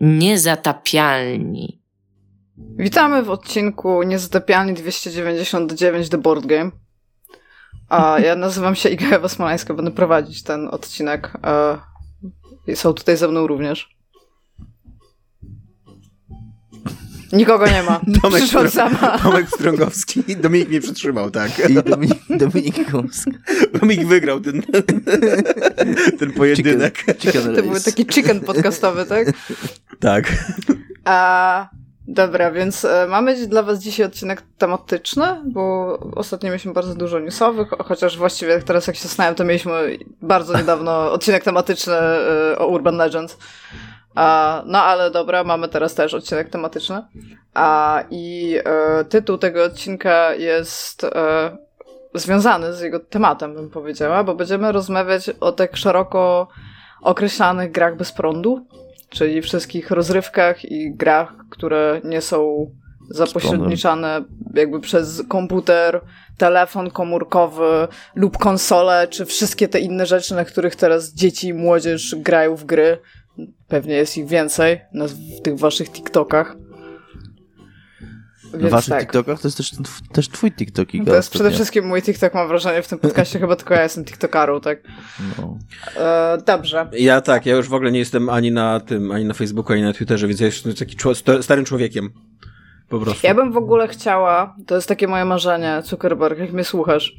Niezatapialni. Witamy w odcinku Niezatapialni 299 The Board Game. A ja nazywam się Iga Ewa Smolańska, będę prowadzić ten odcinek. I są tutaj ze mną również. Nikogo nie ma. Tomek, Przyszłam sama. Tomek Strągowski. Dominik mnie przytrzymał, tak. I Dominik, Dominik Gąska. Dominik wygrał ten, ten pojedynek. Chicken, chicken to był taki chicken podcastowy, tak? Tak. A, dobra, więc e, mamy dla was dzisiaj odcinek tematyczny, bo ostatnio mieliśmy bardzo dużo newsowych, chociaż właściwie teraz jak się zastanawiam, to mieliśmy bardzo niedawno odcinek tematyczny e, o Urban Legends. No ale dobra, mamy teraz też odcinek tematyczny. A, I e, tytuł tego odcinka jest e, związany z jego tematem, bym powiedziała, bo będziemy rozmawiać o tak szeroko określanych grach bez prądu, czyli wszystkich rozrywkach i grach, które nie są zapośredniczane jakby przez komputer, telefon komórkowy lub konsolę, czy wszystkie te inne rzeczy, na których teraz dzieci i młodzież grają w gry, Pewnie jest ich więcej w tych waszych TikTokach. Więc w waszych tak. TikTokach to jest też, też twój TikTok. To jest przede wszystkim mój TikTok, mam wrażenie, w tym podcaście chyba tylko ja jestem TikTokarą, tak? No. E, dobrze. Ja tak, ja już w ogóle nie jestem ani na tym, ani na Facebooku, ani na Twitterze, więc ja jestem taki starym człowiekiem. Po prostu. Ja bym w ogóle chciała, to jest takie moje marzenie, Zuckerberg, jak mnie słuchasz,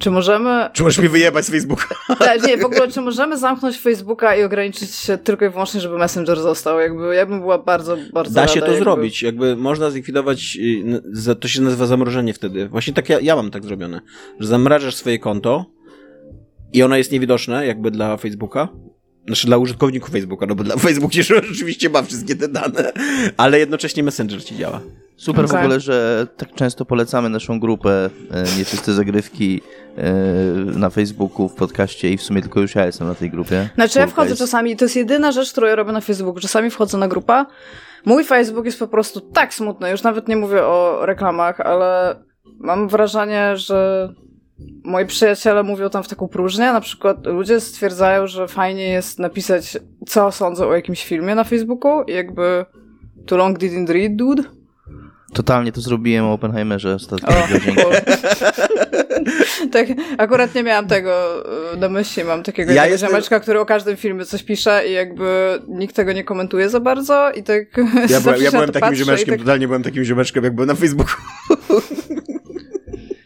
czy możemy... Czy możesz mi wyjebać z Facebooka? Tak, nie, w ogóle, czy możemy zamknąć Facebooka i ograniczyć się tylko i wyłącznie, żeby Messenger został? Jakby, ja bym była bardzo, bardzo Da się to jakby... zrobić. Jakby można zlikwidować, y, to się nazywa zamrożenie wtedy. Właśnie tak ja, ja mam tak zrobione, że zamrażasz swoje konto i ono jest niewidoczne jakby dla Facebooka, znaczy dla użytkowników Facebooka, no bo dla Facebook się rzeczywiście ma wszystkie te dane, ale jednocześnie Messenger ci działa. Super okay. w ogóle, że tak często polecamy naszą grupę e, Nieczyste Zagrywki na Facebooku, w podcaście i w sumie tylko już ja jestem na tej grupie. Znaczy ja wchodzę czasami, to jest jedyna rzecz, którą ja robię na Facebooku. Czasami wchodzę na grupę. Mój Facebook jest po prostu tak smutny, już nawet nie mówię o reklamach, ale mam wrażenie, że moi przyjaciele mówią tam w taką próżnię. Na przykład ludzie stwierdzają, że fajnie jest napisać, co sądzą o jakimś filmie na Facebooku i jakby too long didn't read, dude. Totalnie to zrobiłem o Oppenheimerze ostatnio. tak, akurat nie miałam tego e, na myśli. Mam takiego ja jestem... ziomeczka, który o każdym filmie coś pisze i jakby nikt tego nie komentuje za bardzo i tak Ja byłem, ja byłem takim ziomeczkiem, tak... totalnie byłem takim ziomeczkiem, jak byłem na Facebooku.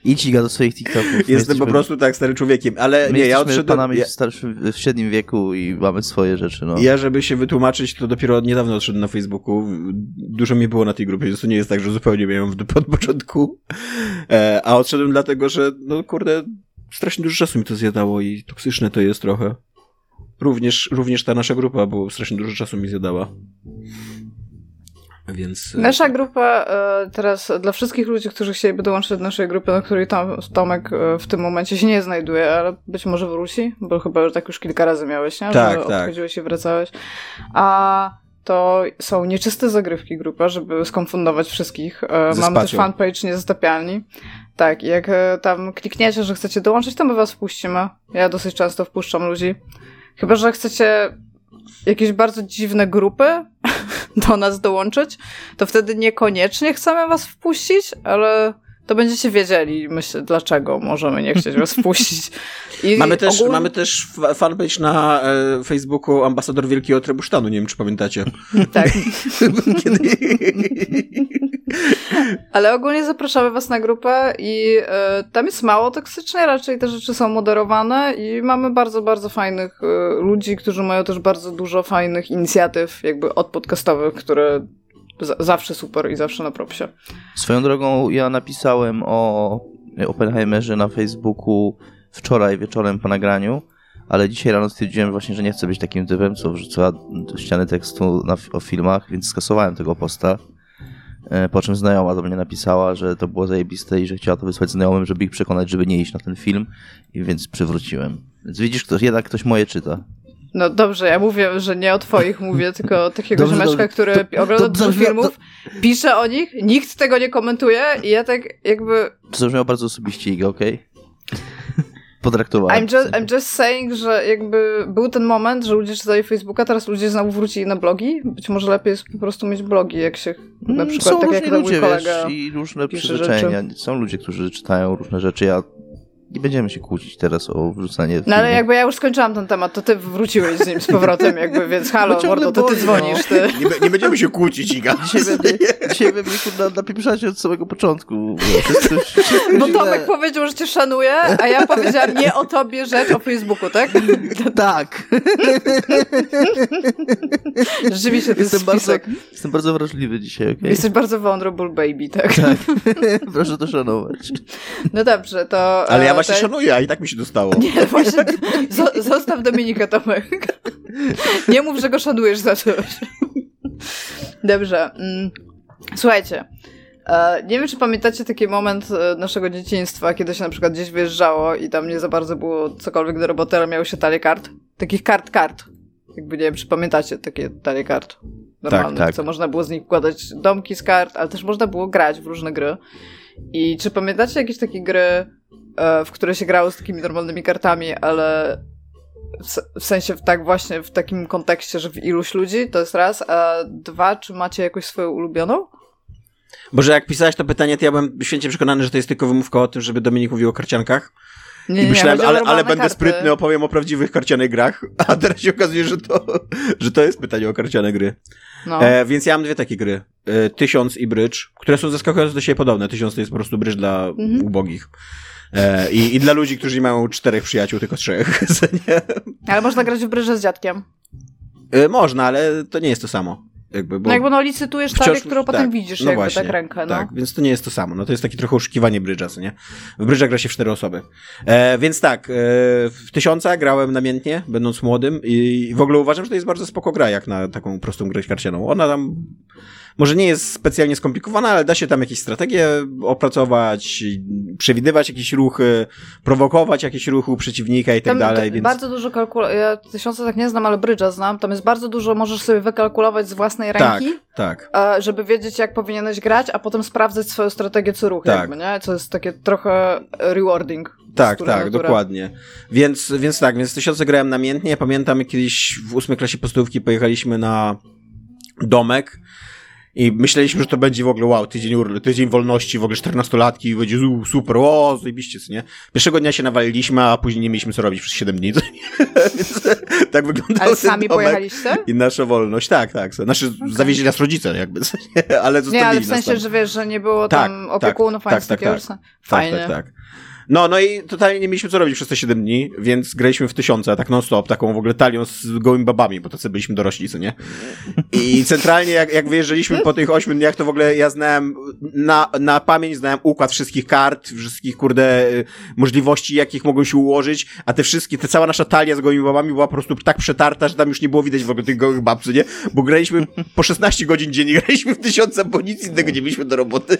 Idź do swoich TikToków. Jestem po prostu tak starym człowiekiem, ale My nie, ja odszedłem... panami ja... starszym, w średnim wieku i mamy swoje rzeczy, no. Ja, żeby się wytłumaczyć, to dopiero niedawno odszedłem na Facebooku. Dużo mi było na tej grupie, więc to nie jest tak, że zupełnie miałem w dupę od początku. E, a odszedłem dlatego, że, no kurde, strasznie dużo czasu mi to zjadało i toksyczne to jest trochę. Również, również ta nasza grupa, bo strasznie dużo czasu mi zjadała. Więc... E, Nasza grupa e, teraz dla wszystkich ludzi, którzy chcieliby dołączyć do naszej grupy, na której Tom, Tomek e, w tym momencie się nie znajduje, ale być może wróci, bo chyba już tak już kilka razy miałeś, nie? Tak, że tak. odchodziłeś i wracałeś. A to są nieczyste zagrywki grupa, żeby skonfundować wszystkich. Mamy też fanpage Niezatapialni. Tak, jak tam klikniecie, że chcecie dołączyć, to my was wpuścimy. Ja dosyć często wpuszczam ludzi. Chyba, że chcecie jakieś bardzo dziwne grupy do nas dołączyć, to wtedy niekoniecznie chcemy was wpuścić, ale to będziecie wiedzieli, myślę, dlaczego możemy nie chcieć was wpuścić. I mamy, też, ogólnie... mamy też fanpage na e, Facebooku Ambasador Wielkiego Trebusztanu, nie wiem, czy pamiętacie. Tak. Kiedy... Ale ogólnie zapraszamy was na grupę i e, tam jest mało toksycznie, raczej te rzeczy są moderowane i mamy bardzo, bardzo fajnych e, ludzi, którzy mają też bardzo dużo fajnych inicjatyw jakby od podcastowych, które zawsze super i zawsze na propsie. Swoją drogą ja napisałem o Oppenheimerze na Facebooku wczoraj wieczorem po nagraniu, ale dzisiaj rano stwierdziłem właśnie, że nie chcę być takim typem, co wrzuca ściany tekstu na, o filmach, więc skasowałem tego posta. E, po czym znajoma do mnie napisała, że to było zajebiste i że chciała to wysłać znajomym, żeby ich przekonać, żeby nie iść na ten film, i więc przywróciłem. Więc widzisz, ktoś, jednak ktoś moje czyta. No dobrze, ja mówię, że nie o twoich mówię, tylko o takiego ziomeczka, który ogląda dużo filmów, pisze o nich, nikt tego nie komentuje i ja tak jakby... To zabrzmiało bardzo osobiście, okej? Okay? potraktowałem. I'm just, I'm just saying, że jakby był ten moment, że ludzie czytali Facebooka, teraz ludzie znowu wrócili na blogi. Być może lepiej jest po prostu mieć blogi, jak się na Mm, przykład Są tak jak mój ludzie, kolega. wiesz, i różne przyzwyczajenia. Są ludzie, którzy czytają różne rzeczy. Ja nie będziemy się kłócić teraz o wrzucanie No ale jakby ja już skończyłam ten temat, to ty wróciłeś z nim z powrotem, jakby, więc halo, No mordo, to ty boli, dzwonisz, ty. Nie, nie będziemy się kłócić, Iga. Dzisiaj będę, dzisiaj będę kurna napieprzacie od samego początku. Wszystko, wszystko Bo źle. Tomek powiedział, że cię szanuje, a ja powiedziałam nie o tobie rzecz o Facebooku, tak? Tak. Rzeczywiście, to jest Jestem bardzo, spisek. jestem bardzo wrażliwy dzisiaj, okej? Jesteś bardzo vulnerable baby, tak? Tak. Proszę to szanować. No dobrze, to... Ale ja e, właśnie to- szanuję, a i tak mi się dostało. Nie, właśnie, zo- zostaw Dominika, Tomek. Nie mów, że go szanujesz za coś. Dobrze. mm, Słuchajcie, e, nie wiem, czy pamiętacie taki moment e, naszego dzieciństwa, kiedy się na przykład gdzieś wyjeżdżało i tam nie za bardzo było cokolwiek do roboty, ale miało się talię kart. Takich kart, kart. Jakby nie wiem, czy pamiętacie takie talie kart. Normalnych, tak. co można było z nich układać domki z kart, ale też można było grać w różne gry. I czy pamiętacie jakieś takie gry, w które się grało z takimi normalnymi kartami, ale w, se- w sensie w tak właśnie w takim kontekście, że w iluś ludzi, to jest raz, a dwa, czy macie jakąś swoją ulubioną? Bo że jak pisałeś to pytanie, to ja byłem święcie przekonany, że to jest tylko wymówka o tym, żeby Dominik mówił o karcianach. Nie, I myślałem, o ale, ale będę karty. sprytny, opowiem o prawdziwych karcianych grach. A teraz się okazuje, że to, że to jest pytanie o karciane gry. No. E, więc ja mam dwie takie gry. E, Tysiąc i Bridge, które są zaskakująco do siebie podobne. Tysiąc to jest po prostu Bridge dla Mhm. ubogich. E, i, I dla ludzi, którzy nie mają czterech przyjaciół, tylko trzech. Ale można grać w bryże z dziadkiem. E, można, ale to nie jest to samo. Jakby, bo No jakby no licytujesz wciąż- talię, którą potem tak, widzisz no jakby właśnie, tak rękę, no. Tak, więc to nie jest to samo. No to jest takie trochę oszukiwanie brydża, co nie? W brydża gra się w cztery osoby. E, więc tak, e, w tysiąca grałem namiętnie, będąc młodym i w ogóle uważam, że to jest bardzo spoko gra, jak na taką prostą grę karcianą. Ona tam może nie jest specjalnie skomplikowana, ale da się tam jakieś strategie opracować, przewidywać jakieś ruchy, prowokować jakieś ruchy u przeciwnika i tak dalej, więc... Bardzo dużo kalkulacji. Ja tysiące tak nie znam, ale brydża znam. Tam jest bardzo dużo, możesz sobie wykalkulować z własnej Tak, ręki, tak. e, żeby wiedzieć, jak powinieneś grać, a potem sprawdzać swoją strategię co ruch, Tak. jakby, nie? Co jest takie trochę rewarding. Tak, tak, natura. dokładnie. Więc, więc tak, więc tysiące grałem namiętnie. Pamiętam kiedyś w ósmej klasie podstawówki pojechaliśmy na domek i myśleliśmy, że to będzie w ogóle wow, tydzień, ur- tydzień wolności, w ogóle 14-latki i będzie super, o, zajebiście, co nie? Pierwszego dnia się nawaliliśmy, a później nie mieliśmy co robić przez 7 dni. Więc tak wyglądał Ale sami pojechaliście? I nasza wolność, tak, tak. Znaczy, zawieźli nas rodzice, jakby, ale zostawili Nie, ale w sensie, że wiesz, że nie było Tak, tam tak, opiekunów, tak, tak, tak. że- Tak, Fajnie. tak, tak. No, no i totalnie nie mieliśmy co robić przez te 7 dni, więc graliśmy w tysiące, tak non-stop, taką w ogóle talią z gołymi babami, bo tacy byliśmy dorośli, co nie? I centralnie jak, jak wyjeżdżaliśmy po tych 8 dniach, to w ogóle ja znałem, na, na pamięć znałem układ wszystkich kart, wszystkich, kurde, y, możliwości, jakich mogą się ułożyć, a te wszystkie, te cała nasza talia z gołymi babami była po prostu tak przetarta, że tam już nie było widać w ogóle tych gołych bab, co nie? Bo graliśmy po 16 godzin dziennie, graliśmy w tysiące, bo nic innego nie mieliśmy do roboty.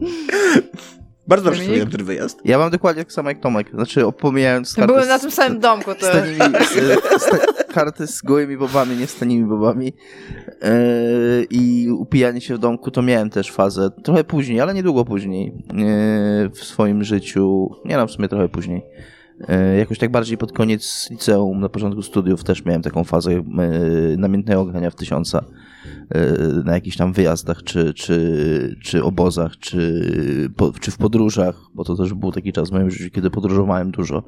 Bardzo dobrze sobie ten wyjazd. Ja mam dokładnie tak samo jak Tomek. Znaczy, opomijając karty Były z- na tym samym domku, z to... tanimi, z, z, karty z gołymi bobami, nie z tanimi bobami. Yy, I upijanie się w domku to miałem też fazę. Trochę później, ale niedługo później yy, w swoim życiu. Nie no, w sumie trochę później. Yy, jakoś tak bardziej pod koniec liceum, na początku studiów też miałem taką fazę yy, namiętnego grania w tysiąca yy, na jakichś tam wyjazdach, czy, czy, czy obozach, czy, po, czy w podróżach, bo to też był taki czas w moim życiu, kiedy podróżowałem dużo.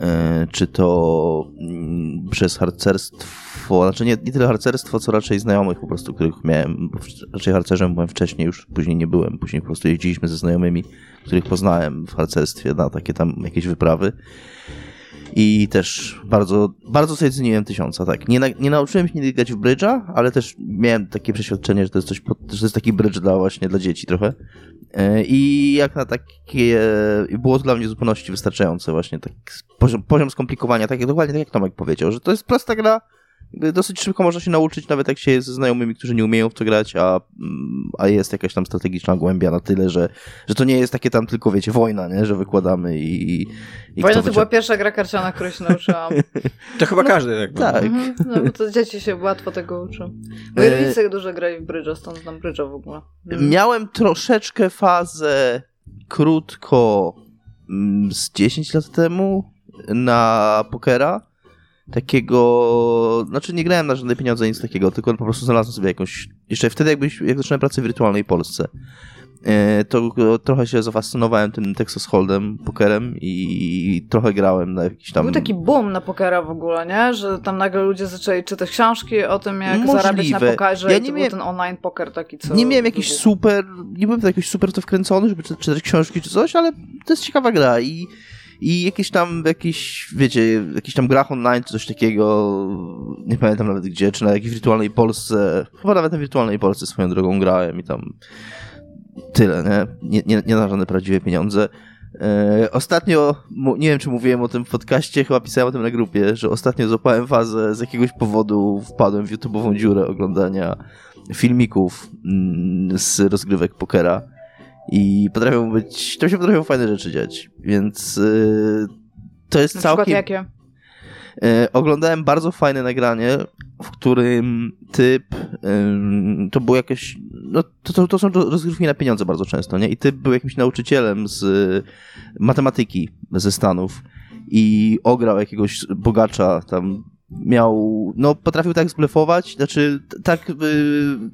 E, czy to mm, przez harcerstwo, znaczy nie, nie tyle harcerstwo, co raczej znajomych po prostu, których miałem, raczej harcerzem byłem wcześniej, już później nie byłem, później po prostu jeździliśmy ze znajomymi, których poznałem w harcerstwie na takie tam jakieś wyprawy. I też bardzo, bardzo sobie ceniłem tysiąca, tak. Nie, na, nie nauczyłem się nigdy grać w brydża, ale też miałem takie przeświadczenie, że to jest coś, że to jest taki brydż dla właśnie dla dzieci trochę. E, I jak na takie, było to dla mnie w zupełności wystarczające właśnie, tak poziom, poziom skomplikowania, tak dokładnie tak jak Tomek powiedział, że to jest prosta gra, dosyć szybko można się nauczyć, nawet jak się jest ze znajomymi, którzy nie umieją w to grać, a, mm, a jest jakaś tam strategiczna głębia na tyle, że, że to nie jest takie tam tylko, wiecie, wojna, nie? że wykładamy i... i Wojna to była wycią- pierwsza gra karciana, której się nauczyłam. To chyba każdy tak. Tak. Mhm, no bo to dzieci się łatwo tego uczą. Moi E, rodzice dużo grali w brydża, stąd znam brydża w ogóle. Mhm. Miałem troszeczkę fazę krótko mm, z 10 lat temu na pokera. Takiego, znaczy nie grałem na żadne pieniądze, nic takiego, tylko po prostu znalazłem sobie jakąś, jeszcze wtedy jakbyś, jak zaczynałem pracę w wirtualnej Polsce, e, to trochę się zafascynowałem tym Texas Hold'em, pokerem i trochę grałem na jakiś tam... Był taki boom na pokera w ogóle, nie? Że tam nagle ludzie zaczęli czytać książki o tym, jak Możliwe. zarabiać na pokerze Ja nie miałem- ten online poker taki, co... Nie miałem jakiś super, nie byłem jakiś super to wkręcony, żeby czy- czytać książki czy coś, ale to jest ciekawa gra i, i jakieś tam, jakieś, wiecie, jakiś tam grach online czy coś takiego, nie pamiętam nawet gdzie, czy na jakiejś wirtualnej Polsce, chyba nawet na wirtualnej Polsce swoją drogą grałem i tam tyle, nie? Nie, nie, nie na żadne prawdziwe pieniądze. E, ostatnio, nie wiem czy mówiłem o tym w podcaście, chyba pisałem o tym na grupie, że ostatnio złapałem fazę, z jakiegoś powodu wpadłem w YouTube'ową dziurę oglądania filmików mm, z rozgrywek pokera i potrafią być, tam się potrafią fajne rzeczy dziać, więc y, to jest Na całkiem... jakie? E, oglądałem bardzo fajne nagranie, w którym typ, to było jakieś, no to, to, to są rozgrywki na pieniądze bardzo często, nie? I typ był jakimś nauczycielem z y, matematyki ze Stanów i ograł jakiegoś bogacza tam miał, no potrafił tak zblefować, znaczy tak, y,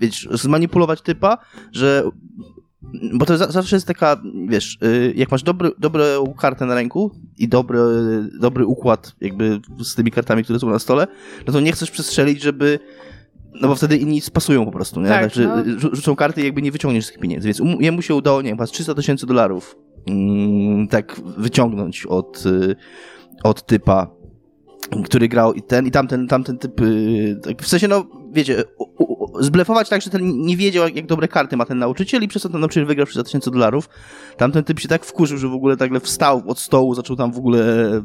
wiesz, zmanipulować typa, że bo to za- zawsze jest taka, wiesz, y, jak masz dobry, dobrą kartę na ręku i dobry, dobry układ jakby z tymi kartami, które są na stole, no to nie chcesz przestrzelić, żeby no bo wtedy inni spasują po prostu, nie? Tak, Znaczy, no. rzu- rzucą karty i jakby nie wyciągniesz tych pieniędzy, więc um- jemu się udało, nie wiem, chyba z 300 tysięcy dolarów mm, tak wyciągnąć od, y, od typa, który grał i ten, i tamten, tamten typ, y, tak, w sensie, no, wiecie, u, u, zblefować tak, że ten nie wiedział, jak, jak dobre karty ma ten nauczyciel i przez to ten nauczyciel wygrał 300 tysięcy dolarów. Tamten typ się tak wkurzył, że w ogóle nagle wstał od stołu, zaczął tam w ogóle,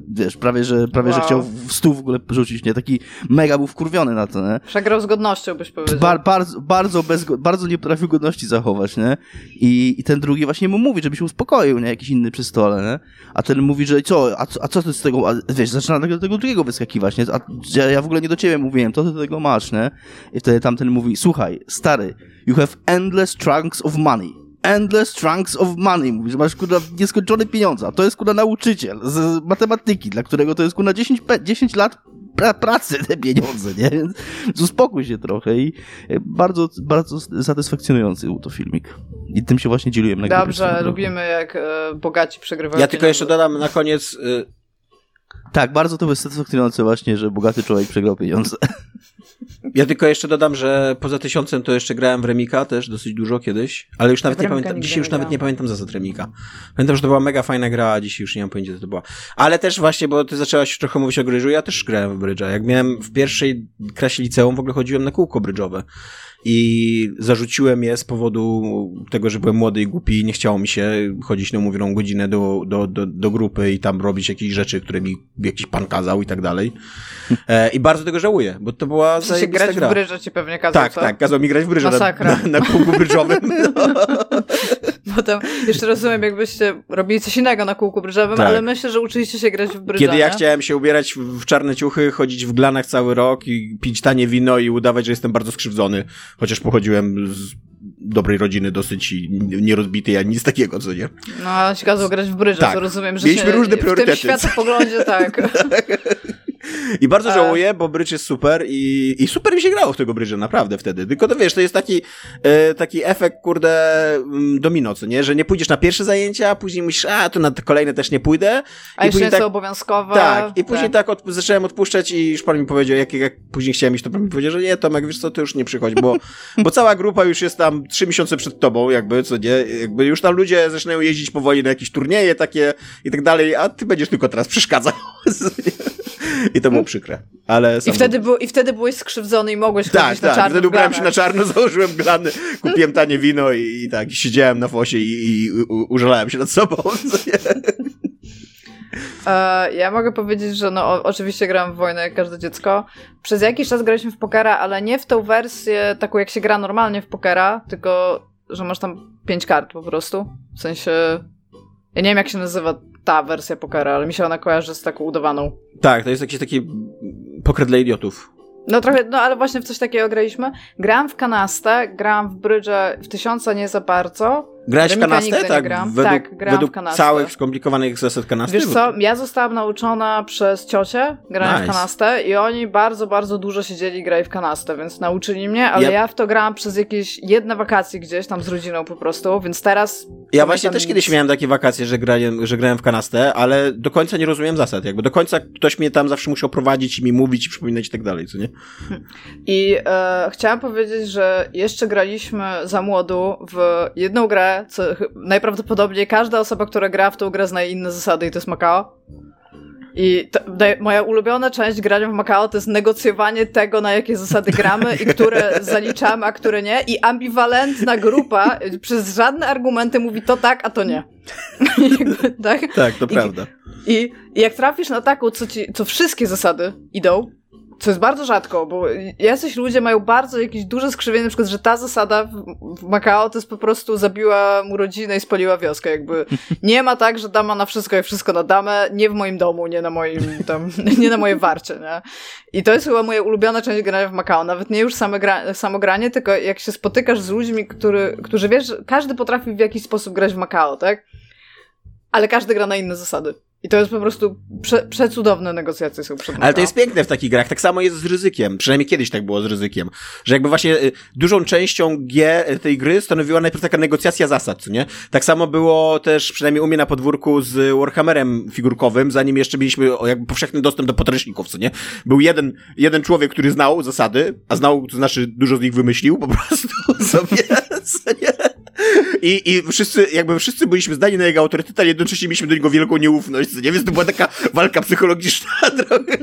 wiesz, prawie, że, prawie, że Wow. chciał w stół w ogóle rzucić, nie? Taki mega był wkurwiony na to, nie? Przegrał z godnością, byś powiedział. Bar, bardzo, bardzo, bez, bardzo nie potrafił godności zachować, nie? I, I ten drugi właśnie mu mówi, żeby się uspokoił, nie? Jakiś inny przy stole, nie? A ten mówi, że co, a, co- a co ty z tego, a, wiesz, zaczyna tego, tego drugiego wyskakiwać, nie? A ja, ja w ogóle nie do ciebie mówiłem, to ty tego masz, nie? I wtedy tamten mówi, słuchaj, stary, you have endless trunks of money. Endless trunks of money. Mówi, że masz kurwa nieskończone pieniądze. To jest kurwa nauczyciel z matematyki, dla którego to jest kurwa 10, pe- 10 lat pra pracy te pieniądze, nie? Więc uspokój się trochę i e, bardzo, bardzo satysfakcjonujący był to filmik. I tym się właśnie dzieliłem na Dobrze, lubimy jak e, bogaci przegrywają Ja tylko jeszcze dodam na koniec, y, Tak, bardzo to było satysfakcjonujące właśnie, że bogaty człowiek przegrał pieniądze. ja tylko jeszcze dodam, że poza tysiącem to jeszcze grałem w Remika też dosyć dużo kiedyś, ale już nawet w nie pamiętam, dzisiaj już nawet nie pamiętam zasad Remika. Pamiętam, że to była mega fajna gra, a dzisiaj już nie mam pojęcia, co to była. Ale też właśnie, bo ty zaczęłaś trochę mówić o brydżu, ja też grałem w brydża. Jak miałem w pierwszej klasie liceum, w ogóle chodziłem na kółko brydżowe. I zarzuciłem je z powodu tego, że byłem młody i głupi i nie chciało mi się chodzić na umówioną godzinę do, do, do, do grupy i tam robić jakieś rzeczy, które mi jakiś pan kazał i tak dalej. E, I bardzo tego żałuję, bo to była W sensie grać gra. w brydże ci pewnie kazał, Tak, co? tak, kazał mi grać w brydża na, Masakra. na, na kółku brydżowym. Potem jeszcze rozumiem, jakbyście robili coś innego na kółku brydżowym, Tak. ale myślę, że uczyliście się grać w brydża, Kiedy ja chciałem się ubierać w, w czarne ciuchy, chodzić w glanach cały rok i pić tanie wino i udawać, że jestem bardzo skrzywdzony, chociaż pochodziłem z dobrej rodziny dosyć i nierozbitej, ani nic takiego, co nie? No, ale ci kazał grać w brydże, Tak. to rozumiem, że Mieliśmy się, różne w priorytety. tym światopoglądzie, tak. I bardzo A- żałuję, bo brydż jest super i, i super mi się grało w tego brydża, naprawdę wtedy. Tylko to wiesz, to jest taki, e, taki efekt, kurde, mm, domino, co nie? Że nie pójdziesz na pierwsze zajęcia, a później musisz, a to na kolejne też nie pójdę. A I jeszcze tak- to obowiązkowe. Tak, i później tak, od, zacząłem odpuszczać i już pan mi powiedział, jak, jak później chciałem iść, to pan mi powiedział, że nie, Tomek, wiesz co, to już nie przychodź, bo, bo cała grupa już jest tam trzy miesiące przed tobą, jakby, co nie, jakby już tam ludzie zaczynają jeździć powoli na jakieś turnieje takie i tak dalej, a ty będziesz tylko teraz przeszkadzał. I to było przykre. Ale I wtedy, był, I wtedy byłeś skrzywdzony i mogłeś tak, chodzić na tak. czarno Wtedy w ubrałem się na czarno, założyłem glany, kupiłem tanie wino i, i tak, siedziałem na fosie i, i u, użalałem się nad sobą. E, ja mogę powiedzieć, że no oczywiście gram w wojnę jak każde dziecko. Przez jakiś czas graliśmy w pokera, ale nie w tą wersję taką jak się gra normalnie w pokera, tylko że masz tam pięć kart po prostu. W sensie ja nie wiem jak się nazywa ta wersja pokera, ale mi się ona kojarzy z taką udawaną. Tak, to jest jakiś taki pokret dla idiotów. No trochę, no ale właśnie w coś takiego graliśmy. Grałam w kanastę, grałam w brydże w tysiąca nie za bardzo. Grałeś w kanastę? Tak, według, Tak, grałam według w kanastę. całych skomplikowanych zasad kanasty? Wiesz co, ja zostałam nauczona przez ciocię grania Nice. w kanastę i oni bardzo, bardzo dużo siedzieli grali w kanastę, więc nauczyli mnie, ale Ja- ja w to grałam przez jakieś jedne wakacje gdzieś tam z rodziną po prostu, więc teraz... Ja właśnie też kiedyś nic. miałem takie wakacje, że grałem, że grałem w kanastę, ale do końca nie rozumiem zasad. Jakby do końca ktoś mnie tam zawsze musiał prowadzić i mi mówić i przypominać i tak dalej, co nie? I e, chciałam powiedzieć, że jeszcze graliśmy za młodu w jedną grę, co najprawdopodobniej każda osoba, która gra w tą grę zna inne zasady i to jest Macao. I to, moja ulubiona część grania w Macao to jest negocjowanie tego, na jakie zasady gramy i które zaliczamy, a które nie. I ambiwalentna grupa przez żadne argumenty mówi to tak, a to nie. Jakby, tak? Tak, to I- prawda. I, I jak trafisz na taką, co, ci, co wszystkie zasady idą, co jest bardzo rzadko, bo jacyś ludzie mają bardzo jakieś duże skrzywienie, na przykład, że ta zasada w, Macao to jest po prostu zabiła mu rodzinę i spaliła wioskę, jakby nie ma tak, że dama na wszystko i wszystko na damę, nie w moim domu, nie na moim tam, nie na moje warcie, nie? I to jest chyba moja ulubiona część grania w Macao, nawet nie już same gra, samo granie, tylko jak się spotykasz z ludźmi, który, którzy wiesz, że każdy potrafi w jakiś sposób grać w Macao, tak? Ale każdy gra na inne zasady. I to jest po prostu prze, przecudowne negocjacje są przed Ale to jest piękne w takich grach. Tak samo jest z ryzykiem. Przynajmniej kiedyś tak było z ryzykiem. Że jakby właśnie y, dużą częścią G y, tej gry stanowiła najpierw taka negocjacja zasad, co nie? Tak samo było też przynajmniej u mnie na podwórku z Warhammerem figurkowym, zanim jeszcze mieliśmy jakby powszechny dostęp do podręczników, co nie? Był jeden, jeden człowiek, który znał zasady, a znał, to znaczy dużo z nich wymyślił po prostu sobie, co nie? I, I wszyscy, jakby wszyscy byliśmy zdani na jego autorytet, ale jednocześnie mieliśmy do niego wielką nieufność, nie? Więc to była taka walka psychologiczna trochę.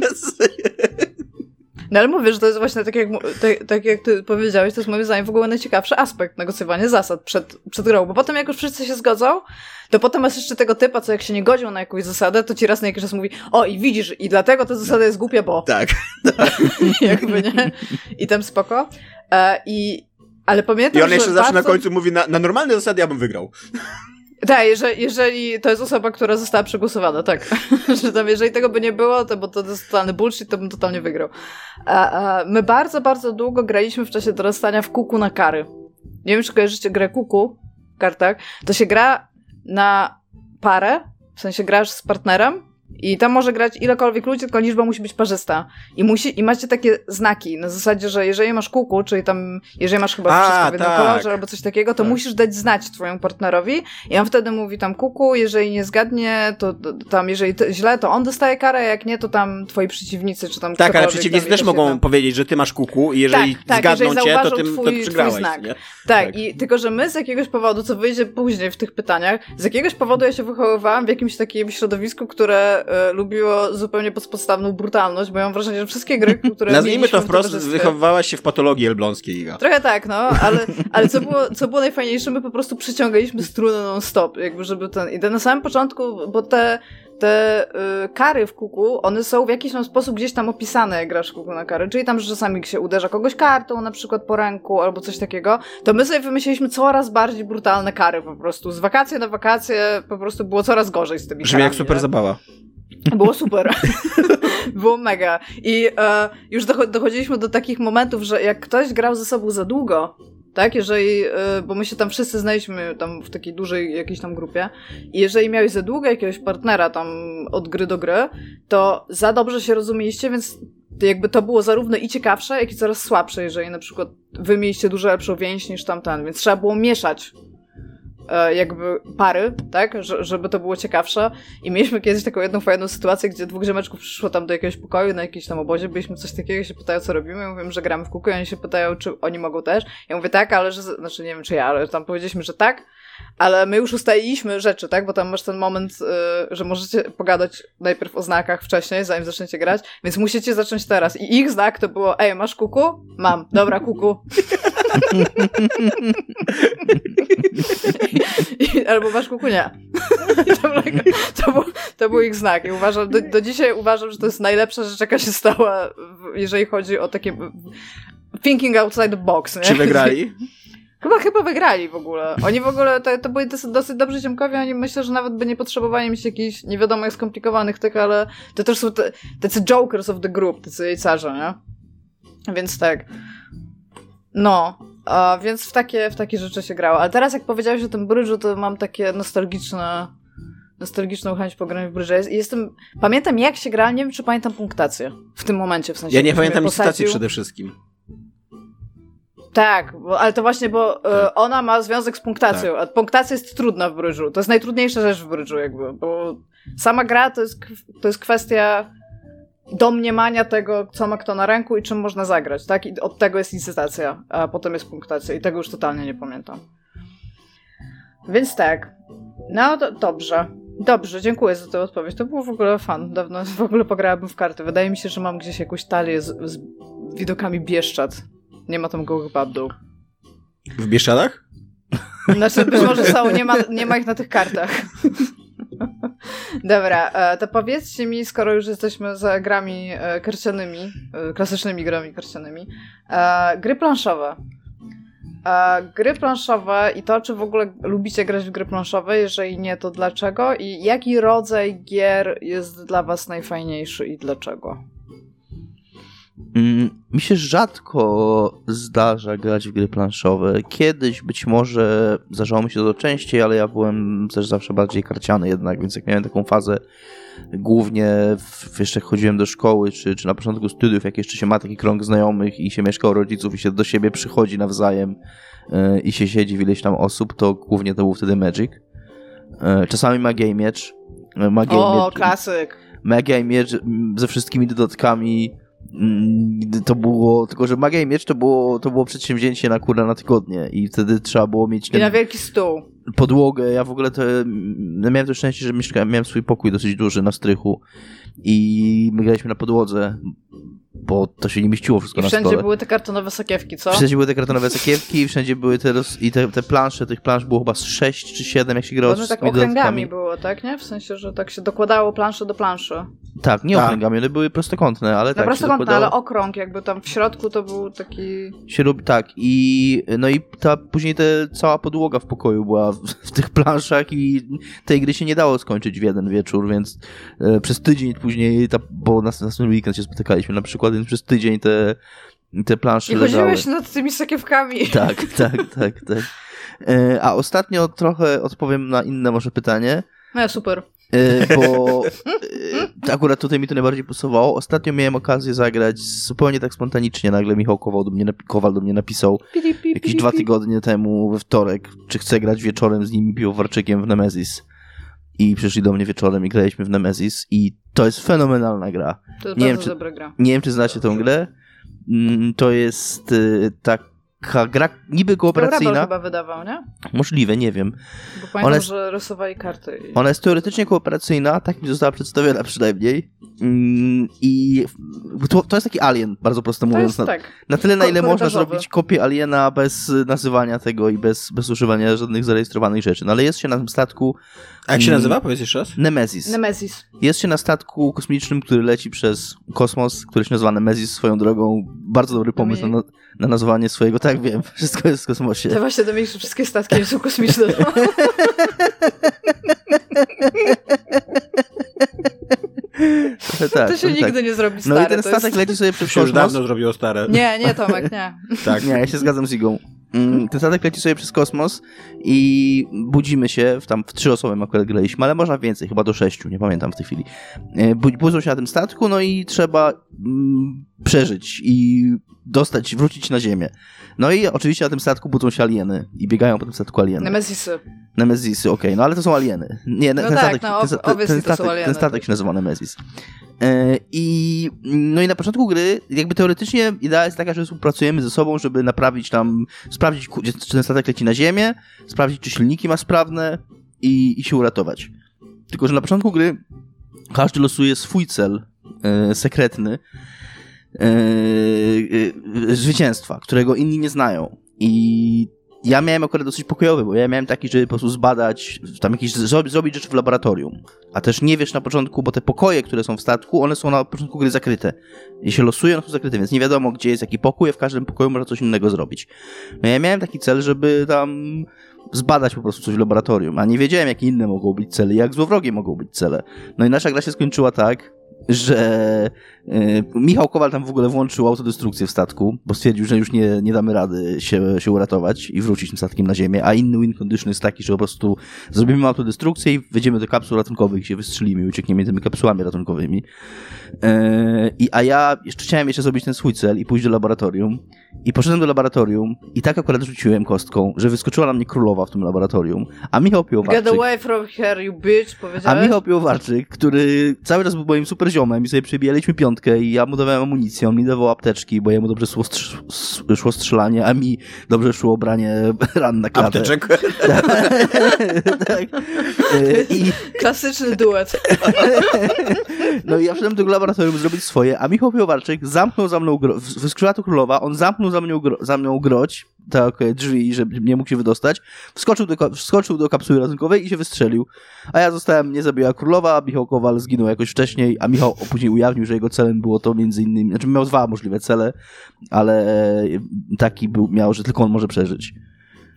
No ale mówię, że to jest właśnie tak jak, tak, tak jak ty powiedziałeś, to jest moim zdaniem w ogóle najciekawszy aspekt negocjowania zasad przed, przed grą, bo potem jak już wszyscy się zgodzą, to potem masz jeszcze tego typa, co jak się nie godził na jakąś zasadę, to ci raz na jakiś czas mówi, o i widzisz, i dlatego ta zasada jest głupia, bo Tak. jakby nie, i tam spoko. E, I, ale pamiętam, I on że jeszcze zawsze na bardzo... końcu mówi, na, na normalne zasady ja bym wygrał. Tak, jeżeli, jeżeli to jest osoba, która została przegłosowana, tak. że tam, jeżeli tego by nie było, to bo to jest totalny bullshit, to bym totalnie wygrał. A, a my bardzo, bardzo długo graliśmy w czasie dorastania w kuku na kary. Nie wiem, czy kojarzycie grę kuku w kartach. To się gra na parę, w sensie grasz z partnerem i tam może grać ilekolwiek ludzi, tylko liczba musi być parzysta. I, musi, I macie takie znaki, na zasadzie, że jeżeli masz kuku, czyli tam, jeżeli masz chyba A, wszystko w jednym tak. kolorze albo coś takiego, to Tak. musisz dać znać twojemu partnerowi i on wtedy mówi tam kuku, jeżeli nie zgadnie, to, to tam, jeżeli to, źle, to on dostaje karę, jak nie, to tam twoi przeciwnicy, czy tam Tak, ale przeciwnicy też mogą tam- powiedzieć, że ty masz kuku i jeżeli Tak, tak, zgadną jeżeli cię, to ty twój- to twój przegrałeś. znak. Nie? Tak, Tak. i tylko, że my z jakiegoś powodu, co wyjdzie później w tych pytaniach, z jakiegoś powodu ja się wychowywałam w jakimś takim środowisku, które e, lubiło zupełnie bezpodstawną brutalność, bo ja mam wrażenie, że wszystkie gry, które Nazwijmy to wprost, wychowywałaś się w patologii elbląskiej, Iga. Trochę tak, no, ale, ale co, było, co było najfajniejsze, my po prostu przyciągaliśmy strunę non-stop, jakby żeby ten... I na samym początku, bo te, te y, kary w kuku, one są w jakiś tam sposób gdzieś tam opisane, jak grasz w kuku na kary, czyli tam, że czasami się uderza kogoś kartą, na przykład po ręku, albo coś takiego, to my sobie wymyśliliśmy coraz bardziej brutalne kary po prostu. Z wakacje na wakacje po prostu było coraz gorzej z tymi Brzmi karami. jak super nie? zabawa. Było super. Było mega. I e, już docho- dochodziliśmy do takich momentów, że jak ktoś grał ze sobą za długo, tak, jeżeli, e, bo my się tam wszyscy znaliśmy tam w takiej dużej jakiejś tam grupie i jeżeli miałeś za długo jakiegoś partnera tam od gry do gry, to za dobrze się rozumieliście, więc jakby to było zarówno i ciekawsze, jak i coraz słabsze, jeżeli na przykład wy mieliście dużo lepszą więź niż tamten, więc trzeba było mieszać jakby pary, tak, Że, żeby to było ciekawsze. I mieliśmy kiedyś taką jedną fajną sytuację, gdzie dwóch ziomeczków przyszło tam do jakiegoś pokoju na jakimś tam obozie, byliśmy coś takiego, się pytają, co robimy, ja mówię, że gramy w kółko i oni się pytają, czy oni mogą też. Ja mówię, tak, ale że, znaczy nie wiem, czy ja, ale tam powiedzieliśmy, że tak, ale my już ustaliliśmy rzeczy, tak, bo tam masz ten moment, y, że możecie pogadać najpierw o znakach wcześniej, zanim zaczniecie grać, więc musicie zacząć teraz. I ich znak to było, ej, masz kuku? Mam. Dobra, kuku. I, albo masz kuku? Nie. I to, był, to był ich znak. I uważam, do, do dzisiaj uważam, że to jest najlepsza rzecz, jaka się stała, jeżeli chodzi o takie thinking outside the box. Nie? Czy wygrali? Chyba, chyba wygrali w ogóle. Oni w ogóle, to, to byli dosyć, dosyć dobrzy ziomkowie, oni myślę, że nawet by nie potrzebowali mieć jakichś nie wiadomo jak skomplikowanych tych, ale to też są te, tacy jokers of the group, tacy jajcarze, nie? Więc tak. No. A, więc w takie, w takie rzeczy się grało. Ale teraz jak powiedziałeś o tym brydżu, to mam takie nostalgiczne nostalgiczną chęć pogrania w brydże. Jestem, pamiętam jak się gra, nie wiem czy pamiętam punktację w tym momencie, w sensie. Ja nie pamiętam licytacji przede wszystkim. Tak, bo, ale to właśnie, bo tak. ona ma związek z punktacją, tak. a punktacja jest trudna w brydżu. To jest najtrudniejsza rzecz w brydżu jakby, bo sama gra to jest, to jest kwestia domniemania tego, co ma kto na ręku i czym można zagrać, tak? I od tego jest licytacja, a potem jest punktacja i tego już totalnie nie pamiętam. Więc tak. No, to, dobrze. Dobrze, dziękuję za tę odpowiedź. To było w ogóle fan. Dawno w ogóle pograłabym w karty. Wydaje mi się, że mam gdzieś jakąś talię z, z widokami Bieszczad. Nie ma tam gołych babdół. W Bieszczadach? Znaczy, być może są, nie ma, nie ma ich na tych kartach. Dobra, e, to powiedzcie mi, skoro już jesteśmy za grami e, karcianymi, e, klasycznymi grami karcianymi, gry planszowe. Gry planszowe i to, czy w ogóle lubicie grać w gry planszowe, jeżeli nie, to dlaczego? I jaki rodzaj gier jest dla was najfajniejszy i dlaczego? Mm, mi się rzadko zdarza grać w gry planszowe. Kiedyś być może zdarzało mi się to częściej, ale ja byłem też zawsze bardziej karciany jednak, więc jak miałem taką fazę głównie w, jeszcze chodziłem do szkoły, czy, czy na początku studiów, jak jeszcze się ma taki krąg znajomych i się mieszka u rodziców i się do siebie przychodzi nawzajem yy, i się siedzi w ileś tam osób, to głównie to był wtedy Magic. Yy, czasami Magia i Miecz. E, Magia o, miecz, klasyk. Magia i Miecz ze wszystkimi dodatkami to było, tylko że Magia i Miecz to było, to było przedsięwzięcie na kurę na tygodnie i wtedy trzeba było mieć... I na wielki stół. Podłogę, ja w ogóle to, miałem to szczęście, że mieszkałem, miałem swój pokój dosyć duży na strychu i my graliśmy na podłodze, bo to się nie mieściło wszystko I na stole. wszędzie były te kartonowe sakiewki, co? Wszędzie były te kartonowe sakiewki i wszędzie były te, i te, te plansze, tych plansz było chyba 6 czy 7, jak się grało z tak okręgami było, tak, nie? W sensie, że tak się dokładało planszę do planszy. Tak, nie tak. okręgami, one były prostokątne, ale no tak prostokątne, dokładało... ale okrąg jakby tam w środku to był taki... Się robi, tak i no i ta, później te, cała podłoga w pokoju była w, w, tych planszach i tej gry się nie dało skończyć w jeden wieczór, więc e, przez tydzień później, ta, bo na następny weekend się spotykaliśmy na przykład, więc przez tydzień te, te plansze I leżały. chodziłeś nad tymi sakiewkami. Tak, tak, tak, tak. E, a ostatnio trochę odpowiem na inne może pytanie. No super. E, bo e, akurat tutaj mi to najbardziej pasowało. Ostatnio miałem okazję zagrać zupełnie tak spontanicznie. Nagle Michał Kowal do mnie, Kowal do mnie napisał jakieś dwa tygodnie temu we wtorek, czy chcę grać wieczorem z nimi piwowarczykiem w Nemesis. I przyszli do mnie wieczorem i graliśmy w Nemesis i to jest fenomenalna gra. To nie bardzo wiem, czy, dobra gra. Nie wiem, czy znacie tę grę. Mm, to jest y, taka gra niby kooperacyjna. Rebel chyba wydawał, nie? Możliwe, nie wiem. Bo pamiętam, jest, że rysowali karty. I... Ona jest teoretycznie kooperacyjna, tak mi została przedstawiona przynajmniej. Mm, I to, to jest taki alien, bardzo prosto mówiąc. Jest, na, tak. na tyle, na ile można zrobić kopię aliena bez nazywania tego i bez, bez używania żadnych zarejestrowanych rzeczy. No ale jest się na tym statku. A jak się mm, nazywa? Powiedz jeszcze raz. Nemesis. Nemesis. Jest się na statku kosmicznym, który leci przez kosmos, który się nazywa Nemesis swoją drogą. Bardzo dobry pomysł na, na nazwanie swojego. Tak, wiem, wszystko jest w kosmosie. To właśnie do mnie, że wszystkie statki są kosmiczne. tak, to się tak. nigdy nie zrobi stare. No i ten statek jest... leci sobie przez kosmos. już dawno zrobiło stare. Nie, nie Tomek, nie. tak. Nie, ja się zgadzam z Igą. Mm, ten statek leci sobie przez kosmos i budzimy się, w tam w trzy osoby akurat graliśmy, ale można więcej, chyba do sześciu, nie pamiętam w tej chwili. E, budzą się na tym statku, no i trzeba mm, przeżyć i dostać, wrócić na ziemię. No i oczywiście na tym statku budzą się alieny i biegają po tym statku alieny. Nemezisy. Nemezisy, okej, okay. no ale to są alieny. Nie, no ten, tak, statek, no, ten, ten, ten, statek, alieny, ten statek się nazywa Nemezis. E, I, no i na początku gry, jakby teoretycznie idea jest taka, że współpracujemy ze sobą, żeby naprawić tam, sprawdzić, czy ten statek leci na ziemię, sprawdzić, czy silniki ma sprawne i, i się uratować. Tylko, że na początku gry każdy losuje swój cel e, sekretny, yy, zwycięstwa, którego inni nie znają. I ja miałem akurat dosyć pokojowy, bo ja miałem taki, żeby po prostu zbadać, tam jakieś, zrobić rzeczy w laboratorium. A też nie wiesz na początku, bo te pokoje, które są w statku, one są na początku gry zakryte. I się losują, one są zakryte, więc nie wiadomo, gdzie jest jaki pokój, a w każdym pokoju można coś innego zrobić. No ja miałem taki cel, żeby tam zbadać po prostu coś w laboratorium, a nie wiedziałem, jakie inne mogą być cele, jak złowrogie mogą być cele. No i nasza gra się skończyła tak, że y, Michał Kowal tam w ogóle włączył autodestrukcję w statku, bo stwierdził, że już nie, nie damy rady się, się uratować i wrócić tym statkiem na ziemię, a inny win condition jest taki, że po prostu zrobimy autodestrukcję i wejdziemy do kapsuł ratunkowych, się wystrzelimy i uciekniemy tymi kapsułami ratunkowymi. Y, I, a ja jeszcze chciałem jeszcze zrobić ten swój cel i pójść do laboratorium i poszedłem do laboratorium i tak akurat rzuciłem kostką, że wyskoczyła na mnie królowa w tym laboratorium, a Michał Piłowarczyk... Get away from here, you bitch, A powiedziałeś? Michał Piłowarczyk, który cały czas był moim super ziomem i sobie przebijaliśmy piątkę i ja mu dawałem amunicję, on mi dawał apteczki, bo jemu dobrze szło, strz- s- szło strzelanie, a mi dobrze szło branie ran na klatę. Apteczek. tak. Y, I, Klasyczny duet. no i ja wszedłem do tego laboratorium zrobić swoje, a Michał Piłowarczyk zamknął za mną, gro- wyskoczyła tu królowa, on zamknął za mną, gro- za mną groć, tak, e, drzwi, żeby nie mógł się wydostać, wskoczył do, wskoczył do kapsuły ratunkowej i się wystrzelił. A ja zostałem, mnie zabiła królowa, Michał Kowal zginął jakoś wcześniej, a Michał później ujawnił, że jego celem było to między innymi, znaczy miał dwa możliwe cele, ale taki był, miał, że tylko on może przeżyć.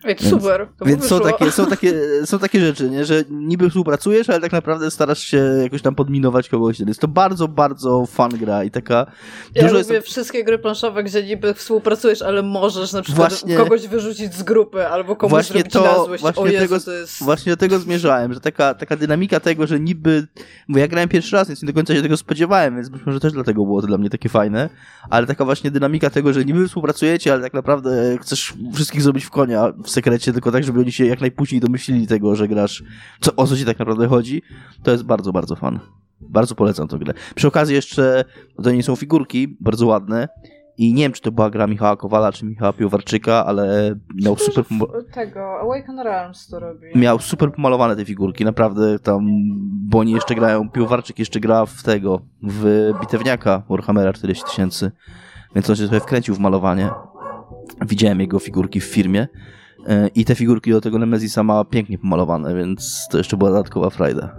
Ej, Więc- super. Więc są takie, są, takie, są takie rzeczy, nie? że niby współpracujesz, ale tak naprawdę starasz się jakoś tam podminować kogoś. Jest to bardzo, bardzo fun gra i taka... Ja dużo lubię jest... wszystkie gry planszowe, gdzie niby współpracujesz, ale możesz na przykład Właśnie- kogoś wyrzucić z grupy, albo komuś Właśnie zrobić to- na złość. właśnie o Jezu, tego- to jest... Właśnie do tego zmierzałem, że taka, taka dynamika tego, że niby, bo ja grałem pierwszy raz, więc nie do końca się tego spodziewałem, więc być może też dlatego było to dla mnie takie fajne, ale taka właśnie dynamika tego, że niby współpracujecie, ale tak naprawdę chcesz wszystkich zrobić w konia w sekrecie, tylko tak, żeby oni się jak najpóźniej domyślili tego, że grasz, co, o co ci tak naprawdę chodzi, to jest bardzo, bardzo fan. Bardzo polecam tę grę. Przy okazji jeszcze, to nie są figurki, bardzo ładne, i nie wiem, czy to była gra Michała Kowala, czy Michała Piłowarczyka, ale miał Myślę, super... Tego, Awaken Realms to robi. Miał super pomalowane te figurki, naprawdę tam, bo oni jeszcze grają, Piłowarczyk jeszcze gra w tego, w bitewniaka Warhammera 40 tysięcy, więc on się trochę wkręcił w malowanie. Widziałem jego figurki w firmie i te figurki do tego Nemezisa ma pięknie pomalowane, więc to jeszcze była dodatkowa frajda.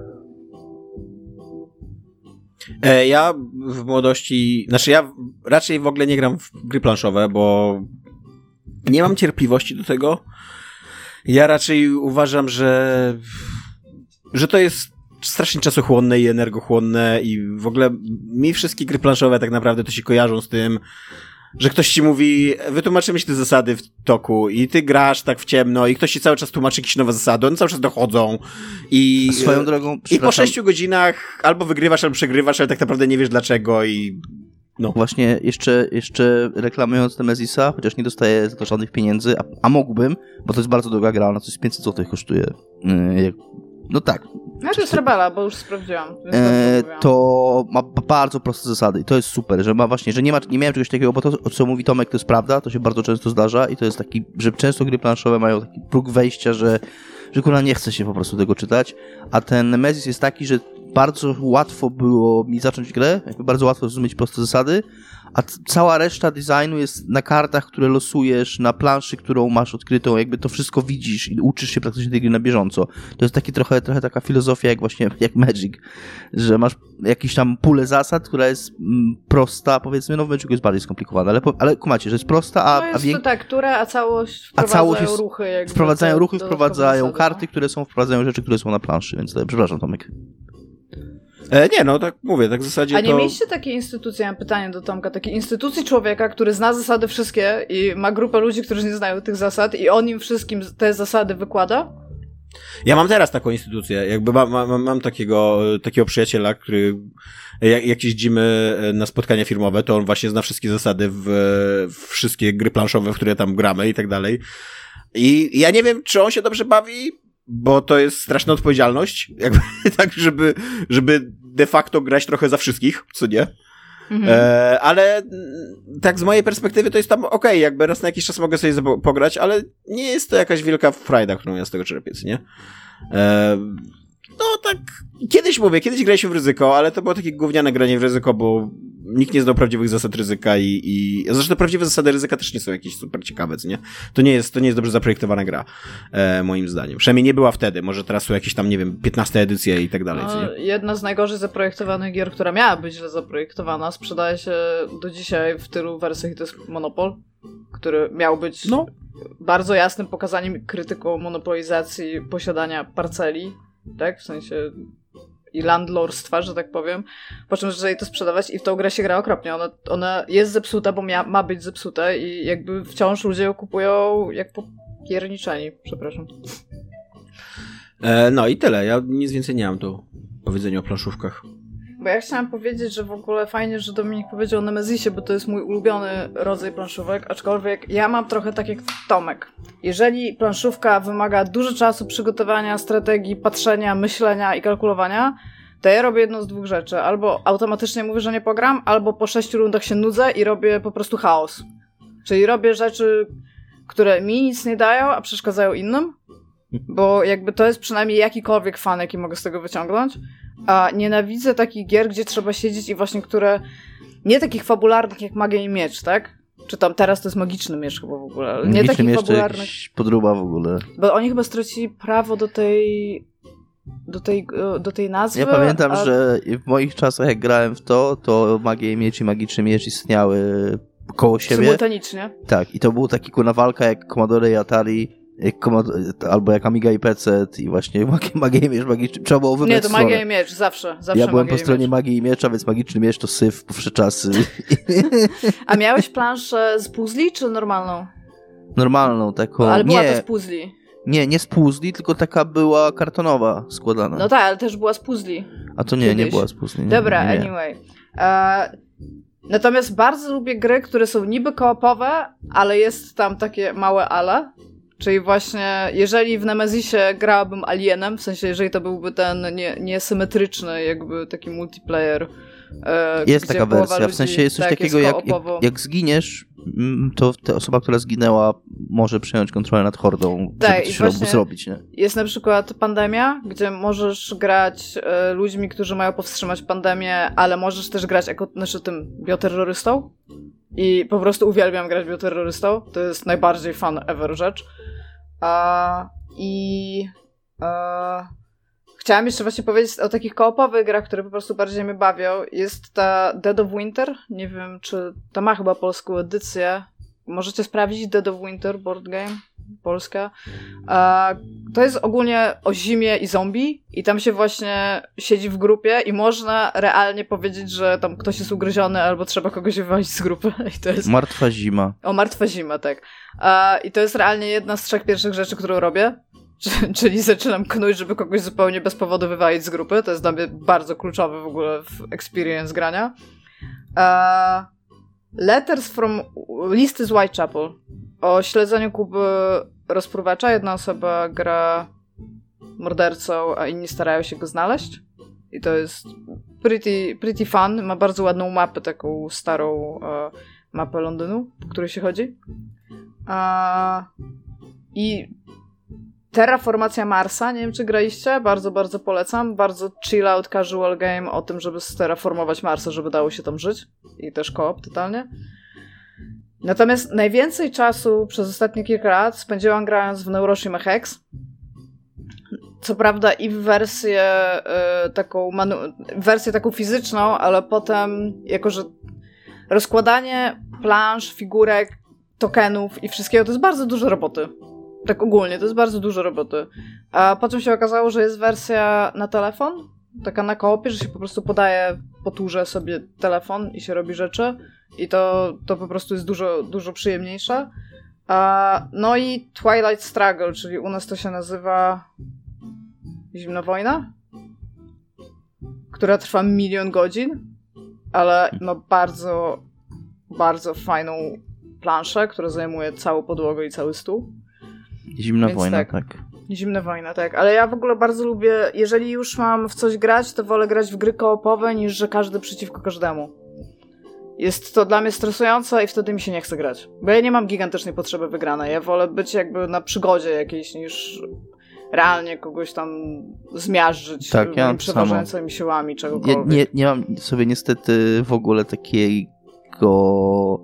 E, ja w młodości, znaczy ja raczej w ogóle nie gram w gry planszowe, bo nie mam cierpliwości do tego. Ja raczej uważam, że że to jest strasznie czasochłonne i energochłonne i w ogóle mi wszystkie gry planszowe tak naprawdę to się kojarzą z tym, że ktoś ci mówi, wytłumaczymy ci te zasady w toku i ty grasz tak w ciemno i ktoś ci cały czas tłumaczy jakieś nowe zasady, one cały czas dochodzą i... Swoją drogą, I po sześciu godzinach albo wygrywasz, albo przegrywasz, ale tak naprawdę nie wiesz dlaczego i no. Właśnie jeszcze, jeszcze reklamując Nemezisa, chociaż nie dostaję za to żadnych pieniędzy, a, a mógłbym, bo to jest bardzo droga gra, ona coś 500 zł kosztuje. Yy, jak- No tak, No to jest Rebela, bo już sprawdziłam. E, to ma bardzo proste zasady i to jest super, że ma właśnie, że nie ma, nie miałem czegoś takiego, bo to, co mówi Tomek, to jest prawda, to się bardzo często zdarza i to jest taki, że często gry planszowe mają taki próg wejścia, że, że kurwa nie chce się po prostu tego czytać, a ten Nemesis jest taki, że bardzo łatwo było mi zacząć grę, jakby bardzo łatwo zrozumieć proste zasady, a cała reszta designu jest na kartach, które losujesz, na planszy, którą masz odkrytą, jakby to wszystko widzisz i uczysz się praktycznie tej gry na bieżąco. To jest taki trochę, trochę taka filozofia jak właśnie, jak Magic, że masz jakiś tam pulę zasad, która jest mm, prosta, powiedzmy, no w Magicu jest bardziej skomplikowana, ale, ale kumacie, że jest prosta, a, no a, jest wiek- to tak, które, a całość A wprowadzają całość jest- ruchy. Jakby, wprowadzają te ruchy, wprowadzają karty, no. które są, wprowadzają rzeczy, które są na planszy, więc to, przepraszam Tomek. E, nie, no tak mówię, tak w zasadzie A nie to... mieliście takiej instytucji, mam pytanie do Tomka, takiej instytucji człowieka, który zna zasady wszystkie i ma grupę ludzi, którzy nie znają tych zasad i on im wszystkim te zasady wykłada? Ja mam teraz taką instytucję, jakby mam, mam, mam takiego, takiego przyjaciela, który jak, jak jeździmy na spotkania firmowe, to on właśnie zna wszystkie zasady w, w wszystkie gry planszowe, w które tam gramy i tak dalej. I ja nie wiem, czy on się dobrze bawi, bo to jest straszna odpowiedzialność, jakby tak, żeby, żeby de facto grać trochę za wszystkich, co nie? Mhm. E, ale mm, tak z mojej perspektywy to jest tam okej, jakby raz na jakiś czas mogę sobie pograć, ale nie jest to jakaś wielka frajda, którą ja z tego czerpię, nie? E, no tak, kiedyś mówię, kiedyś graliśmy w ryzyko, ale to było takie gówniane granie w ryzyko, bo nikt nie znał prawdziwych zasad ryzyka i, i zresztą prawdziwe zasady ryzyka też nie są jakieś super ciekawe, co nie? To nie jest, to nie jest dobrze zaprojektowana gra, e, moim zdaniem. Przynajmniej nie była wtedy, może teraz są jakieś tam, nie wiem, 15 edycje i tak dalej, co nie? No, jedna z najgorzej zaprojektowanych gier, która miała być źle zaprojektowana, sprzedaje się do dzisiaj w tylu wersjach i to jest Monopol, który miał być No. bardzo jasnym pokazaniem krytyką monopolizacji posiadania parceli, tak? W sensie i landlordstwa, że tak powiem, po czym zaczęli to sprzedawać i w tą grę się gra okropnie. Ona, ona jest zepsuta, bo mia, ma być zepsuta i jakby wciąż ludzie ją kupują jak popierniczeni, przepraszam. E, no i tyle, ja nic więcej nie mam do powiedzenia o planszówkach. Bo ja chciałam powiedzieć, że w ogóle fajnie, że Dominik powiedział o Nemezisie, bo to jest mój ulubiony rodzaj planszówek, aczkolwiek ja mam trochę tak jak Tomek. Jeżeli planszówka wymaga dużo czasu przygotowania, strategii, patrzenia, myślenia i kalkulowania, to ja robię jedną z dwóch rzeczy. Albo automatycznie mówię, że nie pogram, albo po sześciu rundach się nudzę i robię po prostu chaos. Czyli robię rzeczy, które mi nic nie dają, a przeszkadzają innym, bo jakby to jest przynajmniej jakikolwiek fan, jaki mogę z tego wyciągnąć. A nienawidzę takich gier, gdzie trzeba siedzieć i właśnie które. Nie takich fabularnych jak Magia i Miecz, tak? Czy tam teraz to jest magiczny miecz chyba w ogóle, ale nie Magiczny fabularnych. jakiś podruba w ogóle. Bo oni chyba stracili prawo do tej. do tej, do tej nazwy. Ja pamiętam, a... że w moich czasach jak grałem w to, to Magia i Miecz i Magiczny Miecz istniały koło siebie. Symultanicznie. Tak, i to był taki kurna walka jak Commodore i Atari, jak Commodore, albo jak Amiga i PC i właśnie Magia, i Miecz Magiczny. Trzeba było wybrać Nie, to. Magia i Miecz, zawsze. zawsze Ja byłem po stronie. Magii i Miecza, więc Magiczny Miecz to syf po czasy. A miałeś planszę z puzli, czy normalną? Normalną, taką... ale była to nie, z puzli. nie, nie z puzli, tylko taka była kartonowa składana. No tak, ale też była z puzli. A to nie, nie kiedyś. była z puzli. Nie, Dobra, nie. anyway. E, natomiast bardzo lubię gry, które są niby koopowe, ale jest tam takie małe ale. Czyli właśnie, jeżeli w Nemezisie grałabym alienem, w sensie, jeżeli to byłby ten nie, niesymetryczny, jakby taki multiplayer. E, Jest taka wersja, w ludzi, sensie jest coś tak, takiego, jak, jak, jak zginiesz, to ta osoba, która zginęła, może przejąć kontrolę nad hordą, Tak, żeby coś właśnie- zrobić, nie? Jest na przykład pandemia, gdzie możesz grać e, ludźmi, którzy mają powstrzymać pandemię, ale możesz też grać jako, znaczy tym bioterrorystą. I po prostu uwielbiam grać bioterrorystą. To jest najbardziej fun ever rzecz. A, I a, chciałam jeszcze właśnie powiedzieć o takich koopowych grach, które po prostu bardziej mnie bawią. Jest ta Dead of Winter. Nie wiem, czy ta ma chyba polską edycję. Możecie sprawdzić Dead of Winter board game. Polska. To jest ogólnie o zimie i zombie i tam się właśnie siedzi w grupie i można realnie powiedzieć, że tam ktoś jest ugryziony albo trzeba kogoś wywalić z grupy i to jest... Martwa zima. O, martwa zima, tak. I to jest realnie jedna z trzech pierwszych rzeczy, którą robię. Czy- Czyli zaczynam knuć, żeby kogoś zupełnie bez powodu wywalić z grupy. To jest dla mnie bardzo kluczowe w ogóle w experience grania. A, Letters from listy z Whitechapel. O śledzeniu Kuby rozpruwacza. Jedna osoba gra mordercą, a inni starają się go znaleźć. I to jest pretty, pretty fun. Ma bardzo ładną mapę, taką starą e, mapę Londynu, po której się chodzi. A, I Terraformacja Marsa, nie wiem czy graliście, bardzo, bardzo polecam. Bardzo chill out, casual game o tym, żeby terraformować Marsa, żeby dało się tam żyć. I też koop totalnie. Natomiast najwięcej czasu przez ostatnie kilka lat spędziłam grając w Neuroshima Hex. Co prawda i w wersję y, taką manu- wersję taką fizyczną, ale potem jako, że rozkładanie plansz, figurek, tokenów i wszystkiego to jest bardzo dużo roboty. Tak ogólnie, to jest bardzo dużo roboty. A potem się okazało, że jest wersja na telefon, taka na koopie, że się po prostu podaje po sobie telefon i się robi rzeczy. I to, to po prostu jest dużo, dużo przyjemniejsze. A, no i Twilight Struggle, czyli u nas to się nazywa Zimna Wojna, która trwa milion godzin, ale ma bardzo, bardzo fajną planszę, która zajmuje całą podłogę i cały stół. Zimna Więc wojna, tak. tak. Zimna wojna, tak. Ale ja w ogóle bardzo lubię, jeżeli już mam w coś grać, to wolę grać w gry koopowe, niż że każdy przeciwko każdemu. Jest to dla mnie stresujące i wtedy mi się nie chce grać. Bo ja nie mam gigantycznej potrzeby wygranej. Ja wolę być jakby na przygodzie jakiejś, niż realnie kogoś tam zmiażdżyć Tak, ja przeważającymi siłami, Ja czegokolwiek. nie, nie mam sobie niestety w ogóle takiego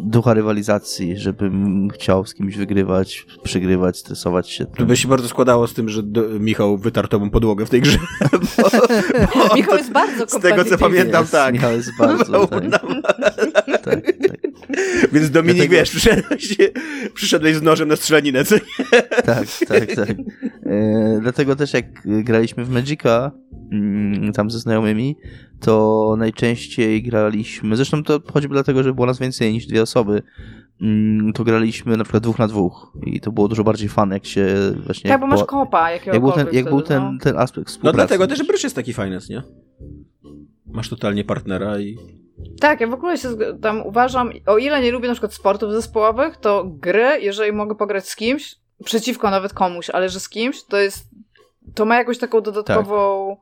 ducha rywalizacji, żebym chciał z kimś wygrywać, przegrywać, stresować się. To by się bardzo składało z tym, że do, Michał wytarł tobą podłogę w tej grze. Bo, bo Michał jest bardzo z tego, co pamiętam, Jest, tak. Michał jest bardzo... tak, tak, tak. Więc Dominik, Dlatego- wiesz, przyszedłeś, przyszedłeś z nożem na strzelanינę, co nie? Tak, tak, tak. E, dlatego też jak graliśmy w Magica, mm, tam ze znajomymi, to najczęściej graliśmy, zresztą to choćby dlatego, że było nas więcej niż dwie osoby, mm, to graliśmy na przykład dwóch na dwóch i to było dużo bardziej fan, jak się właśnie... Tak, bo masz kopa jak był ten, jak był ten, no. ten aspekt No współpracy. dlatego też Bryż jest taki fajny, nie? Masz totalnie partnera i... Tak, ja w ogóle się tam uważam, o ile nie lubię na przykład sportów zespołowych, to gry, jeżeli mogę pograć z kimś, przeciwko nawet komuś, ale że z kimś, to jest, to ma jakąś taką dodatkową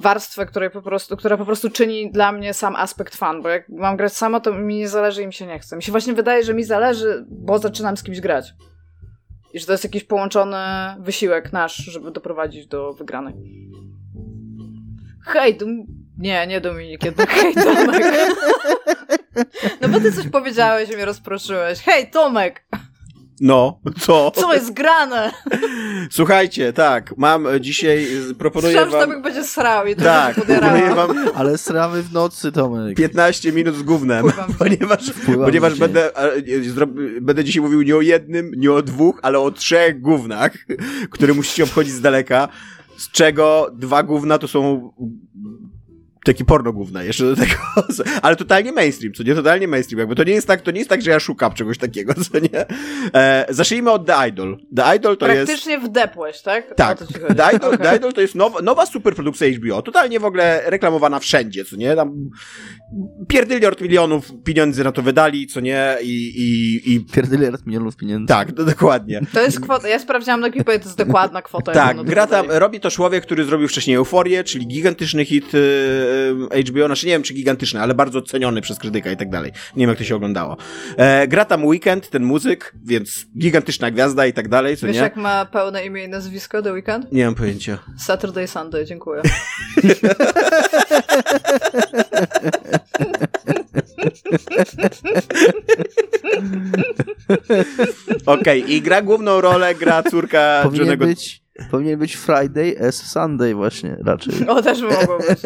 warstwę, której po prostu, która po prostu czyni dla mnie sam aspekt fan, bo jak mam grać sama, to mi nie zależy i mi się nie chce. Mi się właśnie wydaje, że mi zależy, bo zaczynam z kimś grać. I że to jest jakiś połączony wysiłek nasz, żeby doprowadzić do wygranej. Hej, dum... nie, nie Dominik, jednak hej Tomek. No bo ty coś powiedziałeś i mnie rozproszyłeś. Hej Tomek, No, co? co jest grane? Słuchajcie, tak, mam e, dzisiaj, e, proponuję Słyszałam, że wam... Tomek będzie srał i to Tak, się proponuję wam Ale sramy w nocy, Tomek. 15 minut z gównem, Wpływam ponieważ, Wpływam ponieważ będę, e, będę dzisiaj mówił nie o jednym, nie o dwóch, ale o trzech gównach, które musicie obchodzić z daleka, z czego dwa gówna to są takie porno gówna jeszcze do tego, ale totalnie mainstream, co nie, totalnie mainstream, jakby to nie jest tak, to nie jest tak, że ja szukam czegoś takiego, co nie. E, zacznijmy od The Idol. The Idol to jest... Praktycznie wdepłeś, tak? Tak, to. The Idol, Okej. The Idol to jest nowa, nowa superprodukcja HBO, totalnie w ogóle reklamowana wszędzie, co nie, tam pierdyliard milionów pieniędzy na to wydali, co nie, i, i, i Pierdyliard milionów pieniędzy. tak, no, dokładnie. To jest kwota, ja sprawdziłam na Wikipedii, to jest dokładna kwota. Tak, gra tam, robi to człowiek, który zrobił wcześniej Euforię, czyli gigantyczny hit y, y, HBO, znaczy nie wiem czy gigantyczny, ale bardzo ceniony przez krytyka i tak dalej. Nie wiem jak to się oglądało. E, gra tam Weekend, ten muzyk, więc gigantyczna gwiazda i tak dalej, co Wiesz nie? jak ma pełne imię i nazwisko The Weekend? Nie mam pojęcia. Saturday Sunday, dziękuję. Okej, i gra główną rolę, gra córka Powinien Johnego... być, powinien być Friday as Sunday właśnie raczej. O, też mogło być.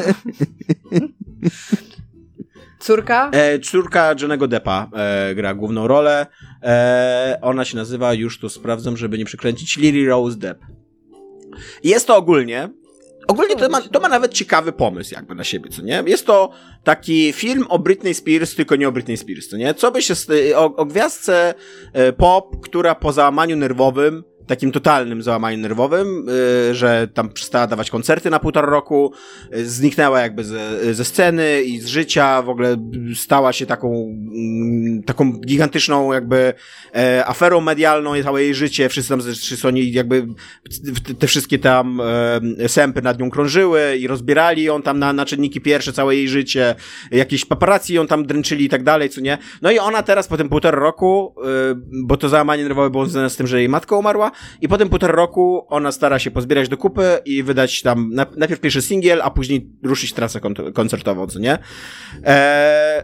Córka? E, córka Johnego Deppa e, gra główną rolę. E, ona się nazywa, już to sprawdzam, żeby nie przekręcić, Lily Rose Depp. Jest to ogólnie. Ogólnie to ma, to ma nawet ciekawy pomysł jakby na siebie, co nie? Jest to taki film o Britney Spears, tylko nie o Britney Spears, co nie? Co by się... z- O, o gwiazdce e, pop, która po załamaniu nerwowym takim totalnym załamaniu nerwowym, y, że tam przestała dawać koncerty na półtora roku, y, zniknęła jakby ze, ze sceny i z życia, w ogóle stała się taką, mm, taką gigantyczną jakby e, aferą medialną, całe jej życie, wszyscy tam, wszyscy oni jakby te, wszystkie tam e, sępy nad nią krążyły i rozbierali ją tam na, na czynniki pierwsze, całe jej życie, jakieś paparazzi ją tam dręczyli i tak dalej, co nie. No i ona teraz po tym półtora roku, y, bo to załamanie nerwowe było związane z tym, że jej matka umarła i po tym półtora roku ona stara się pozbierać do kupy i wydać tam na, najpierw pierwszy singiel, a później ruszyć trasę kon- koncertową, co nie. Eee,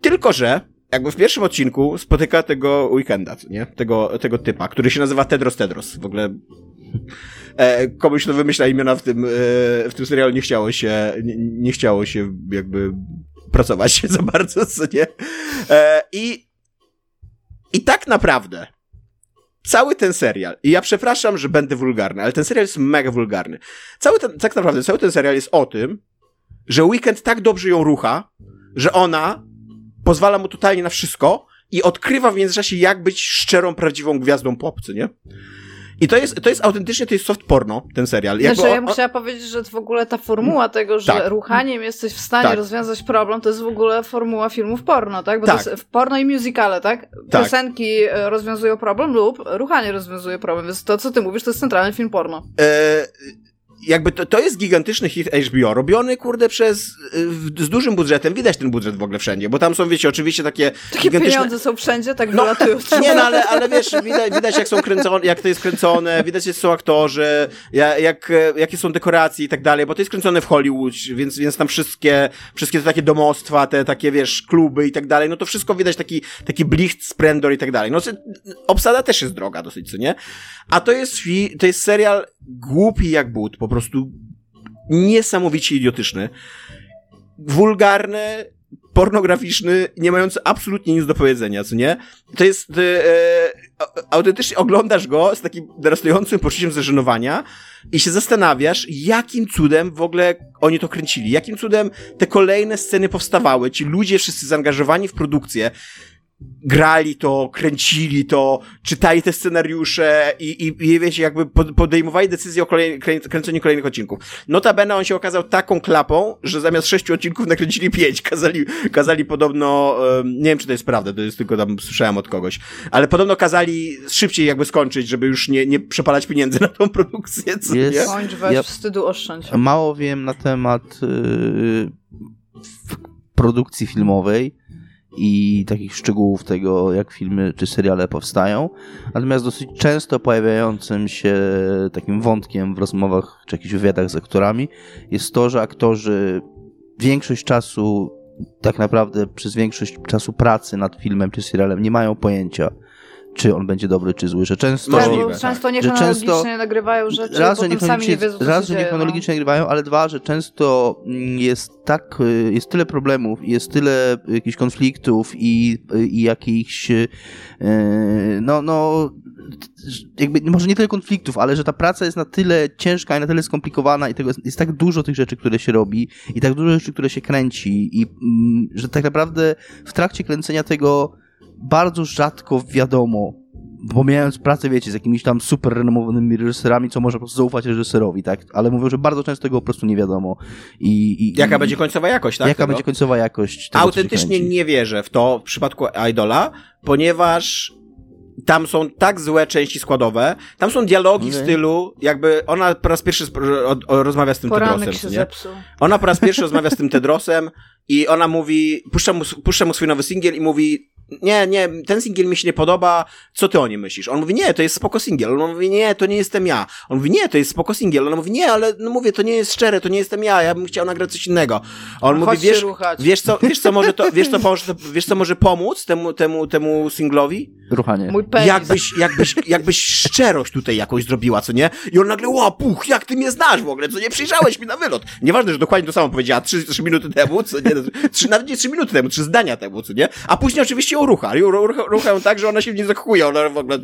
tylko, że jakby w pierwszym odcinku spotyka tego weekenda, nie? Tego, tego typa, który się nazywa Tedros Tedros. W ogóle e, komuś to wymyśla imiona w tym, e, w tym serialu nie chciało się, nie, nie chciało się jakby pracować za bardzo, co nie? E, I i tak naprawdę cały ten serial, i ja przepraszam, że będę wulgarny, ale ten serial jest mega wulgarny. Cały ten, tak naprawdę cały ten serial jest o tym, że Weekend tak dobrze ją rucha, że ona pozwala mu totalnie na wszystko i odkrywa w międzyczasie, jak być szczerą, prawdziwą gwiazdą pop, co nie? I to jest, to jest autentycznie, to jest soft porno, ten serial. Jakby Znaczy, ja bym chciała powiedzieć, że w ogóle ta formuła tego, że Tak. ruchaniem jesteś w stanie Tak. rozwiązać problem, to jest w ogóle formuła filmów porno, tak? Bo Tak. to jest w porno i musicale, tak? Tak. Piosenki e, rozwiązują problem lub ruchanie rozwiązuje problem, więc to, co ty mówisz, to jest centralny film porno. e, jakby to, to jest gigantyczny hit HBO, robiony, kurde, przez, y, z dużym budżetem. Widać ten budżet w ogóle wszędzie, bo tam są, wiecie, oczywiście takie Takie gigantyczne... pieniądze są wszędzie, tak No, wylatują. Nie, no ale, ale wiesz, widać, widać jak są kręcone, jak to jest kręcone, widać jak są aktorzy, ja- jak, e, jakie są dekoracje i tak dalej, bo to jest kręcone w Hollywood, więc, więc tam wszystkie, wszystkie te takie domostwa, te takie, wiesz, kluby i tak dalej, no to wszystko widać taki, taki blicht, splendor i tak dalej. No, obsada też jest droga dosyć, co nie? A to jest, to jest serial głupi jak but, po prostu niesamowicie idiotyczny, wulgarny, pornograficzny, nie mający absolutnie nic do powiedzenia, co nie? To jest, e, autentycznie oglądasz go z takim narastającym poczuciem zażenowania i się zastanawiasz, jakim cudem w ogóle oni to kręcili, jakim cudem te kolejne sceny powstawały, ci ludzie wszyscy zaangażowani w produkcję, grali to, kręcili to, czytali te scenariusze i, i, i wiecie, jakby podejmowali decyzję o kolej, kręceniu kolejnych odcinków. Notabene on się okazał taką klapą, że zamiast sześciu odcinków nakręcili pięć. Kazali, kazali podobno, nie wiem czy to jest prawda, to jest tylko tam słyszałem od kogoś, ale podobno kazali szybciej jakby skończyć, żeby już nie, nie przepalać pieniędzy na tą produkcję, co jest, nie? Kończ, weź, ja wstydu oszczędź. Mało wiem na temat yy, produkcji filmowej, i takich szczegółów tego, jak filmy czy seriale powstają. Natomiast dosyć często pojawiającym się takim wątkiem w rozmowach czy jakichś wywiadach z aktorami jest to, że aktorzy większość czasu, tak naprawdę przez większość czasu pracy nad filmem czy serialem nie mają pojęcia, czy on będzie dobry, czy zły, że często... Możliwe, tak. często niechronologicznie że często, nagrywają rzeczy, raz, że niechronologicznie, nie wiedzą, Raz, że niechronologicznie no. nagrywają, ale dwa, że często mm, jest tak, y, jest tyle problemów, jest tyle jakichś konfliktów i, i jakichś y, no, no jakby może nie tyle konfliktów, ale że ta praca jest na tyle ciężka i na tyle skomplikowana i tego jest tak dużo tych rzeczy, które się robi i tak dużo rzeczy, które się kręci i mm, że tak naprawdę w trakcie kręcenia tego bardzo rzadko wiadomo, pomijając pracę, wiecie, z jakimiś tam super renomowanymi reżyserami, co może po prostu zaufać reżyserowi, tak? Ale mówią, że bardzo często tego po prostu nie wiadomo. I, i jaka i, będzie końcowa jakość, tak? Jaka tego? będzie końcowa jakość tego, Autentycznie nie wierzę w to w przypadku Idola, ponieważ tam są tak złe części składowe, tam są dialogi okay. w stylu, jakby ona po raz pierwszy rozmawia z tym Poranek Tedrosem. Się nie? Zepsuł. Ona po raz pierwszy rozmawia z tym Tedrosem i ona mówi, puszcza mu, puszcza mu swój nowy singiel i mówi, nie, nie, ten singiel mi się nie podoba, co ty o nim myślisz? On mówi, nie, to jest spoko singiel. On mówi, nie, to nie jestem ja. On mówi, nie, to jest spoko singiel. On mówi, nie, ale no mówię, to nie jest szczere, to nie jestem ja, ja bym chciał nagrać coś innego. On no, mówi, wiesz, wiesz co, wiesz co może to, wiesz co, może, wiesz co może pomóc temu, temu, temu singlowi? Ruchanie. Mój penis. Jakbyś, jakbyś, jakbyś szczerość tutaj jakąś zrobiła, co nie? I on nagle, ła, puch, jak ty mnie znasz w ogóle, co nie przyjrzałeś mi na wylot. Nieważne, że dokładnie to samo powiedziała trzy, trzy minuty temu, co nie, trzy, nawet nie trzy minuty temu, trzy zdania temu, co nie? A później oczywiście ją rucha, rucha, ruchają tak, że ona się nie zakuje, ona w ogóle...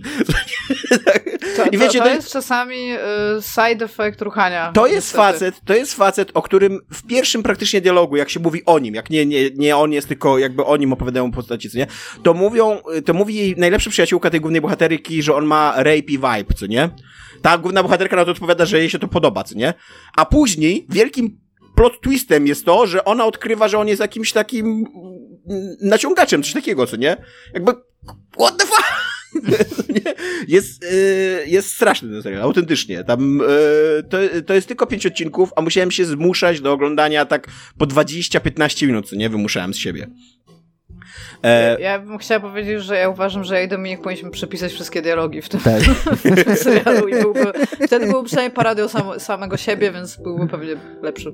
To, I wiecie, to, to jest czasami y, side effect ruchania. To jest niestety. facet, to jest facet, o którym w pierwszym praktycznie dialogu, jak się mówi o nim, jak nie, nie, nie on jest, tylko jakby o nim opowiadają postaci, co nie? To mówią, to mówi jej najlepsza przyjaciółka tej głównej bohaterki, że on ma rapey vibe, co nie? Ta główna bohaterka na to odpowiada, że jej się to podoba, co nie? A później wielkim plot twistem jest to, że ona odkrywa, że on jest jakimś takim naciągaczem, coś takiego, co nie? Jakby, what the fuck? jest, yy, jest straszny ten serial, autentycznie. Tam, yy, to, to jest tylko pięć odcinków, a musiałem się zmuszać do oglądania tak po 20-15 minut, co nie? Wymuszałem z siebie. E... Ja bym chciała powiedzieć, że ja uważam, że ja i Dominik powinniśmy przepisać wszystkie dialogi w tym, tak. w tym serialu i byłby, wtedy byłby przynajmniej parodią sam, samego siebie, więc byłby pewnie lepszy.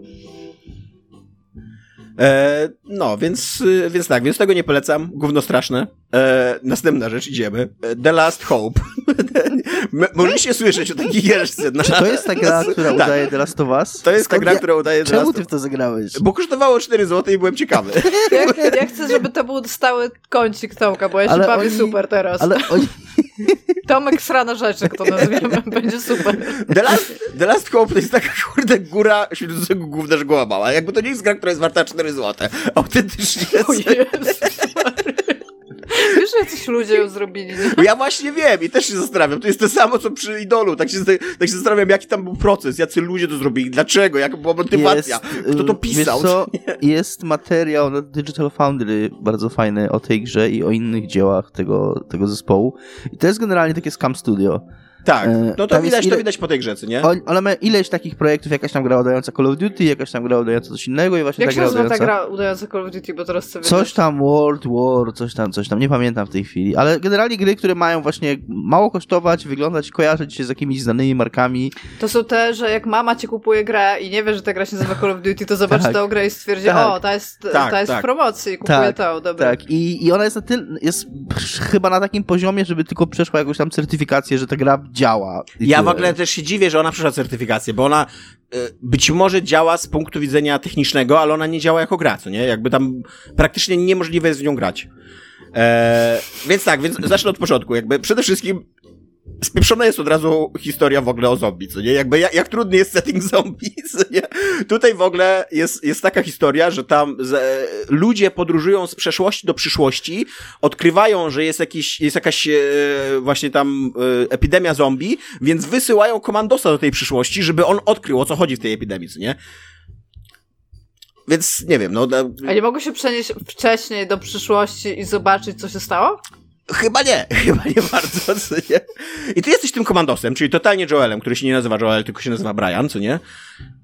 E, no, więc, więc tak, więc tego nie polecam. Gówno straszne. E, następna rzecz, idziemy. E, The Last Hope. Mogliście słyszeć o takiej gierce. Na... Czy to jest ta gra, która tak. udaje The Last of Us? To jest Skąd ta gra, ja... która udaje The Last of Us. Czemu ty w to zagrałeś? Bo kosztowało 4 zł i byłem ciekawy. Ja, ja chcę, żeby to był stały kącik Tomka, bo ja się ale bawię oni... super teraz. Ale oni... Tomek srana rzeczy, to nazwiemy, będzie super. The Last, The Last Hope to jest taka kurde góra śledzącego gówna mała. Jakby to nie jest gra, która jest warta 4 zł. Autentycznie jest. O Jezus. Że jacyś ludzie ją zrobili. Nie? Ja właśnie wiem i też się zastanawiam. To jest to samo, co przy Idolu. Tak się, tak się zastanawiam, jaki tam był proces, jacy ludzie to zrobili, dlaczego, jaka była motywacja, jest, kto to pisał. Co, jest materiał na Digital Foundry bardzo fajny o tej grze i o innych dziełach tego, tego zespołu. I to jest generalnie takie Scam Studio. Tak, e, no to widać, ile... to widać po tej grze, nie? On, ale ma ileś takich projektów, jakaś tam gra udająca Call of Duty, jakaś tam gra udająca coś innego i właśnie Jak ta gra udająca... Jak ta gra udająca Call of Duty, bo teraz sobie Coś tam World War, coś tam, coś tam, nie pamiętam w tej chwili, ale generalnie gry, które mają właśnie mało kosztować, wyglądać, kojarzyć się z jakimiś znanymi markami. To są te, że jak mama ci kupuje grę i nie wie, że ta gra się nazywa Call of Duty, to zobaczy tak. tę grę i stwierdzi, tak. o, ta jest, tak, ta jest tak. w promocji, kupuje tak, to, dobra. Tak, I, i ona jest na tyle, jest chyba na takim poziomie, żeby tylko przeszła jakąś tam certyfikację, że ta gra działa. Ja w ogóle też się dziwię, że ona przeszła certyfikację, bo ona y, być może działa z punktu widzenia technicznego, ale ona nie działa jako gra, co nie? Jakby tam praktycznie niemożliwe jest w nią grać. E, więc tak, więc zacznę od początku. Jakby przede wszystkim spieprzona jest od razu historia w ogóle o zombie, co nie? Jakby jak, jak trudny jest setting zombie, co nie? Tutaj w ogóle jest, jest taka historia, że tam z, ludzie podróżują z przeszłości do przyszłości, odkrywają, że jest jakiś, jest jakaś e, właśnie tam e, epidemia zombie, więc wysyłają komandosa do tej przyszłości, żeby on odkrył, o co chodzi w tej epidemii, co nie? Więc nie wiem, no. A nie mogło się przenieść wcześniej do przyszłości i zobaczyć, co się stało? Chyba nie, chyba nie bardzo, co nie? I ty jesteś tym komandosem, czyli totalnie Joelem, który się nie nazywa Joel, tylko się nazywa Brian, co nie?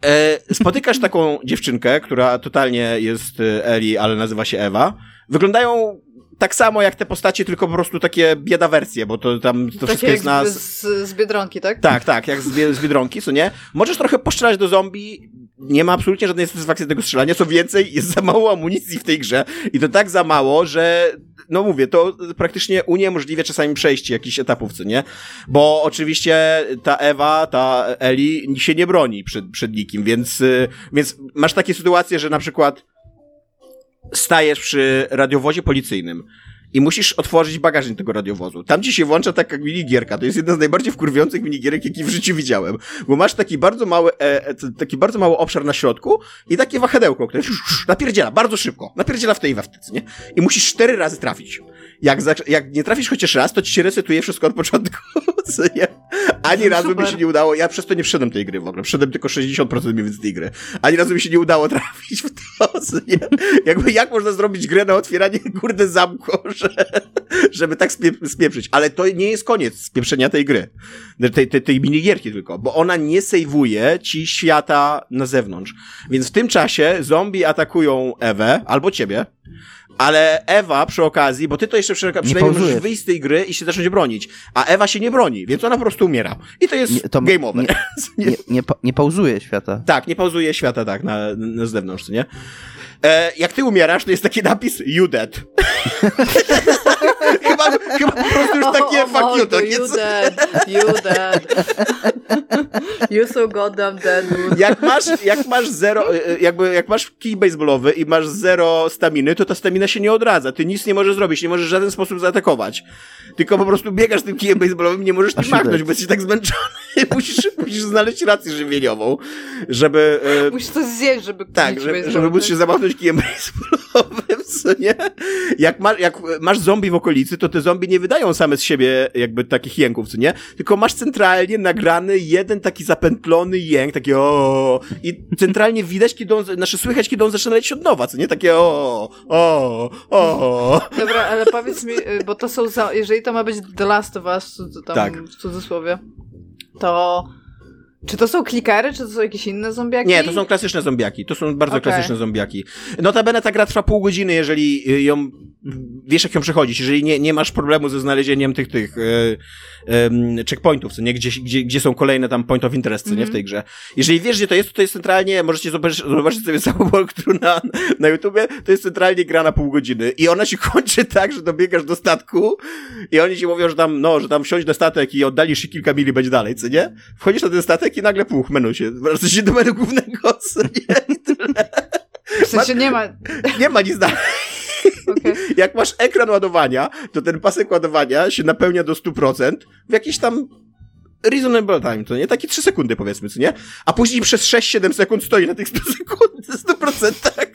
E, spotykasz taką dziewczynkę, która totalnie jest e, Eli, ale nazywa się Ewa. Wyglądają tak samo jak te postacie, tylko po prostu takie bieda wersje, bo to tam to takie wszystko jest na... Z, z Biedronki, tak? Tak, tak, jak z, z Biedronki, co nie? Możesz trochę postrzelać do zombie, nie ma absolutnie żadnej satysfakcji tego strzelania, co więcej, jest za mało amunicji w tej grze i to tak za mało, że no mówię, to praktycznie uniemożliwia czasami przejście jakichś etapów, co nie? Bo oczywiście ta Ewa, ta Eli się nie broni przed, przed nikim, więc, y, więc masz takie sytuacje, że na przykład stajesz przy radiowozie policyjnym i musisz otworzyć bagażnik tego radiowozu. Tam ci się włącza taka minigierka. To jest jedna z najbardziej wkurwiających minigierek, jakie w życiu widziałem. Bo masz taki bardzo mały, e, e taki bardzo mały obszar na środku i takie wahadełko, które napierdziela bardzo szybko. Napierdziela w tej i nie? I musisz cztery razy trafić. Jak, za, jak nie trafisz chociaż raz, to ci się resetuje wszystko od początku. Ani no, razu mi się nie udało. Ja przez to nie wszedłem tej gry w ogóle. Wszedłem tylko 60% mniej więcej tej gry. Ani razu mi się nie udało trafić w to. Nie? Jakby jak można zrobić grę na otwieranie kurde zamku, że, żeby tak spie, spieprzyć. Ale to nie jest koniec spieprzenia tej gry. Tej, tej, tej minigierki tylko. Bo ona nie sejwuje ci świata na zewnątrz. Więc w tym czasie zombie atakują Ewę albo ciebie ale Ewa przy okazji, bo ty to jeszcze przy, przynajmniej możesz wyjść z tej gry i się zacząć bronić, a Ewa się nie broni, więc ona po prostu umiera. I to jest nie, to game over. Nie, nie, nie, nie pauzuje świata. Tak, nie pauzuje świata, tak, na, na zewnątrz, nie? E, jak ty umierasz, to jest taki napis you dead. chyba, chyba po prostu już takie oh, fuck you, to you dead, you dead. You so goddamn dead. Jak masz, jak masz zero, e, e, jakby, jak masz kij baseballowy i masz zero staminy, to ta stamina się nie odradza. Ty nic nie możesz zrobić, nie możesz w żaden sposób zaatakować. Tylko po prostu biegasz tym kijem baseballowym i nie możesz tym machnąć, bo jesteś tak zmęczony. musisz, musisz znaleźć rację żywieniową, żeby... E... Musisz coś zjeść, żeby... Tak, żeby, żeby móc się zamachnąć kijem baseballowym, co nie? Jak, ma, jak masz zombie w okolicy, to te zombie nie wydają same z siebie jakby takich jęków, co nie? Tylko masz centralnie nagrany jeden taki zapętlony jęk, taki o i centralnie widać, kiedy on, znaczy słychać, kiedy on zaczyna lecieć od nowa, co nie? Takie o o o Dobra, ale powiedz mi, y, bo to są, za, jeżeli to ma być The Last of Us, tam tak. w cudzysłowie, to czy to są klikery, czy to są jakieś inne zombiaki? Nie, to są klasyczne zombiaki. To są bardzo okay. klasyczne zombiaki. Notabene ta gra trwa pół godziny, jeżeli ją wiesz jak ją przechodzić, jeżeli nie, nie masz problemu ze znalezieniem tych, tych e, checkpointów, co nie? Gdzie, gdzie, gdzie są kolejne tam point of interest, co nie, w tej grze. Jeżeli wiesz, gdzie to jest, to, to jest centralnie, możecie zobaczyć, zobaczyć sobie samą walkthrough na, na YouTubie, to jest centralnie gra na pół godziny i ona się kończy tak, że dobiegasz do statku i oni ci mówią, że tam, no, że tam wsiądź do statek i oddalisz się kilka mili, będzie dalej, co nie? Wchodzisz na ten statek i nagle puch, menu się, wracasz się do menu głównego, co nie? I tyle. W sensie nie ma... Nie ma nic dalej. Okay. Jak masz ekran ładowania, to ten pasek ładowania się napełnia do 100% w jakiś tam reasonable time, to nie? Takie 3 sekundy powiedzmy, co nie? A później przez 6-7 sekund stoi na tych 100 sekund, 100%, tak?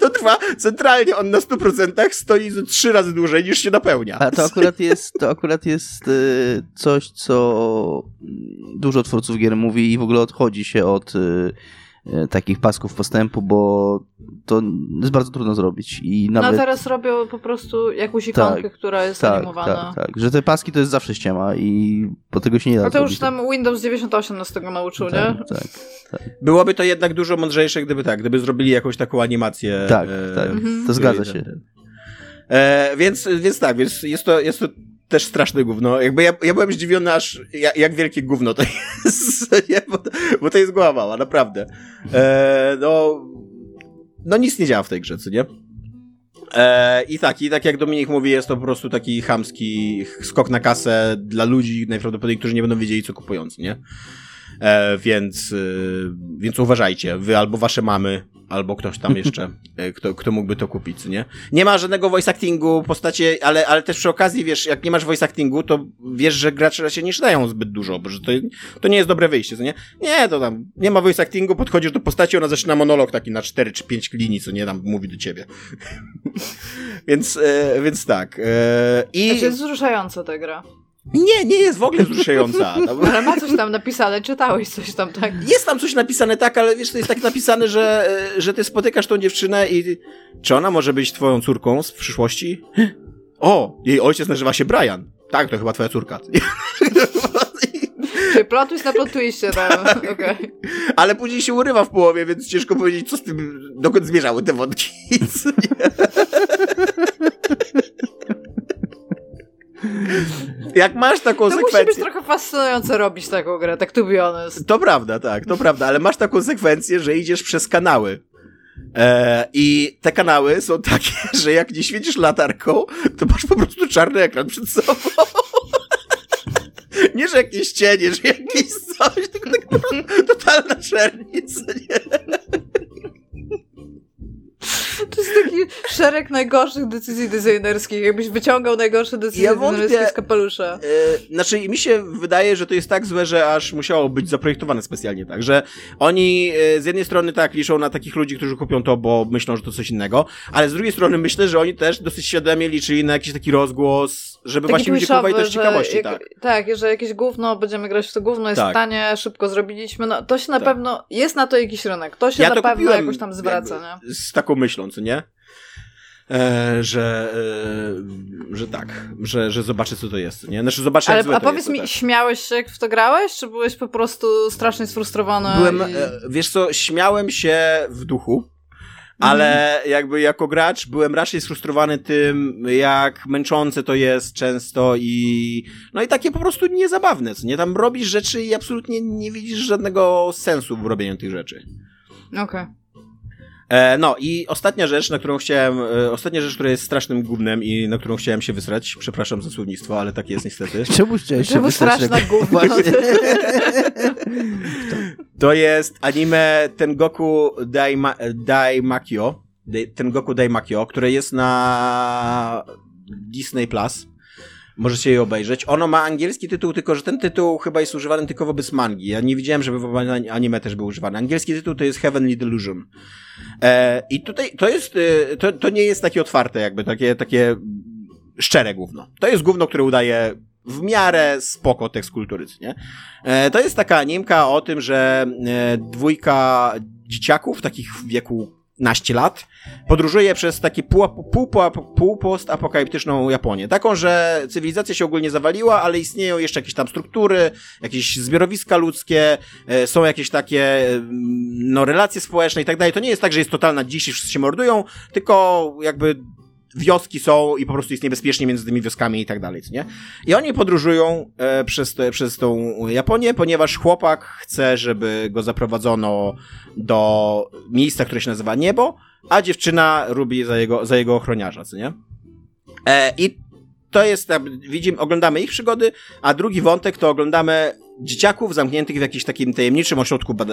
To trwa centralnie, on na 100% stoi trzy razy dłużej niż się napełnia. A to akurat jest, to akurat jest y, coś, co dużo twórców gier mówi i w ogóle odchodzi się od y, takich pasków postępu, bo to jest bardzo trudno zrobić. I no, nawet... No teraz robią po prostu jakąś ikonkę, tak, która jest tak, animowana. Tak, tak, że te paski to jest zawsze ściema i po tego się nie da No to zrobić. już tam Windows 98 nas tego nauczył, tak, nie? Tak, tak. Byłoby to jednak dużo mądrzejsze, gdyby tak, gdyby zrobili jakąś taką animację. Tak, e, tak, mhm. to zgadza się. E, więc, więc tak, więc jest to, jest to też straszne gówno. Jakby ja, ja byłem zdziwiony aż, jak, wielkie gówno to jest? Bo, bo to jest głowa mała, naprawdę. E, no, no nic nie działa w tej grze, co nie? E, I tak, i tak jak Dominik mówi, jest to po prostu taki chamski skok na kasę dla ludzi najprawdopodobniej, którzy nie będą wiedzieli, co kupując, nie? E, więc, e, więc uważajcie, wy albo wasze mamy, albo ktoś tam jeszcze, e, kto, kto mógłby to kupić, nie? Nie ma żadnego voice actingu, postacie, ale, ale też przy okazji, wiesz, jak nie masz voice actingu, to wiesz, że gracze się nie czytają zbyt dużo, bo że to, to nie jest dobre wyjście, co nie? Nie, to tam, nie ma voice actingu, podchodzisz do postaci, ona zaczyna monolog taki na 4 czy 5 linii, co nie, tam mówi do ciebie. więc, e, więc tak. E, i... Znaczy jest wzruszająca ta gra. Nie, nie jest w ogóle wzruszająca. Ale ma coś tam napisane, czytałeś coś tam, tak? Jest tam coś napisane, tak, ale wiesz, to jest tak napisane, że, e, że ty spotykasz tą dziewczynę i czy ona może być twoją córką w przyszłości? O, jej ojciec nazywa się Brian. Tak, to chyba twoja córka. Czy plot twist na plot twistie tam, okay. Ale później się urywa w połowie, więc ciężko powiedzieć, co z tym, dokąd zmierzały te wątki. Jak masz taką to sekwencję... To musi być trochę fascynujące robić taką grę, tak to be honest. To prawda, tak, to prawda, ale masz taką sekwencję, że idziesz przez kanały. E, I te kanały są takie, że jak nie świecisz latarką, to masz po prostu czarny ekran przed sobą. Nie, że jakieś cienie, że jakieś coś, tylko tak totalna czernica, nie? To jest taki szereg najgorszych decyzji designerskich, jakbyś wyciągał najgorsze decyzje ja designerskie z kapelusza. Yy, znaczy, mi się wydaje, że to jest tak złe, że aż musiało być zaprojektowane specjalnie tak, że oni yy, z jednej strony tak liczą na takich ludzi, którzy kupią to, bo myślą, że to coś innego, ale z drugiej strony myślę, że oni też dosyć świadomie liczyli na jakiś taki rozgłos, żeby taki właśnie ludzie kupowali też ciekawości, jak, tak. Tak, że jakieś gówno, będziemy grać w to gówno, jest tak. tanie, szybko zrobiliśmy, no to się na tak. pewno, jest na to jakiś rynek, to się ja na pewno jakoś tam zwraca, nie? Z taką myślą, co nie? E, że, e, że tak, że, że zobaczę, co to jest, nie? Znaczy, zobaczę, Ale, A powiedz mi, tak. śmiałeś się, jak w to grałeś, czy byłeś po prostu strasznie sfrustrowany? Byłem, i... e, wiesz co, śmiałem się w duchu, ale mhm. jakby jako gracz byłem raczej sfrustrowany tym, jak męczące to jest często i no i takie po prostu niezabawne, co nie? Tam robisz rzeczy i absolutnie nie widzisz żadnego sensu w robieniu tych rzeczy. Okej. Okay. E, no i ostatnia rzecz, na którą chciałem, e, ostatnia rzecz, która jest strasznym gównem i na którą chciałem się wysrać, przepraszam za słownictwo, ale tak jest niestety. Czemu chciałeś się Czemu straszna gówno? to jest anime Tengoku Daima, Daimakyo, Tengoku Daimakyo, które jest na Disney Plus. Możecie je obejrzeć. Ono ma angielski tytuł, tylko że ten tytuł chyba jest używany tylko wobec mangi. Ja nie widziałem, żeby w anime też był używany. Angielski tytuł to jest Heavenly Delusion. E, I tutaj to jest, e, to, to nie jest takie otwarte, jakby takie, takie szczere gówno. To jest gówno, które udaje w miarę spoko tekst kultury, nie? E, to jest taka animka o tym, że e, dwójka dzieciaków, takich w wieku naście lat, podróżuje przez takie półpost-apokaliptyczną Japonię. Taką, że cywilizacja się ogólnie zawaliła, ale istnieją jeszcze jakieś tam struktury, jakieś zbiorowiska ludzkie, e, są jakieś takie no, relacje społeczne i tak dalej. To nie jest tak, że jest totalna dziś i wszyscy się mordują, tylko jakby wioski są i po prostu jest niebezpiecznie między tymi wioskami i tak dalej, nie? I oni podróżują e, przez, te, przez tą Japonię, ponieważ chłopak chce, żeby go zaprowadzono do miejsca, które się nazywa Niebo, a dziewczyna robi za jego, za jego ochroniarza, co nie? E, I to jest, widzimy, oglądamy ich przygody, a drugi wątek to oglądamy dzieciaków zamkniętych w jakimś takim tajemniczym ośrodku e,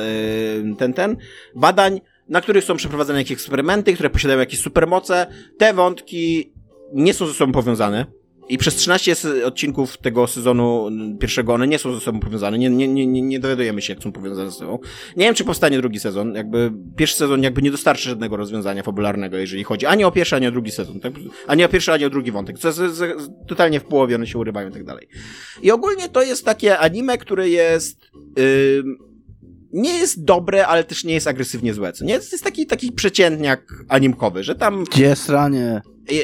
ten, ten, badań, na których są przeprowadzane jakieś eksperymenty, które posiadają jakieś supermoce. Te wątki nie są ze sobą powiązane. I przez 13 odcinków tego sezonu pierwszego one nie są ze sobą powiązane. Nie, nie, nie, nie dowiadujemy się, jak są powiązane ze sobą. Nie wiem, czy powstanie drugi sezon. Jakby pierwszy sezon jakby nie dostarczy żadnego rozwiązania fabularnego, jeżeli chodzi ani o pierwszy, ani o drugi sezon. Tak? Ani o pierwszy, ani o drugi wątek. Co jest totalnie w połowie, one się urywają i tak dalej. I ogólnie to jest takie anime, które jest... Yy, nie jest dobre, ale też nie jest agresywnie złe. Co? Nie? To jest taki, taki przeciętniak animkowy, że tam... Gdzie sranie?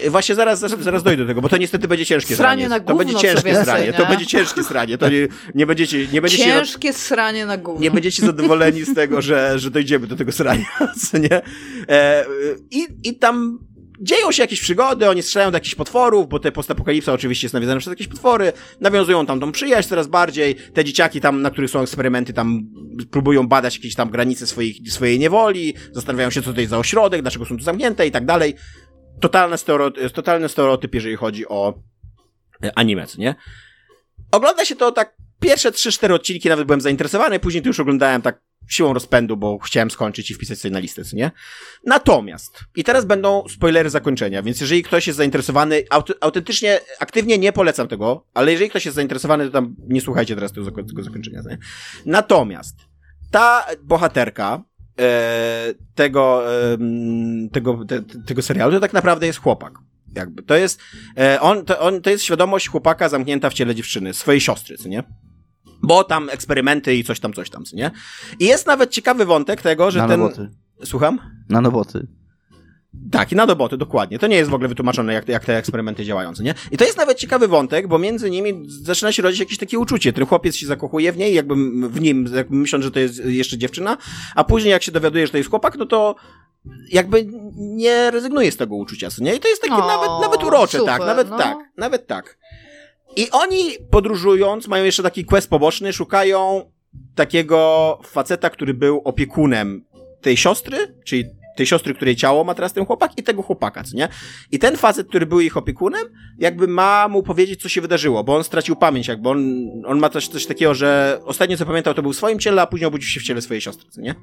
Właśnie zaraz, zaraz, zaraz dojdę do tego, bo to niestety będzie ciężkie sranie. sranie. Na to będzie ciężkie sranie. Nie? To będzie ciężkie sranie. To nie, nie będziecie, nie będziecie. Ciężkie sranie na górę. Nie będziecie zadowoleni z tego, że, że dojdziemy do tego srania. Co nie? E, i, I tam dzieją się jakieś przygody, oni strzelają do jakichś potworów, bo te postapokalipsa oczywiście jest nawiązana przez jakieś potwory, nawiązują tam tą przyjaźń coraz bardziej, te dzieciaki tam, na których są eksperymenty, tam próbują badać jakieś tam granice swojej, swojej niewoli, zastanawiają się, co jest za ośrodek, dlaczego są tu zamknięte i tak dalej. Totalne, stereotyp, totalny stereotyp, jeżeli chodzi o e, anime, nie? Ogląda się to tak, pierwsze 3-4 odcinki nawet byłem zainteresowany, później to już oglądałem tak siłą rozpędu, bo chciałem skończyć i wpisać sobie na listę, co nie? Natomiast, i teraz będą spoilery zakończenia, więc jeżeli ktoś jest zainteresowany, aut- autentycznie, aktywnie nie polecam tego, ale jeżeli ktoś jest zainteresowany, to tam nie słuchajcie teraz tego, tego zakończenia, nie? Natomiast, ta bohaterka, e, tego, em, tego, te, tego serialu, to tak naprawdę jest chłopak. Jakby. To jest, e, on, to, on, to jest świadomość chłopaka zamknięta w ciele dziewczyny, swojej siostry, co nie? Bo tam eksperymenty i coś tam, coś tam, co nie? I jest nawet ciekawy wątek tego, że ten... Słucham? Nanoboty. Tak, i na doboty, dokładnie. To nie jest w ogóle wytłumaczone, jak, jak te eksperymenty działają, co nie? I to jest nawet ciekawy wątek, bo między nimi zaczyna się rodzić jakieś takie uczucie. Ten chłopiec się zakochuje w niej, jakby w nim, jakby myśląc, że to jest jeszcze dziewczyna, a później jak się dowiaduje, że to jest chłopak, no to jakby nie rezygnuje z tego uczucia, co nie? I to jest takie O, nawet, nawet urocze, super, tak, nawet no. tak, nawet tak. I oni podróżując, mają jeszcze taki quest poboczny, szukają takiego faceta, który był opiekunem tej siostry, czyli tej siostry, której ciało ma teraz ten chłopak i tego chłopaka, co nie? I ten facet, który był ich opiekunem, jakby ma mu powiedzieć, co się wydarzyło, bo on stracił pamięć, jakby on, on ma coś, coś takiego, że ostatnio co pamiętał, to był w swoim ciele, a później obudził się w ciele swojej siostry, co nie?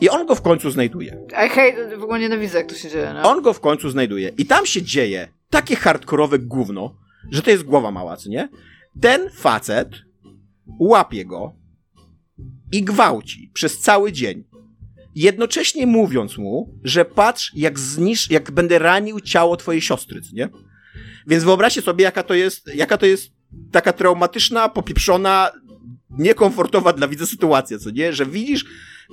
I on go w końcu znajduje. Ej, hej, w ogóle nienawidzę, jak to się dzieje, nie? On go w końcu znajduje. I tam się dzieje takie hardkorowe gówno, że to jest głowa mała, co nie? Ten facet łapie go i gwałci przez cały dzień. Jednocześnie mówiąc mu, że patrz, jak znisz, jak będę ranił ciało twojej siostry, co nie? Więc wyobraźcie sobie, jaka to jest, jaka to jest taka traumatyczna, popieprzona, niekomfortowa dla widza sytuacja, co nie? Że widzisz,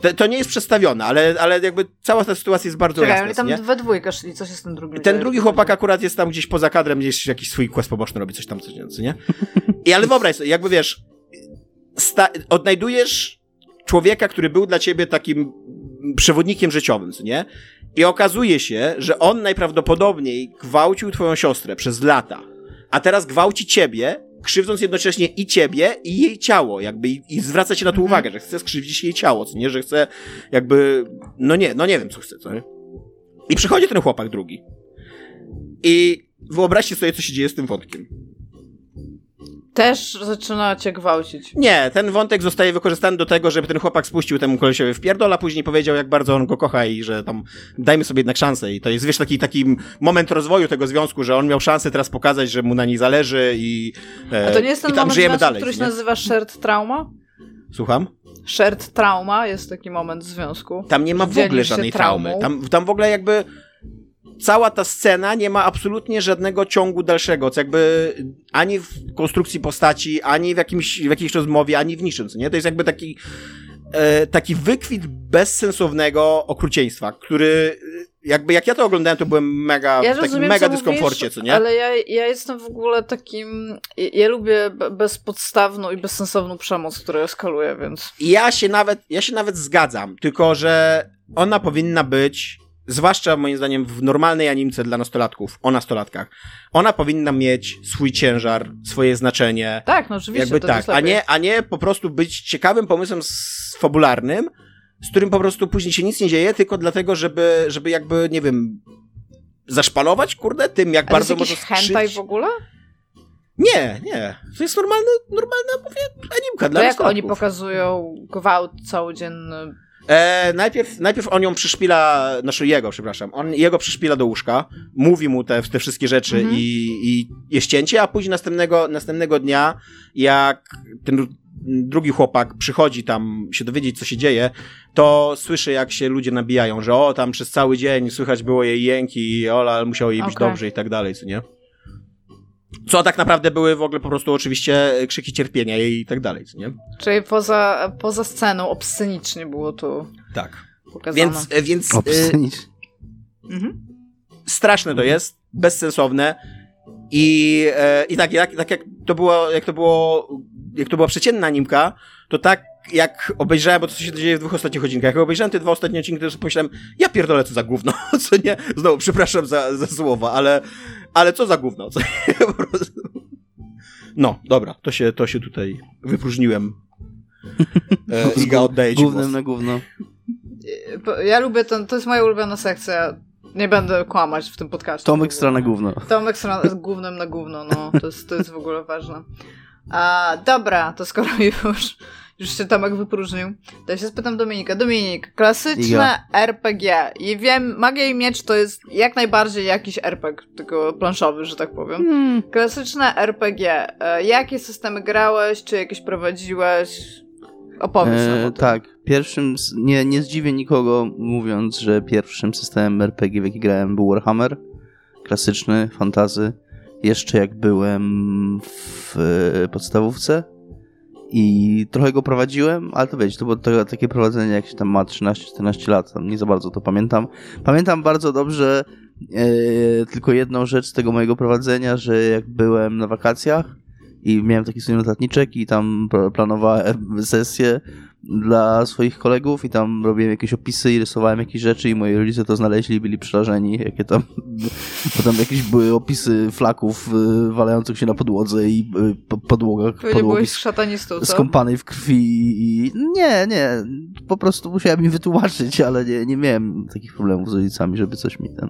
to, to nie jest przedstawione, ale, ale jakby cała ta sytuacja jest bardzo Czekaj, jasna, co tam nie? we dwójkę szli, co się z tym drugim Ten drugi chłopak akurat jest tam gdzieś poza kadrem, gdzieś jakiś swój quest poboczny robi, coś tam, coś, co nie? I ale wyobraź sobie, jakby wiesz, odnajdujesz człowieka, który był dla ciebie takim przewodnikiem życiowym, co nie? I okazuje się, że on najprawdopodobniej gwałcił twoją siostrę przez lata, a teraz gwałci ciebie, krzywdząc jednocześnie i ciebie, i jej ciało, jakby, i, i zwraca ci na to Mhm. uwagę, że chce skrzywdzić jej ciało, co nie? Że chce, jakby, no nie, no nie wiem, co chce, co nie? I przychodzi ten chłopak drugi. I wyobraźcie sobie, co się dzieje z tym wątkiem. Też zaczyna cię gwałcić. Nie, ten wątek zostaje wykorzystany do tego, żeby ten chłopak spuścił temu kolesiowi w pierdol, a później powiedział, jak bardzo on go kocha i że tam dajmy sobie jednak szansę. I to jest, wiesz, taki, taki moment rozwoju tego związku, że on miał szansę teraz pokazać, że mu na niej zależy i, e, A to nie jest ten i tam moment żyjemy związku, dalej. który się nie? nazywa shared trauma? Słucham? Shared trauma jest taki moment w związku. Tam nie ma w ogóle żadnej traumy. Tam, tam w ogóle jakby cała ta scena nie ma absolutnie żadnego ciągu dalszego, co jakby ani w konstrukcji postaci, ani w, jakimś, w jakiejś rozmowie, ani w niczym, co nie? To jest jakby taki e, taki wykwit bezsensownego okrucieństwa, który jakby jak ja to oglądałem, to byłem mega, Ja w takim rozumiem, mega dyskomforcie, mówisz, co nie? Ale ja, ja jestem w ogóle takim... Ja, ja lubię be- bezpodstawną i bezsensowną przemoc, która eskaluje, więc... Ja się nawet, ja się nawet zgadzam, tylko że ona powinna być, zwłaszcza moim zdaniem w normalnej animce dla nastolatków, o nastolatkach, ona powinna mieć swój ciężar, swoje znaczenie, Tak, no oczywiście, jakby to tak, a nie, a nie po prostu być ciekawym pomysłem fabularnym, z którym po prostu później się nic nie dzieje, tylko dlatego, żeby, żeby jakby, nie wiem, zaszpalować, kurde, tym, jak A bardzo to jest może jakiś hentai skrzyć. w ogóle? Nie, nie. To jest normalna, normalna, mówię, animka dla To jak oni pokazują gwałt całodzienny? E, najpierw, najpierw on ją przyszpila, znaczy jego, przepraszam, on jego przyszpila do łóżka, mówi mu te, te wszystkie rzeczy Mhm. i, i jest cięcie, a później następnego, następnego dnia, jak ten drugi chłopak przychodzi tam się dowiedzieć, co się dzieje, to słyszy, jak się ludzie nabijają, że o, tam przez cały dzień słychać było jej jęki i ola, ale musiało jej być dobrze i tak dalej, co nie? Co tak naprawdę były w ogóle po prostu oczywiście krzyki cierpienia i tak dalej, co nie? Czyli poza, poza sceną obscenicznie było to Tak. pokazane. Więc, e, więc e, Obscenicznie. Mhm. straszne to jest, bezsensowne i, e, i tak, jak, tak jak to było, jak to było, jak to była przeciętna animka, to tak jak obejrzałem, bo to się dzieje w dwóch ostatnich odcinkach, jak obejrzałem te dwa ostatnie odcinki, to sobie pomyślałem, ja pierdolę, co za gówno, co nie, znowu, przepraszam za, za słowa, ale, ale co za gówno, co nie, po prostu. No, dobra, to się, to się tutaj wypróżniłem. E, Iga, oddaję ci Głównym głos. na gówno. Bo Ja lubię ten, to jest moja ulubiona sekcja. Nie będę kłamać w tym podcaście. Tomek strona gówno. Tomek strona z głównym na gówno, no. To jest, to jest w ogóle ważne. A, dobra, to skoro już, już się Tomek wypróżnił, to ja się spytam Dominika. Dominik, klasyczne Ja. RPG. I wiem, Magia i Miecz to jest jak najbardziej jakiś RPG, tylko planszowy, że tak powiem. Hmm. Klasyczne RPG. E, jakie systemy grałeś, czy jakieś prowadziłeś? Opowiedz nam o E, tym. tak, pierwszym, nie, nie zdziwię nikogo mówiąc, że pierwszym systemem RPG, w jaki grałem był Warhammer, klasyczny, fantazy, jeszcze jak byłem w e, podstawówce i trochę go prowadziłem, ale to wiecie, to było takie prowadzenie jak się tam ma 13-14 lat, nie za bardzo to pamiętam. Pamiętam bardzo dobrze e, tylko jedną rzecz z tego mojego prowadzenia, że jak byłem na wakacjach i miałem taki swój notatniczek i tam pl- planowałem sesję dla swoich kolegów i tam robiłem jakieś opisy i rysowałem jakieś rzeczy i moi rodzice to znaleźli i byli przerażeni, jakie tam bo tam jakieś były opisy flaków y, walających się na podłodze i y, po- podłogach, podłogi co? skąpanej w krwi i nie, nie, po prostu musiałem mi wytłumaczyć, ale nie, nie miałem takich problemów z rodzicami, żeby coś mi ten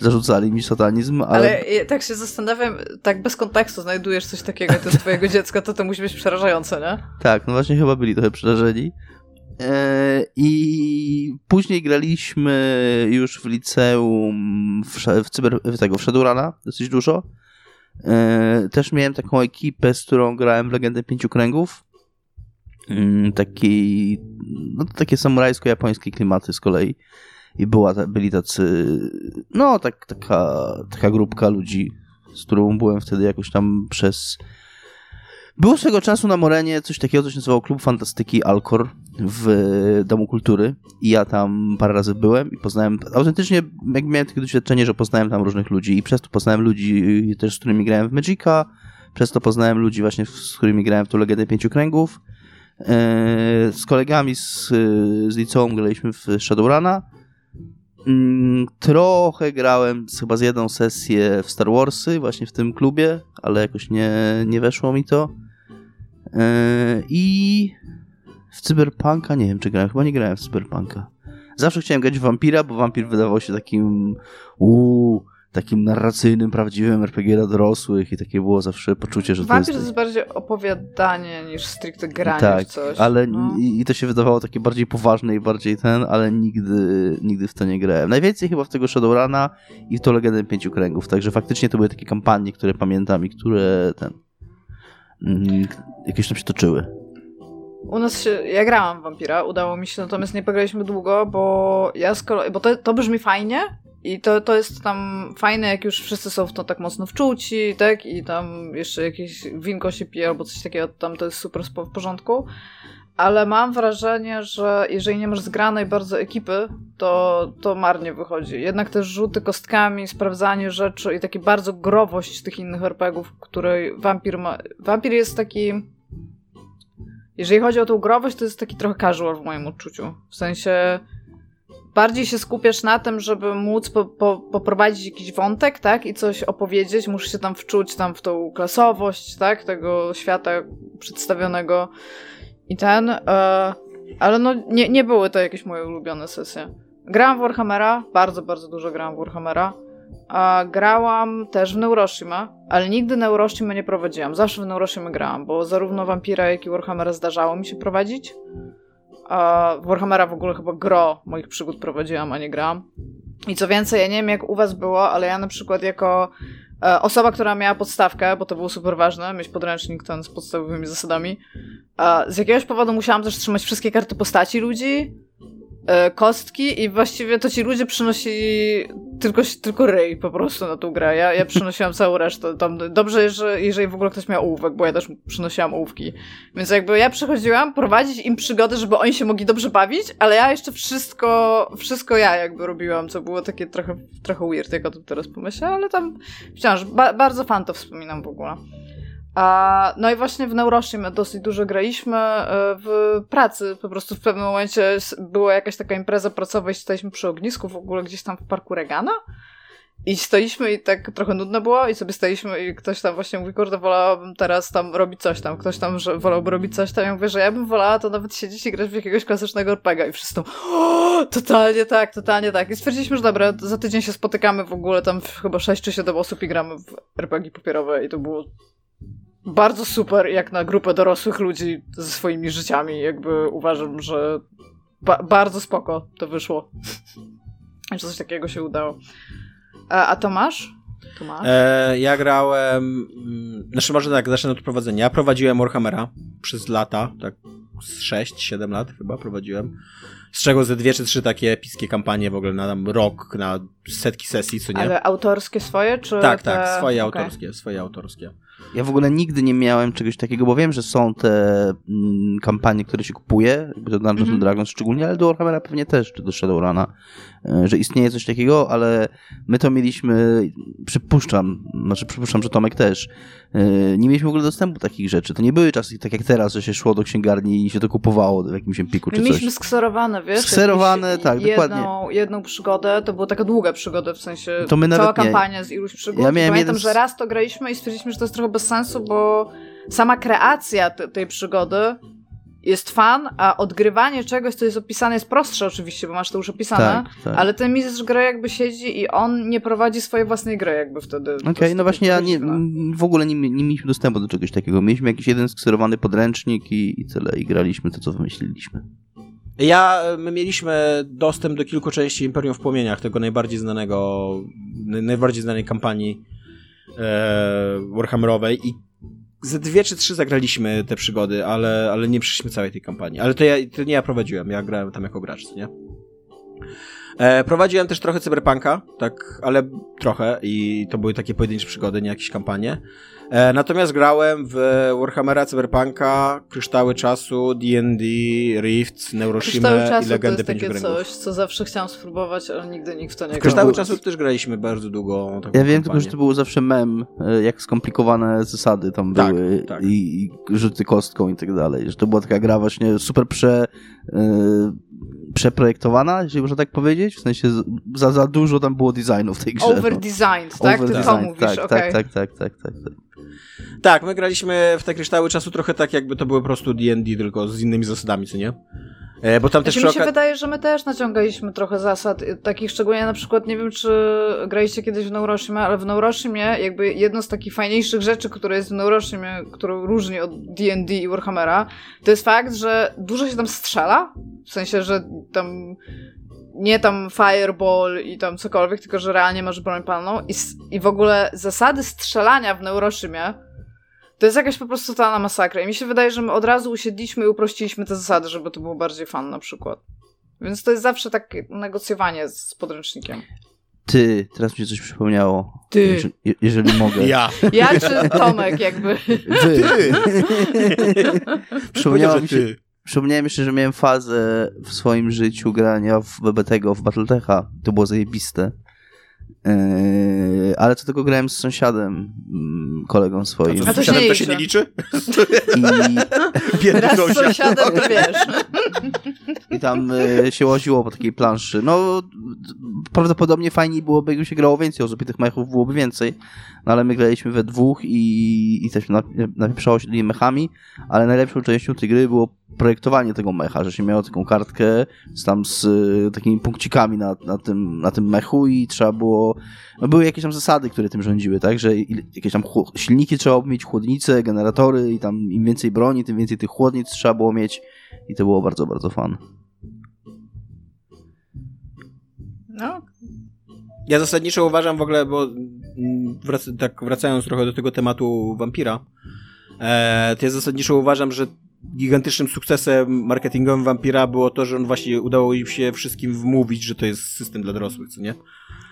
zarzucali mi satanizm, ale, Ale ja tak się zastanawiam, tak bez kontekstu znajdujesz coś takiego, to jest twojego dziecka, to to musi być przerażające, nie? tak, no właśnie chyba byli trochę przerażeni. E, I później graliśmy już w liceum w, w, cyber, w tego, w Shadowruna dosyć dużo. E, Też miałem taką ekipę, z którą grałem w Legendę Pięciu Kręgów. Mm, Taki, no takie samurajsko-japońskie klimaty z kolei. I była, byli tacy, no tak, taka, taka grupka ludzi, z którą byłem wtedy jakoś tam przez było swego czasu na Morenie coś takiego, co się nazywało Klub Fantastyki Alcor w Domu Kultury i ja tam parę razy byłem i poznałem, autentycznie jak miałem takie doświadczenie, że poznałem tam różnych ludzi i przez to poznałem ludzi też, z którymi grałem w Magica, przez to poznałem ludzi właśnie, z którymi grałem w tą Legendę Pięciu Kręgów. Eee, Z kolegami z, z liceum graliśmy w Shadowruna. Mm, Trochę grałem chyba z jedną sesję w Star Warsy, właśnie w tym klubie, ale jakoś nie, nie weszło mi to. Eee, I w Cyberpunka nie wiem, czy grałem. Chyba nie grałem w Cyberpunka. Zawsze chciałem grać w Vampira, bo Vampir wydawał się takim uuu, takim narracyjnym, prawdziwym RPG dla dorosłych i takie było zawsze poczucie, że to Wampir to jest... jest bardziej opowiadanie niż stricte granie tak, w coś. ale no. i, to się wydawało takie bardziej poważne i bardziej ten, ale nigdy, nigdy w to nie grałem. Najwięcej chyba w tego Shadowruna i w to Legendę Pięciu Kręgów, także faktycznie to były takie kampanie, które pamiętam i które ten jakieś tam się toczyły. U nas się, ja grałam w Vampira, udało mi się, natomiast nie pograliśmy długo, bo ja kolei, bo to, to brzmi fajnie i to, to jest tam fajne, jak już wszyscy są w to tak mocno wczuci, tak, i tam jeszcze jakieś winko się pije albo coś takiego, tam to jest super w porządku, ale mam wrażenie, że jeżeli nie masz zgranej bardzo ekipy, to, to marnie wychodzi. Jednak te rzuty kostkami, sprawdzanie rzeczy i taki bardzo growość tych innych RPGów, której Vampir ma... Vampir jest taki... Jeżeli chodzi o tą growość, to jest taki trochę casual w moim odczuciu. W sensie bardziej się skupiasz na tym, żeby móc po, po, poprowadzić jakiś wątek, tak? I coś opowiedzieć. Musisz się tam wczuć tam w tą klasowość, tak? Tego świata przedstawionego i ten. E, ale no nie, nie były to jakieś moje ulubione sesje. Grałam w Warhammera, bardzo, bardzo dużo grałam w Warhammera. A grałam też w Neuroshima, ale nigdy Neuroshima nie prowadziłam. Zawsze w Neuroshima grałam, bo zarówno Vampira, jak i Warhammera zdarzało mi się prowadzić. A Warhammera w ogóle chyba gro moich przygód prowadziłam, a nie grałam. I co więcej, ja nie wiem jak u was było, ale ja na przykład jako e, osoba, która miała podstawkę, bo to było super ważne, mieć podręcznik ten z podstawowymi zasadami, a z jakiegoś powodu musiałam też trzymać wszystkie karty postaci ludzi, e, kostki i właściwie to ci ludzie przynosili tylko, tylko ryj po prostu na tą grę. Ja, ja przynosiłam całą resztę. Tam dobrze, że jeżeli w ogóle ktoś miał ołówek, bo ja też przynosiłam ołówki. Więc jakby ja przychodziłam prowadzić im przygody, żeby oni się mogli dobrze bawić, ale ja jeszcze wszystko, wszystko ja jakby robiłam, co było takie trochę, trochę weird, jak o tym teraz pomyślę, ale tam wciąż ba bardzo fan to wspominam w ogóle. A, no i właśnie w Neuroshim dosyć dużo graliśmy e, w pracy. Po prostu w pewnym momencie była jakaś taka impreza pracowa i staliśmy przy ognisku w ogóle gdzieś tam w parku Regana. I stoiliśmy i tak trochę nudno było i sobie staliśmy i ktoś tam właśnie mówi, kurde, wolałabym teraz tam robić coś tam. Ktoś tam, że wolałby robić coś tam. Ja mówię, że ja bym wolała to nawet siedzieć i grać w jakiegoś klasycznego RPGa i wszyscy totalnie tak, totalnie tak. I stwierdziliśmy, że dobra, za tydzień się spotykamy w ogóle tam chyba 6 czy 7 osób i gramy w RPG papierowe i to było bardzo super jak na grupę dorosłych ludzi ze swoimi życiami. Jakby uważam, że ba bardzo spoko to wyszło. Że coś takiego się udało. A, a Tomasz? Tomasz? E, ja grałem. mm, Znaczy, może tak, zacznę od prowadzenia. Ja prowadziłem Warhammera przez lata, tak z 6-7 lat chyba prowadziłem. Z czego ze dwie czy trzy takie epickie kampanie w ogóle na tam rok, na setki sesji, co nie? Ale autorskie swoje, czy tak, te... tak, swoje Okej. autorskie, swoje autorskie. Ja w ogóle nigdy nie miałem czegoś takiego, bo wiem, że są te mm, kampanie, które się kupuje, jakby do Dungeons Mhm. and Dragons szczególnie, ale do Warhammera pewnie też, czy do Shadowruna, e, że istnieje coś takiego, ale my to mieliśmy, przypuszczam, znaczy przypuszczam, że Tomek też, nie mieliśmy w ogóle dostępu do takich rzeczy. To nie były czasy tak jak teraz, że się szło do księgarni i się to kupowało w jakimś empiku czy mieliśmy coś. skserowane, wiesz? Skserowane, tak, jedną, dokładnie. Jedną przygodę, to była taka długa przygoda, w sensie To my cała nie. kampania z iluś przygód. Ja Pamiętam, jeden że raz to graliśmy i stwierdziliśmy, że to jest trochę bez sensu, bo sama kreacja te, tej przygody jest fan, a odgrywanie czegoś, co jest opisane, jest prostsze oczywiście, bo masz to już opisane, Tak, tak. ale ten mistrz gry jakby siedzi i on nie prowadzi swojej własnej gry jakby wtedy. Okej, jest no właśnie ja nie, dziwne. w ogóle nie, nie mieliśmy dostępu do czegoś takiego. Mieliśmy jakiś jeden skserowany podręcznik i, i tyle, i graliśmy to, co wymyśliliśmy. Ja, my mieliśmy dostęp do kilku części Imperium w Płomieniach, tego najbardziej znanego, naj- najbardziej znanej kampanii e, Warhammerowej i ze dwie czy trzy zagraliśmy te przygody, ale, ale nie przeszliśmy całej tej kampanii. Ale to, ja, to nie ja prowadziłem, ja grałem tam jako gracz, nie? E, prowadziłem też trochę Cyberpunka, tak, ale trochę i to były takie pojedyncze przygody, nie jakieś kampanie. E, natomiast grałem w Warhammera, Cyberpunka, Kryształy Czasu, D&D, Rift, Neuroshima Kryształy i czasu to jest Pięciu coś, co zawsze chciałam spróbować, ale nigdy nikt w to nie grał. Kryształy Czasu też graliśmy bardzo długo. taką Ja wiem tylko, że to był zawsze mem, e, jak skomplikowane zasady tam Tak, były tak. I, i rzuty kostką i tak dalej. Że to była taka gra właśnie super prze, e, przeprojektowana, jeżeli można tak powiedzieć. W sensie za, za dużo tam było designu w tej grze. Over no. designed, tak? Ty to Overdesigned, mówisz, tak, okej. tak, tak, tak, tak, tak, tak. Tak, my graliśmy w te Kryształy Czasu trochę tak, jakby to były po prostu D&D, tylko z innymi zasadami, co nie? E, bo tam też Znaczy, mi się oka- wydaje, że my też naciągaliśmy trochę zasad, takich szczególnie na przykład, nie wiem czy graliście kiedyś w Neuroshima, ale w Neuroshimie jakby jedno z takich fajniejszych rzeczy, które jest w Neuroshimie, którą różni od D&D i Warhammera, to jest fakt, że dużo się tam strzela, w sensie, że tam nie tam fireball i tam cokolwiek, tylko że realnie masz broń palną i, i w ogóle zasady strzelania w Neuroshimie to jest jakaś po prostu totalna masakra. I mi się wydaje, że my od razu usiedliśmy i uprościliśmy te zasady, żeby to było bardziej fan na przykład. Więc to jest zawsze takie negocjowanie z podręcznikiem. Ty, teraz mi się coś przypomniało. Ty. Jeżeli, jeżeli mogę. Ja. Ja czy Tomek jakby. Powiedział, Przypomniało mi się, ty. Przypomniałem jeszcze, że miałem fazę w swoim życiu grania w BBTego, w Battletecha. To było zajebiste. Yy, ale to tylko grałem z sąsiadem, mm, kolegą swoim. A to, się sąsiadem to się nie liczy? I, Biedny Raz z sąsiad. sąsiadem, to wiesz. I tam e, się łaziło po takiej planszy. No, prawdopodobnie fajniej byłoby, jakby się grało więcej osób i tych mechów byłoby więcej. No ale my graliśmy we dwóch i, i też nap- napieprzało się tymi mechami, ale najlepszą częścią tej gry było projektowanie tego mecha, że się miało taką kartkę z tam z e, takimi punkcikami na, na, tym, na tym mechu i trzeba było... No były jakieś tam zasady, które tym rządziły, tak? Że jakieś tam silniki trzeba było mieć, chłodnice, generatory i tam im więcej broni, tym więcej tych chłodnic trzeba było mieć i to było bardzo, bardzo fan. No, Ja zasadniczo uważam w ogóle, bo mm, wrac tak wracając trochę do tego tematu wampira, e, to ja zasadniczo uważam, że gigantycznym sukcesem marketingowym wampira było to, że on właśnie udało im się wszystkim wmówić, że to jest system dla dorosłych, co nie?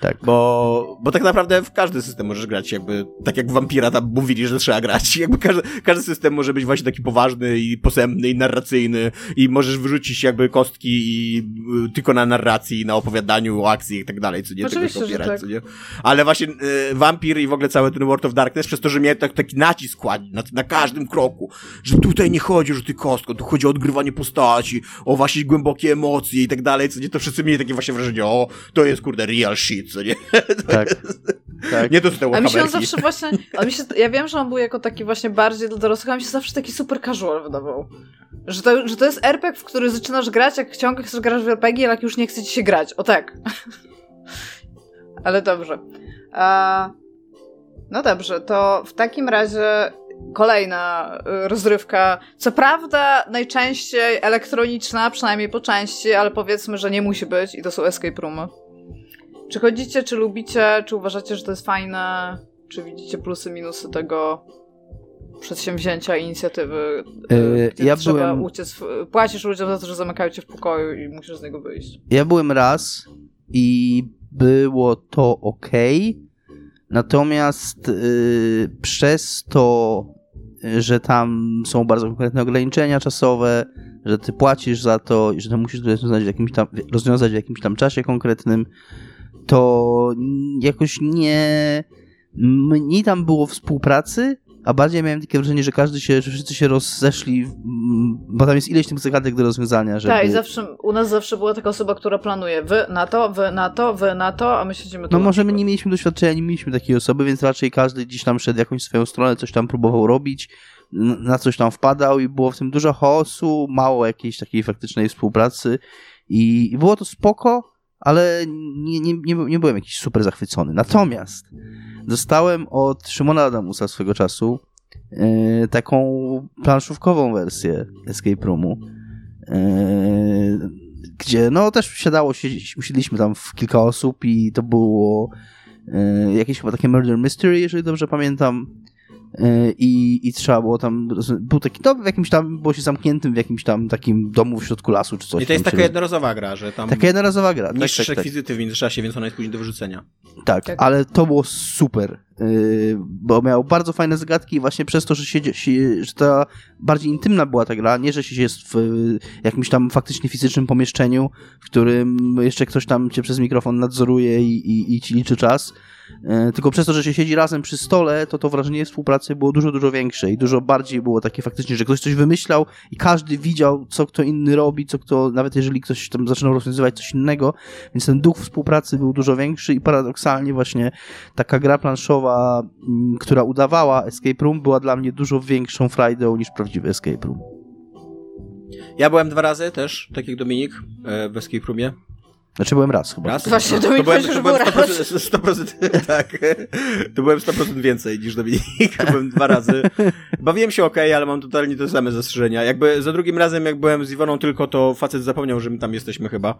Tak. Bo, bo tak naprawdę w każdy system możesz grać, jakby tak jak w Vampira tam mówili, że trzeba grać. Jakby każdy, każdy system może być właśnie taki poważny i posępny i narracyjny i możesz wyrzucić jakby kostki i y, tylko na narracji, na opowiadaniu o akcji i tak dalej, co nie Oczywiście, tego opierać, tak. co nie? Ale właśnie y, Vampir i w ogóle cały ten World of Darkness przez to, że miał tak, taki nacisk na, na każdym kroku, że tutaj nie chodzi o rzuty kostką, tu chodzi o odgrywanie postaci, o właśnie głębokie emocje i tak dalej, co nie, to wszyscy mieli takie właśnie wrażenie, o, to jest kurde real shit, co nie? Tak. tak. Nie to są te a mi się on zawsze właśnie, a mi się, ja wiem, że on był jako taki właśnie bardziej dla dorosłych, a mi się zawsze taki super casual wydawał. Że to, że to jest RPG, w który zaczynasz grać, jak ciągle chcesz grać w RPG, ale jak już nie chce ci się grać. O tak. ale dobrze. A, no dobrze, to w takim razie kolejna y, rozrywka. Co prawda najczęściej elektroniczna, przynajmniej po części, ale powiedzmy, że nie musi być i to są escape roomy. Czy chodzicie, czy lubicie, czy uważacie, że to jest fajne? Czy widzicie plusy, minusy tego przedsięwzięcia, inicjatywy, Yy, gdzie ja trzeba byłem- uciec, w- płacisz ludziom za to, że zamykają cię w pokoju i musisz z niego wyjść. Ja byłem raz i było to ok. Natomiast y, przez to, y, że tam są bardzo konkretne ograniczenia czasowe, że ty płacisz za to i że to musisz rozwiązać w jakimś tam, rozwiązać w jakimś tam czasie konkretnym, to jakoś nie. Mniej tam było współpracy, a bardziej miałem takie wrażenie, że każdy się, że wszyscy się rozeszli, bo tam jest ileś tych zagadek do rozwiązania, żeby... Tak, i zawsze, u nas zawsze była taka osoba, która planuje wy na to, wy na to, wy na to, a my siedzimy tu. No może my nie mieliśmy doświadczenia, nie mieliśmy takiej osoby, więc raczej każdy gdzieś tam szedł jakąś swoją stronę, coś tam próbował robić, na coś tam wpadał i było w tym dużo chaosu, mało jakiejś takiej faktycznej współpracy i, i było to spoko, ale nie, nie, nie, nie byłem jakiś super zachwycony. Natomiast dostałem od Szymona Adamusa swego czasu e, taką planszówkową wersję Escape Roomu, e, gdzie no też siadało usiedliśmy tam w kilka osób i to było e, jakieś chyba takie murder mystery, jeżeli dobrze pamiętam. E, I, I trzeba było tam. Był taki. No, w jakimś tam. Było się zamkniętym w jakimś tam takim domu w środku lasu czy coś. I to jest taka się- jednorazowa gra, że tam Taka jednorazowa gra. Tak, niszczysz tak, tak. rekwizyty w międzyczasie, więc ona jest później do wyrzucenia. Tak, Tak. ale to było super, yy, bo miał bardzo fajne zagadki i właśnie przez to, że, się, się, że ta bardziej intymna była ta gra, nie, że się jest w y, jakimś tam faktycznie fizycznym pomieszczeniu, w którym jeszcze ktoś tam cię przez mikrofon nadzoruje i, i, i ci liczy czas, tylko przez to, że się siedzi razem przy stole, to to wrażenie współpracy było dużo, dużo większe i dużo bardziej było takie faktycznie, że ktoś coś wymyślał i każdy widział, co kto inny robi, co kto, nawet jeżeli ktoś tam zaczynał rozwiązywać coś innego, więc ten duch współpracy był dużo większy i paradoksalnie właśnie taka gra planszowa, mm, która udawała escape room, była dla mnie dużo większą frajdą niż prawdziwy escape room. Ja byłem dwa razy też, tak jak Dominik, e, w Escape Roomie. Znaczy byłem raz chyba. Raz? Właśnie, Dominik to byłem, powiedział, to byłem był 100%, 100% tak. To byłem 100% więcej niż Dominik. Byłem dwa razy. Bawiłem się ok, ale mam totalnie te same zastrzeżenia. Jakby za drugim razem, jak byłem z Iwoną tylko, to facet zapomniał, że my tam jesteśmy chyba.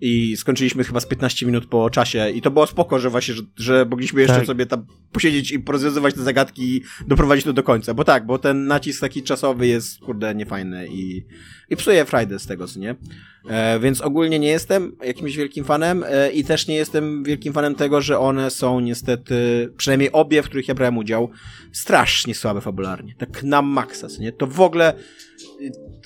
I skończyliśmy chyba z 15 minut po czasie. I to było spoko, że właśnie, że, że mogliśmy jeszcze Tak. sobie tam posiedzieć i porozwiązywać te zagadki i doprowadzić to do końca. Bo tak, bo ten nacisk taki czasowy jest, kurde, niefajny i, i psuje frajdę z tego, co nie? E, więc ogólnie nie jestem jakimś wielkim fanem e, i też nie jestem wielkim fanem tego, że one są niestety, przynajmniej obie, w których ja brałem udział, strasznie słabe fabularnie. Tak na maksa, nie? To w ogóle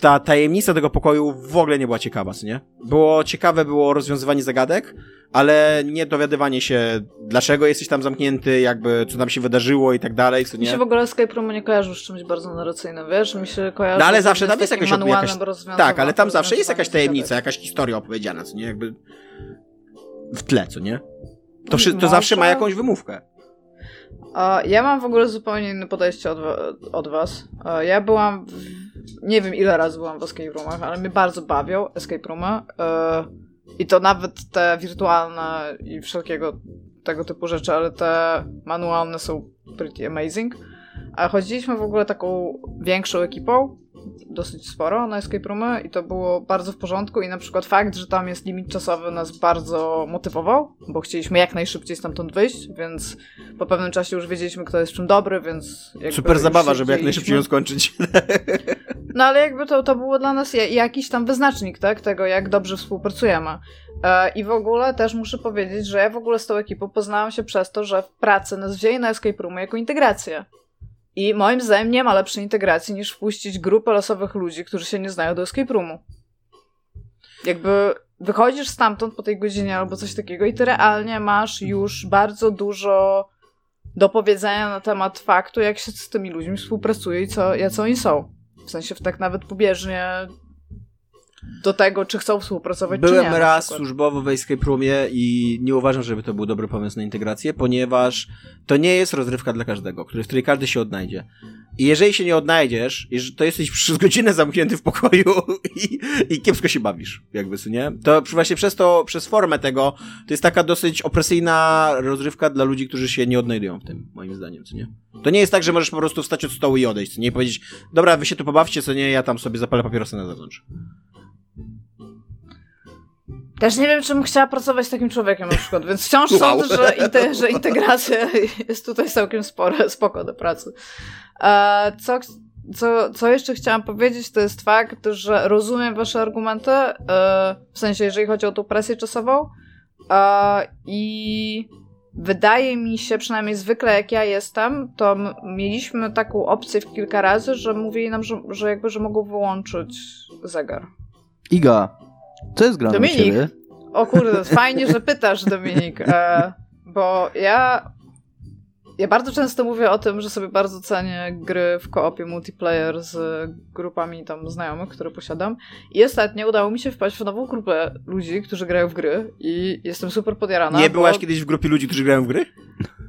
ta tajemnica tego pokoju w ogóle nie była ciekawa, co nie? Było ciekawe, było rozwiązywanie zagadek, ale nie dowiadywanie się, dlaczego jesteś tam zamknięty, jakby co tam się wydarzyło i tak dalej, co Mi się nie? w ogóle escape room nie kojarzy z czymś bardzo narracyjnym, wiesz? Mi się kojarzy No ale zawsze tam jest jakaś, jakaś Tak, ale tam zawsze jest jakaś tajemnica, jakaś historia opowiedziana, co nie? Jakby w tle, co nie? To, to Może- zawsze ma jakąś wymówkę. Ja mam w ogóle zupełnie inne podejście od, od was. Ja byłam, nie wiem ile razy byłam w escape roomach, ale mnie bardzo bawią escape roomy. E, I to nawet te wirtualne i wszelkiego tego typu rzeczy, ale te manualne są pretty amazing. A chodziliśmy w ogóle taką większą ekipą, dosyć sporo na escape roomy i to było bardzo w porządku i na przykład fakt, że tam jest limit czasowy nas bardzo motywował, bo chcieliśmy jak najszybciej stamtąd wyjść, więc po pewnym czasie już wiedzieliśmy, kto jest czym dobry, więc... Super zabawa, żeby jak najszybciej ją skończyć. No ale jakby to, to było dla nas ja- jakiś tam wyznacznik, tak? Tego, jak dobrze współpracujemy. E, I w ogóle też muszę powiedzieć, że ja w ogóle z tą ekipą poznałam się przez to, że w pracy nas wzięli na escape roomy jako integrację. I moim zdaniem nie ma lepszej integracji niż wpuścić grupę losowych ludzi, którzy się nie znają do escape roomu. Jakby wychodzisz stamtąd po tej godzinie albo coś takiego i ty realnie masz już bardzo dużo do powiedzenia na temat faktu, jak się z tymi ludźmi współpracuje i co, jacy oni są. W sensie tak nawet pobieżnie do tego, czy chcą współpracować, czy nie. Byłem raz służbowo w Escape Roomie i nie uważam, żeby to był dobry pomysł na integrację, ponieważ to nie jest rozrywka dla każdego, w której każdy się odnajdzie. I jeżeli się nie odnajdziesz, to jesteś przez godzinę zamknięty w pokoju i, i kiepsko się bawisz, jakby, nie? To właśnie przez to, przez formę tego, to jest taka dosyć opresyjna rozrywka dla ludzi, którzy się nie odnajdują w tym, moim zdaniem, co nie? To nie jest tak, że możesz po prostu wstać od stołu i odejść, co nie? I powiedzieć, dobra, wy się tu pobawcie, co nie, ja tam sobie zapalę papierosy na zewnątrz. Też nie wiem, czym chciała pracować z takim człowiekiem na przykład, więc wciąż wow. sądzę, że, inte, że integracja jest tutaj całkiem spore, spoko do pracy. E, co, co, co jeszcze chciałam powiedzieć, to jest fakt, że rozumiem wasze argumenty, e, w sensie, jeżeli chodzi o tą presję czasową e, i wydaje mi się, przynajmniej zwykle jak ja jestem, to mieliśmy taką opcję w kilka razy, że mówili nam, że, że jakby, że mogą wyłączyć zegar. Iga, co jest grane Dominik. u ciebie? O kurde, fajnie, że pytasz, Dominik, e, bo ja ja bardzo często mówię o tym, że sobie bardzo cenię gry w koopie multiplayer z grupami tam znajomych, które posiadam. I ostatnio udało mi się wpaść w nową grupę ludzi, którzy grają w gry i jestem super podjarana. Nie bo... byłaś kiedyś w grupie ludzi, którzy grają w gry?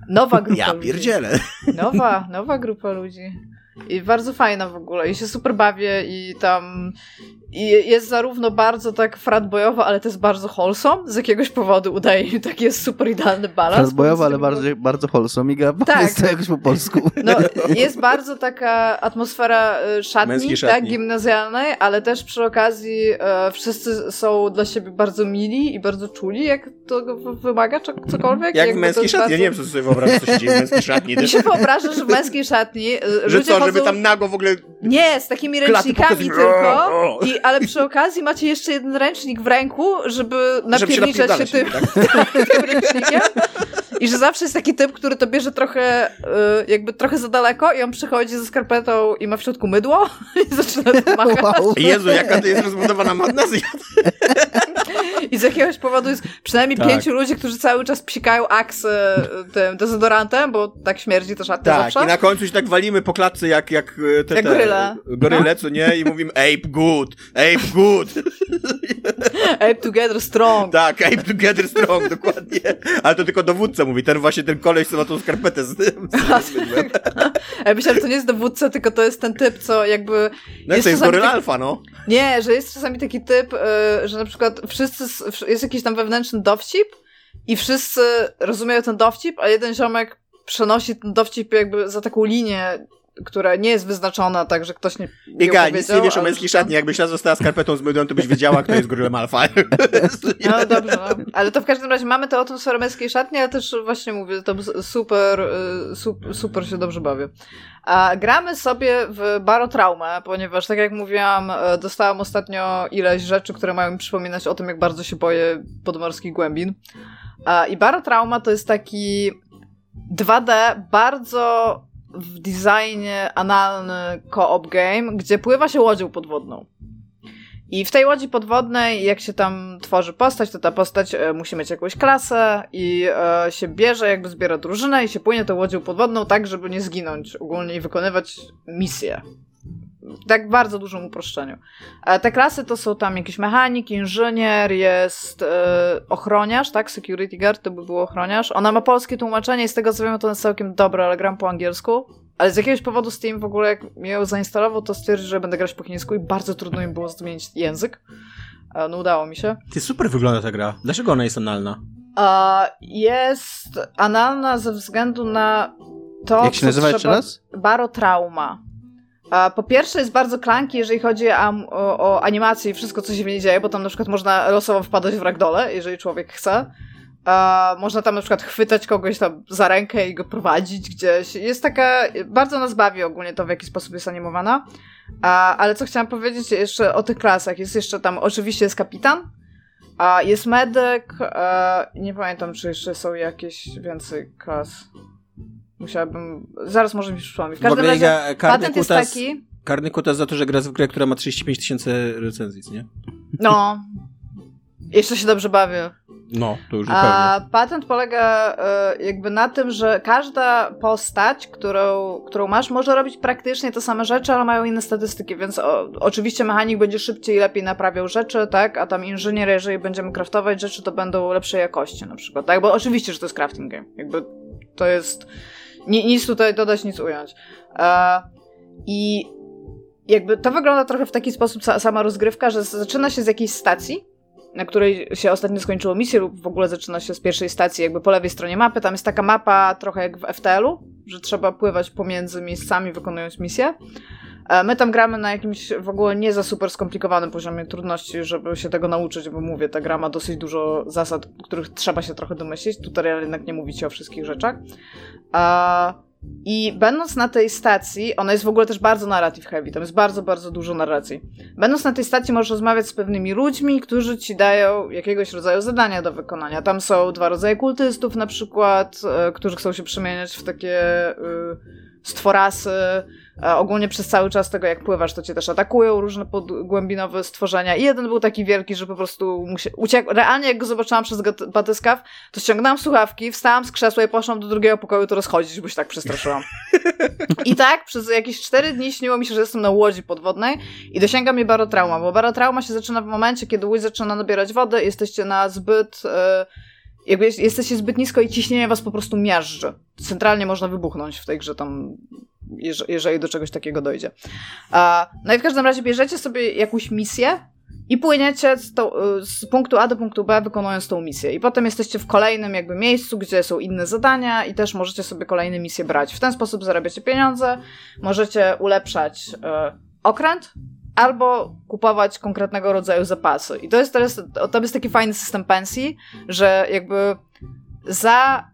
Nowa grupa Ja pierdzielę. Nowa, nowa grupa ludzi. I bardzo fajna w ogóle. I się super bawię i tam i jest zarówno bardzo tak fratbojowa, ale też bardzo wholesome. Z jakiegoś powodu udaje mi taki jest super idealny balans. Fratbojowa, ale bardzo, bardzo wholesome. Iga, tak. jest to jakoś po polsku. No, jest bardzo taka atmosfera y, szatni, tak, szatni. tak, gimnazjalnej, ale też przy okazji e, wszyscy są dla siebie bardzo mili i bardzo czuli, jak to wymaga cokolwiek. Jak w męskiej szatni. Bardzo... Ja nie wiem, co sobie wyobrażasz, co się dzieje w męskiej szatni. Mi się wyobraża, że w męskiej szatni y, Że co, chodzą... żeby tam nago w ogóle... Nie, z takimi ręcznikami tylko. I ale przy okazji macie jeszcze jeden ręcznik w ręku, żeby napierniczać się, tym, tak? tym ręcznikiem. I że zawsze jest taki typ, który to bierze trochę, y, jakby trochę za daleko i on przychodzi ze skarpetą i ma w środku mydło i zaczyna to machać. Wow. Jezu, jaka to jest rozbudowana magnesja. I z jakiegoś powodu jest przynajmniej tak. pięciu ludzi, którzy cały czas psikają aksy tym dezodorantem, bo tak śmierdzi to szatnie tak, zawsze. i na końcu się tak walimy po klatce jak, jak te, jak goryle. Goryle, no. co nie? I mówimy ape good, ape good. ape together strong. Tak, ape together strong, dokładnie. Ale to tylko dowódca mówi, ten właśnie ten koleś, co ma tą skarpetę z tym. Ja myślałem, że to nie jest dowódca, tylko to jest ten typ, co jakby... No jest to jest goryla alfa, no. Nie, że jest czasami taki typ, y, że na przykład wszyscy, jest jakiś tam wewnętrzny dowcip i wszyscy rozumieją ten dowcip, a jeden ziomek przenosi ten dowcip jakby za taką linię która nie jest wyznaczona tak, że ktoś nie Iga, nic nie wiesz o męskiej szatni. Jakbyś raz została skarpetą z mydłem, to byś wiedziała, kto jest gorylem alfa. No dobrze, no. ale to w każdym razie mamy tę atmosferę męskiej szatni, ale też właśnie mówię, to super, y, super, super się dobrze bawię. A gramy sobie w barotraumę, ponieważ tak jak mówiłam, e, dostałam ostatnio ileś rzeczy, które mają mi przypominać o tym, jak bardzo się boję podmorskich głębin. I barotrauma to jest taki 2D, bardzo w designie analny co-op game, gdzie pływa się łodzią podwodną. I w tej łodzi podwodnej, jak się tam tworzy postać, to ta postać e, musi mieć jakąś klasę i e, się bierze, jakby zbiera drużynę i się płynie tą łodzią podwodną tak, żeby nie zginąć ogólnie i wykonywać misje tak bardzo dużym uproszczeniu. E, te klasy to są tam jakiś mechanik, inżynier, jest e, ochroniarz, tak? Security guard to by był ochroniarz. Ona ma polskie tłumaczenie i z tego co wiem, to jest całkiem dobre, ale gram po angielsku. Ale z jakiegoś powodu Steam w ogóle, jak mnie ją zainstalował, to stwierdził, że będę grać po chińsku i bardzo trudno im było zmienić język. E, no udało mi się. Ty super wygląda ta gra. Dlaczego ona jest analna? Jest analna ze względu na to, Jak się nazywa jeszcze raz? Barotrauma. Po pierwsze jest bardzo klanki, jeżeli chodzi o, o, animację i wszystko, co się w niej dzieje, bo tam na przykład można losowo wpadać w ragdole, jeżeli człowiek chce. można tam na przykład chwytać kogoś tam za rękę i go prowadzić gdzieś. Jest taka, bardzo nas bawi ogólnie to, w jaki sposób jest animowana. ale co chciałam powiedzieć jeszcze o tych klasach. Jest jeszcze tam, oczywiście jest kapitan, a jest medyk, nie pamiętam, czy jeszcze są jakieś więcej klas. Musiałabym. Zaraz może mi przypomnieć. W każdym razie ja, patent jest taki. Karny kutas za to, że grasz w grę, która ma 35 tysięcy recenzji, nie? No. Jeszcze się dobrze bawię. No, to już. A patent polega e, jakby na tym, że każda postać, którą, którą masz, może robić praktycznie te same rzeczy, ale mają inne statystyki, więc o, oczywiście mechanik będzie szybciej i lepiej naprawiał rzeczy, tak? A tam inżynier, jeżeli będziemy craftować rzeczy, to będą lepszej jakości na przykład, tak? Bo oczywiście, że to jest crafting game. Jakby to jest ni, nic tutaj dodać, nic ująć. E, I jakby to wygląda trochę w taki sposób sama rozgrywka, że zaczyna się z jakiejś stacji, na której się ostatnio skończyło misję, lub w ogóle zaczyna się z pierwszej stacji, jakby po lewej stronie mapy. Tam jest taka mapa trochę jak w FTL-u, że trzeba pływać pomiędzy miejscami, wykonując misję. E, my tam gramy na jakimś w ogóle nie za super skomplikowanym poziomie trudności, żeby się tego nauczyć, bo mówię, ta gra ma dosyć dużo zasad, których trzeba się trochę domyślić. Tutorial jednak nie mówi ci o wszystkich rzeczach. I będąc na tej stacji, ona jest w ogóle też bardzo narrative heavy, tam jest bardzo, bardzo dużo narracji. Będąc na tej stacji możesz rozmawiać z pewnymi ludźmi, którzy ci dają jakiegoś rodzaju zadania do wykonania. Tam są dwa rodzaje kultystów na przykład, e, którzy chcą się przemieniać w takie y, stworasy, ogólnie przez cały czas tego, jak pływasz, to cię też atakują różne podgłębinowe stworzenia. I jeden był taki wielki, że po prostu uciekł. Realnie, jak go zobaczyłam przez batyskaw, to ściągnęłam słuchawki, wstałam z krzesła i poszłam do drugiego pokoju to rozchodzić, bo się tak przestraszyłam. I tak przez jakieś cztery dni śniło mi się, że jestem na łodzi podwodnej i dosięga mnie barotrauma, bo barotrauma się zaczyna w momencie, kiedy łódź zaczyna nabierać wodę, jesteście na zbyt... Yy, jakby jesteście zbyt nisko i ciśnienie was po prostu miażdży. Centralnie można wybuchnąć w tej grze tam jeżeli do czegoś takiego dojdzie. No i w każdym razie bierzecie sobie jakąś misję i płyniecie z, to, z, punktu A do punktu B, wykonując tą misję. I potem jesteście w kolejnym jakby miejscu, gdzie są inne zadania i też możecie sobie kolejne misje brać. W ten sposób zarabiacie pieniądze, możecie ulepszać e, okręt, albo kupować konkretnego rodzaju zapasy. I to jest teraz, to jest taki fajny system pensji, że jakby za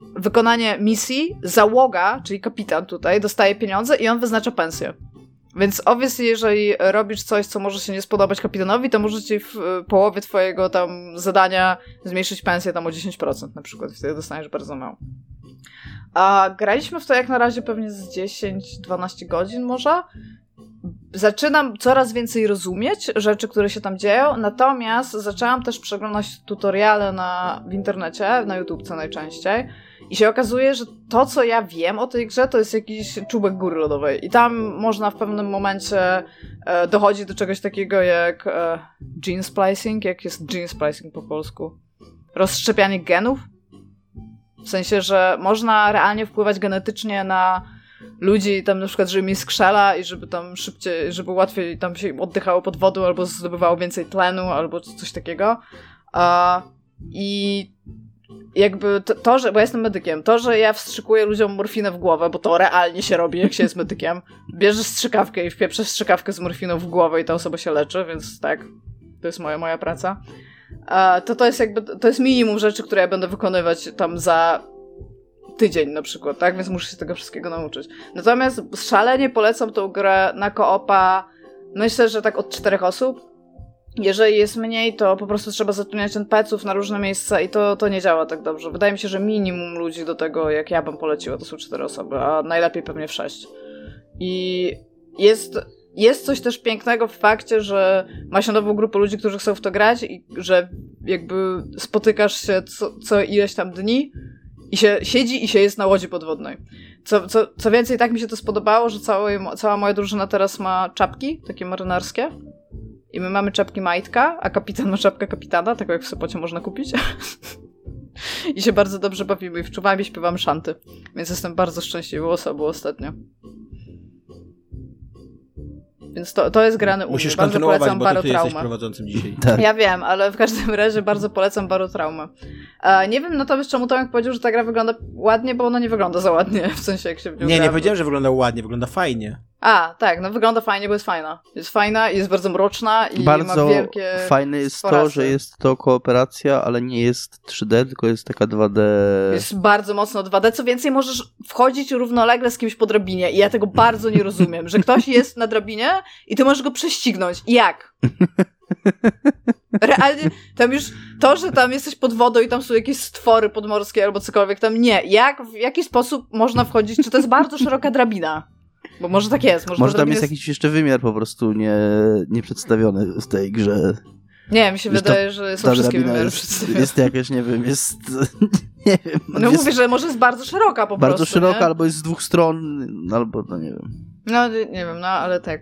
wykonanie misji załoga, czyli kapitan tutaj, dostaje pieniądze i on wyznacza pensję. Więc obviously, jeżeli robisz coś, co może się nie spodobać kapitanowi, to może ci w połowie twojego tam zadania zmniejszyć pensję tam o 10% na przykład. Wtedy dostaniesz bardzo mało. A graliśmy w to jak na razie pewnie z 10-12 godzin może zaczynam coraz więcej rozumieć rzeczy, które się tam dzieją, natomiast zaczęłam też przeglądać tutoriale na, w internecie, na YouTubce najczęściej i się okazuje, że to, co ja wiem o tej grze, to jest jakiś czubek góry lodowej i tam można w pewnym momencie e, dochodzi do czegoś takiego jak e, gene splicing, jak jest gene splicing po polsku? Rozszczepianie genów? W sensie, że można realnie wpływać genetycznie na ludzi tam na przykład, żeby mi skrzela i żeby tam szybciej, żeby łatwiej tam się oddychało pod wodą albo zdobywało więcej tlenu albo coś takiego. Uh, I jakby to, to, że, bo ja jestem medykiem, to, że ja wstrzykuję ludziom morfinę w głowę, bo to realnie się robi, jak się jest medykiem, bierzesz strzykawkę i wpieprzesz strzykawkę z morfiną w głowę i ta osoba się leczy, więc tak, to jest moja, moja praca. to to jest jakby, to jest minimum rzeczy, które ja będę wykonywać tam za tydzień na przykład, tak? Więc muszę się tego wszystkiego nauczyć. Natomiast szalenie polecam tą grę na koopa, myślę, że tak od czterech osób. Jeżeli jest mniej, to po prostu trzeba zatrudniać NPC-ów na różne miejsca i to, to nie działa tak dobrze. Wydaje mi się, że minimum ludzi do tego, jak ja bym poleciła, to są cztery osoby, a najlepiej pewnie w sześć. I jest, jest coś też pięknego w fakcie, że ma się nową grupę ludzi, którzy chcą w to grać i że jakby spotykasz się co, co ileś tam dni i się siedzi i się jest na łodzi podwodnej. Co, co, co więcej, tak mi się to spodobało, że całe, cała moja drużyna teraz ma czapki, takie marynarskie. I my mamy czapki majtka, a kapitan ma czapkę kapitana, taką jak w Sopocie można kupić. I się bardzo dobrze bawimy i wczuwamy i śpiewamy szanty. Więc jestem bardzo szczęśliwą osobą ostatnio. Więc to, to jest grane u Musisz mnie. Bardzo polecam bo prowadzącym dzisiaj. Tak. Ja wiem, ale w każdym razie bardzo polecam Barotraumę. E, nie wiem natomiast czemu Tomek powiedział, że ta gra wygląda ładnie, bo ona nie wygląda za ładnie, w sensie jak się w nią Nie, gra. nie powiedziałem, że wygląda ładnie, wygląda fajnie. A, tak, no wygląda fajnie, bo jest fajna. Jest fajna i jest bardzo mroczna i bardzo ma wielkie fajne jest to, że jest to kooperacja, ale nie jest 3D, tylko jest taka 2D. Jest bardzo mocno 2D. Co więcej, możesz wchodzić równolegle z kimś po drabinie i ja tego bardzo nie rozumiem, że ktoś jest na drabinie i ty możesz go prześcignąć. Jak? Realnie, tam już to, że tam jesteś pod wodą i tam są jakieś stwory podmorskie albo cokolwiek, tam nie. Jak, w jaki sposób można wchodzić? Czy to jest bardzo szeroka drabina? Bo może tak jest. Może, może tam jest, jest jakiś jeszcze wymiar po prostu nie, nie przedstawiony w tej grze. Nie, mi się Wiesz, wydaje, że są wszystkie wymiary jest. Jest jakaś, nie wiem, jest... Nie wiem. No jest, mówię, że może jest bardzo szeroka po bardzo prostu. Bardzo szeroka, nie? albo jest z dwóch stron, albo no nie wiem. No nie wiem, no ale tak.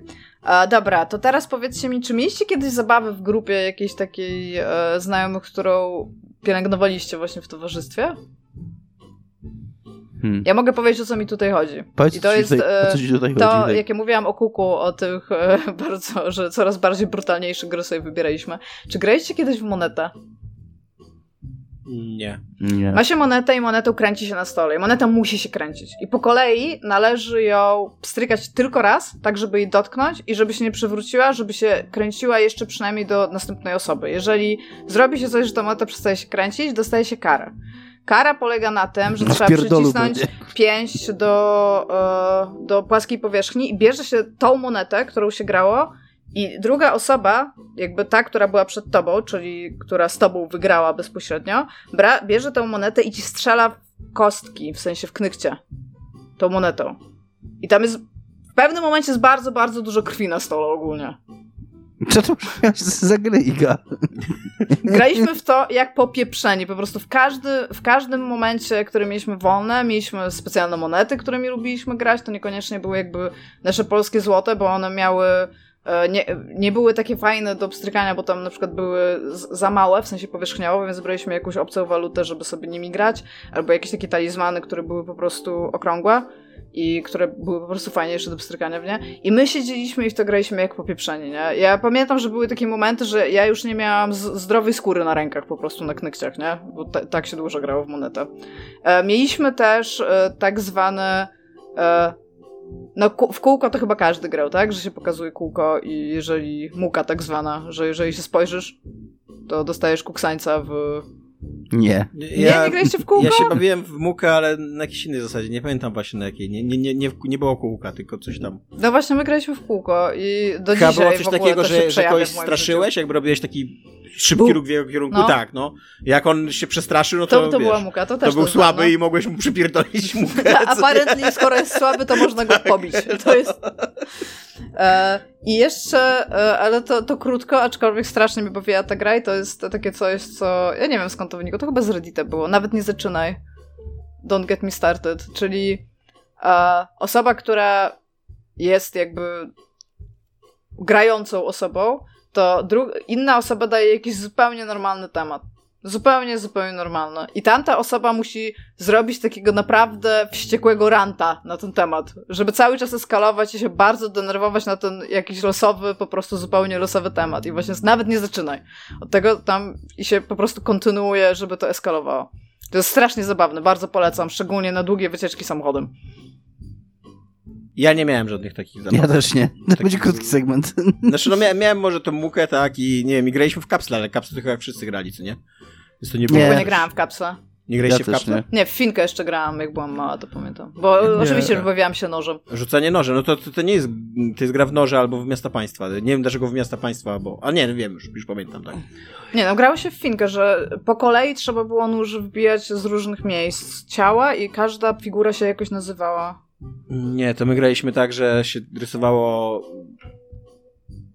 Dobra, to teraz powiedzcie mi, czy mieliście kiedyś zabawy w grupie jakiejś takiej e, znajomych, którą pielęgnowaliście właśnie w towarzystwie? Hmm. Ja mogę powiedzieć, o co mi tutaj chodzi. Powiedz, I to jest tutaj, e, co ci tutaj to, chodzi? jak ja mówiłam o kuku, o tych e, bardzo, że coraz bardziej brutalniejsze gry sobie wybieraliśmy. Czy graliście kiedyś w monetę? Nie. Nie. Ma się monetę i monetą kręci się na stole. I moneta musi się kręcić. I po kolei należy ją strykać tylko raz, tak żeby jej dotknąć i żeby się nie przewróciła, żeby się kręciła jeszcze przynajmniej do następnej osoby. Jeżeli zrobi się coś, że ta moneta przestaje się kręcić, dostaje się karę. Kara polega na tym, że trzeba przycisnąć będzie. pięść do, e, do płaskiej powierzchni i bierze się tą monetę, którą się grało i druga osoba, jakby ta, która była przed tobą, czyli która z tobą wygrała bezpośrednio, bierze tę monetę i ci strzela w kostki, w sensie w knykcie, tą monetą. I tam jest, w pewnym momencie jest bardzo, bardzo dużo krwi na stole ogólnie. Co to miałeś za gry, Iga? Graliśmy w to jak popieprzeni. Po prostu w, każdy, w każdym momencie, który mieliśmy wolne, mieliśmy specjalne monety, którymi lubiliśmy grać. To niekoniecznie były jakby nasze polskie złote, bo one miały. e, Nie, nie były takie fajne do pstrykania, bo tam na przykład były za małe, w sensie powierzchniowo, więc braliśmy jakąś obcą walutę, żeby sobie nimi grać, albo jakieś takie talizmany, które były po prostu okrągłe i które były po prostu fajniejsze do pstrykania w nie. I my siedzieliśmy i w to graliśmy jak popieprzeni, nie? Ja pamiętam, że były takie momenty, że ja już nie miałam zdrowej skóry na rękach po prostu, na knykciach, nie? Bo ta- tak się dużo grało w monetę. E, mieliśmy też e, tak zwane... E, no, w kółko to chyba każdy grał, tak? Że się pokazuje kółko i jeżeli muka tak zwana, że jeżeli się spojrzysz, to dostajesz kuksańca w... Nie. Nie, nie graliście w kółko? Ja się bawiłem w mukę, ale na jakiejś innej zasadzie. Nie pamiętam właśnie na jakiej. Nie, nie, nie, nie, nie było kółka, tylko coś tam. No właśnie, my graliśmy w kółko i do Chyba dzisiaj było coś w ogóle takiego, to się że, że kogoś straszyłeś, jakby robiłeś taki szybki ruch w jego kierunku. No. Tak, no. Jak on się przestraszył, no to, To, to wiesz, była muka, to też to był znam, słaby no. i mogłeś mu przypierdolić mukę. A Aparentnie, skoro jest słaby, to można go pobić. To jest. E, I jeszcze, e, ale to, to krótko, aczkolwiek strasznie mi bawiła ta gra i to jest takie coś, co. Ja nie wiem skąd to wynikło, to chyba z Reddita było. Nawet nie zaczynaj. Don't get me started. Czyli osoba, która jest jakby grającą osobą, to inna osoba daje jakiś zupełnie normalny temat. Zupełnie, zupełnie normalny. I tamta osoba musi zrobić takiego naprawdę wściekłego ranta na ten temat, żeby cały czas eskalować i się bardzo denerwować na ten jakiś losowy, po prostu zupełnie losowy temat. I właśnie nawet nie zaczynaj. Od tego tam i się po prostu kontynuuje, żeby to eskalowało. To jest strasznie zabawne, bardzo polecam, szczególnie na długie wycieczki samochodem. Ja nie miałem żadnych takich zabawek. Ja też nie. To Taki- będzie krótki segment. Znaczy, no miałem, miałem może tą mukę, tak, i nie wiem, i graliśmy w kapsle, ale kapsle to chyba jak wszyscy grali, co nie? Więc to nie było... Nie, Nie. Nie grałam w kapsle. Nie graliście Ja w kapsle? nie. Nie, w Finkę jeszcze grałam, jak byłam mała, to pamiętam. Bo Nie. oczywiście, że bawiłam się nożem. Rzucanie nożem, no to, to, to nie jest, to jest gra w noże albo w miasta państwa. Nie wiem dlaczego w miasta państwa, bo, a nie, no wiem, już, już pamiętam, tak. Nie, no grało się w Finkę, że po kolei trzeba było nóż wbijać z różnych miejsc ciała i każda figura się jakoś nazywała. Nie, to my graliśmy tak, że się rysowało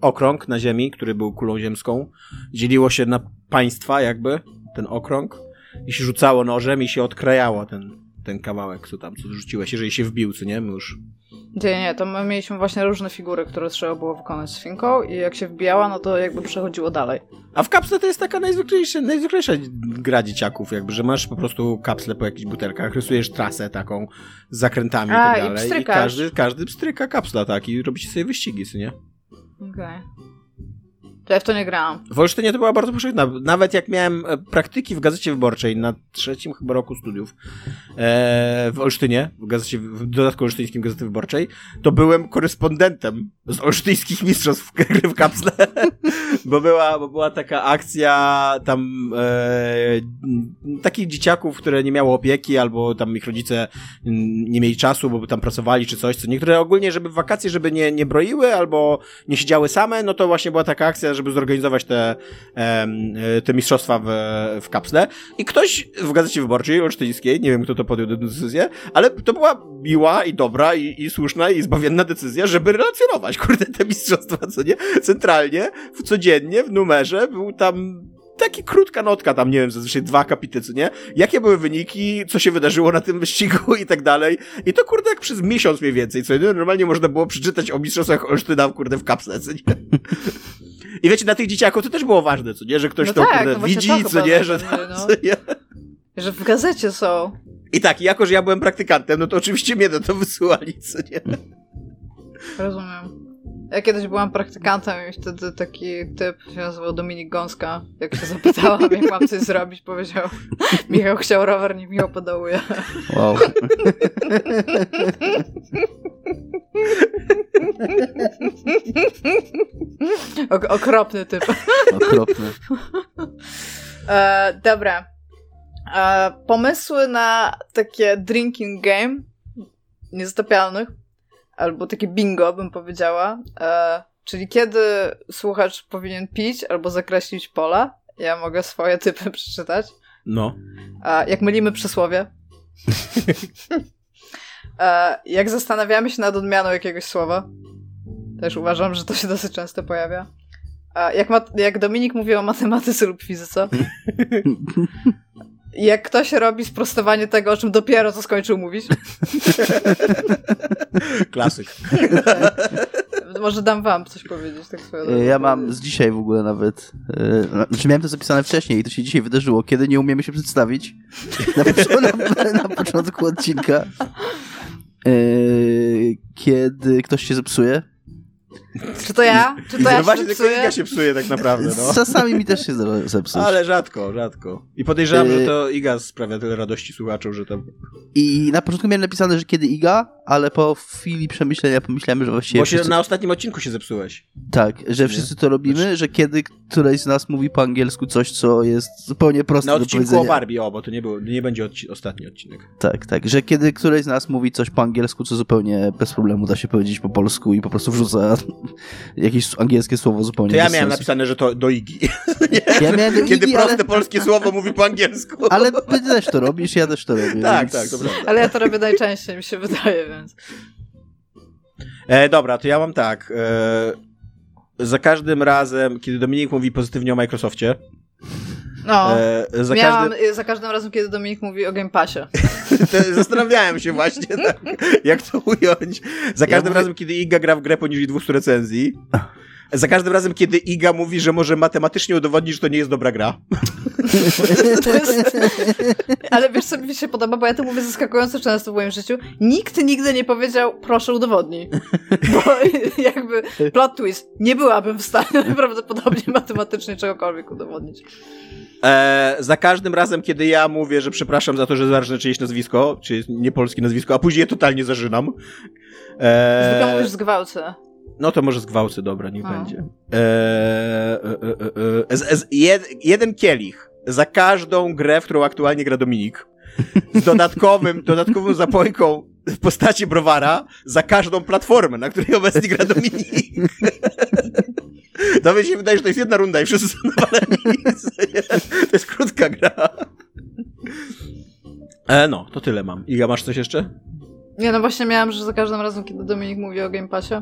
okrąg na ziemi, który był kulą ziemską. Dzieliło się na państwa jakby, ten okrąg. I się rzucało nożem i się odkrajało ten, ten kawałek, co tam, co rzuciłeś, jeżeli się wbił, co nie? My już... Nie, nie, to my mieliśmy właśnie różne figury, które trzeba było wykonać z Finką i jak się wbijała, no to jakby przechodziło dalej. A w kapsle to jest taka najzwyklejsza, najzwyklejsza gra dzieciaków, jakby, że masz po prostu kapsle po jakichś butelkach, rysujesz trasę taką z zakrętami A, i i tak dalej. I pstrykasz. każdy, każdy pstryka kapsla, tak, i robicie sobie wyścigi, co nie? Okej. To ja w to nie grałam. W Olsztynie to była bardzo powszechna. Nawet jak miałem e, praktyki w Gazecie Wyborczej na trzecim chyba roku studiów e, w Olsztynie, w, gazecie, w dodatku olsztyńskim Gazety Wyborczej, to byłem korespondentem z olsztyńskich mistrzostw gry w kapsle, bo była, bo była taka akcja tam e, takich dzieciaków, które nie miało opieki, albo tam ich rodzice nie mieli czasu, bo tam pracowali czy coś, co niektóre ogólnie, żeby w wakacje, żeby nie, nie broiły, albo nie siedziały same, no to właśnie była taka akcja, żeby zorganizować te, e, te mistrzostwa w, w kapsle. I ktoś w Gazecie Wyborczej olsztyńskiej, nie wiem kto to podjął tę decyzję, ale to była miła i dobra i, i słuszna i zbawienna decyzja, żeby relacjonować, kurde, te mistrzostwa, co nie? Centralnie, w, codziennie w numerze był tam taki krótka notka tam, nie wiem, zazwyczaj dwa kapity, co nie? Jakie były wyniki, co się wydarzyło na tym wyścigu i tak dalej. I to kurde jak przez miesiąc mniej więcej, co nie? Normalnie można było przeczytać o mistrzostwach Olsztyna, kurde, w kapsle, co nie? I wiecie, na tych dzieciaków to też było ważne, co nie? Że ktoś No to, tak, no widzi, to co nie? Że, najbardziej, no. co nie? Że w gazecie są. I tak, jako że ja byłem praktykantem, no to oczywiście mnie do to wysyłali, co nie? Rozumiem. Ja kiedyś byłam praktykantem i wtedy taki typ się nazywał Dominik Gąska. Jak się zapytałam, jak mam coś zrobić, powiedział Michał chciał rower, nie Michał podołuje. Wow. Ok okropny typ. Okropny. E, dobra. E, pomysły na takie drinking game niezatopialnych, albo takie bingo, bym powiedziała. E, czyli kiedy słuchacz powinien pić albo zakreślić pola. Ja mogę swoje typy przeczytać. No. E, jak mylimy przysłowie. e, jak zastanawiamy się nad odmianą jakiegoś słowa. Też uważam, że to się dosyć często pojawia. A jak, jak Dominik mówi o matematyce lub fizyce. jak ktoś robi sprostowanie tego, o czym dopiero co skończył mówić. Klasyk. Może dam wam coś powiedzieć. Tak swoją drogą. Ja mam z dzisiaj w ogóle nawet. e, Znaczy miałem to zapisane wcześniej i to się dzisiaj wydarzyło, kiedy nie umiemy się przedstawić. Na, pocz- na, na początku odcinka. E, Kiedy ktoś się zepsuje. Czy to ja? Czy to ja no właśnie, tylko psuję? Iga się psuje tak naprawdę, no. Czasami mi też się zepsuć. Ale rzadko, rzadko. I podejrzewam, Yy. że to Iga sprawia tyle radości słuchaczom, że tam... I na początku miałem napisane, że kiedy Iga, ale po chwili przemyślenia pomyślałem, że właściwie Bo się wszyscy, na ostatnim odcinku się zepsułeś. tak, że wszyscy to robimy, że kiedy któreś z nas mówi po angielsku coś, co jest zupełnie proste Na do odcinku powiedzenia. o Barbie, o, bo to nie, było, nie będzie odci- ostatni odcinek. Tak, tak, że kiedy któreś z nas mówi coś po angielsku, co zupełnie bez problemu da się powiedzieć po polsku i po prostu wrzuca jakieś angielskie słowo zupełnie To ja miałem sensu. napisane, że to do Igi. Ja miałem do Kiedy Igi, proste ale, polskie słowo mówi po angielsku. ale ty też to robisz, ja też to robię. Tak, więc... tak, to prawda. Ale ja to robię najczęściej, mi się wydaje, więc. E, dobra, to ja mam tak. E, za każdym razem, kiedy Dominik mówi pozytywnie o Microsoftie, No. e, za Miałam każdym... y, za każdym razem, kiedy Dominik mówi o Game Passie. Zastanawiałem się właśnie, tak, jak to ująć. Za każdym mówię- razem, kiedy Iga gra w grę poniżej 200 recenzji, za każdym razem, kiedy Iga mówi, że może matematycznie udowodnić, że to nie jest dobra gra. Jest... Ale wiesz, co mi się podoba, bo ja to mówię zaskakująco często w moim życiu. Nikt nigdy nie powiedział, proszę udowodnij. Bo jakby plot twist, nie byłabym w stanie najprawdopodobniej matematycznie czegokolwiek udowodnić. E, za każdym razem, kiedy ja mówię, że przepraszam za to, że zarżnę czyjeś nazwisko, czy jest niepolskie nazwisko, a później je totalnie zażynam. Zwykle E, mówisz zgwałcę. no to może zgwałcę, dobra, niech A. będzie. E, e, e, e, z, z, jed, jeden kielich za każdą grę, w którą aktualnie gra Dominik. Z dodatkowym, dodatkową zapojką w postaci browara za każdą platformę, na której obecnie gra Dominik. To mi się wydaje, że to jest jedna runda i wszyscy są nawaleni. To jest krótka gra. E, no, to tyle mam. Iga, masz coś jeszcze? Nie, no właśnie miałam, że za każdym razem, kiedy Dominik mówi o Game Passie.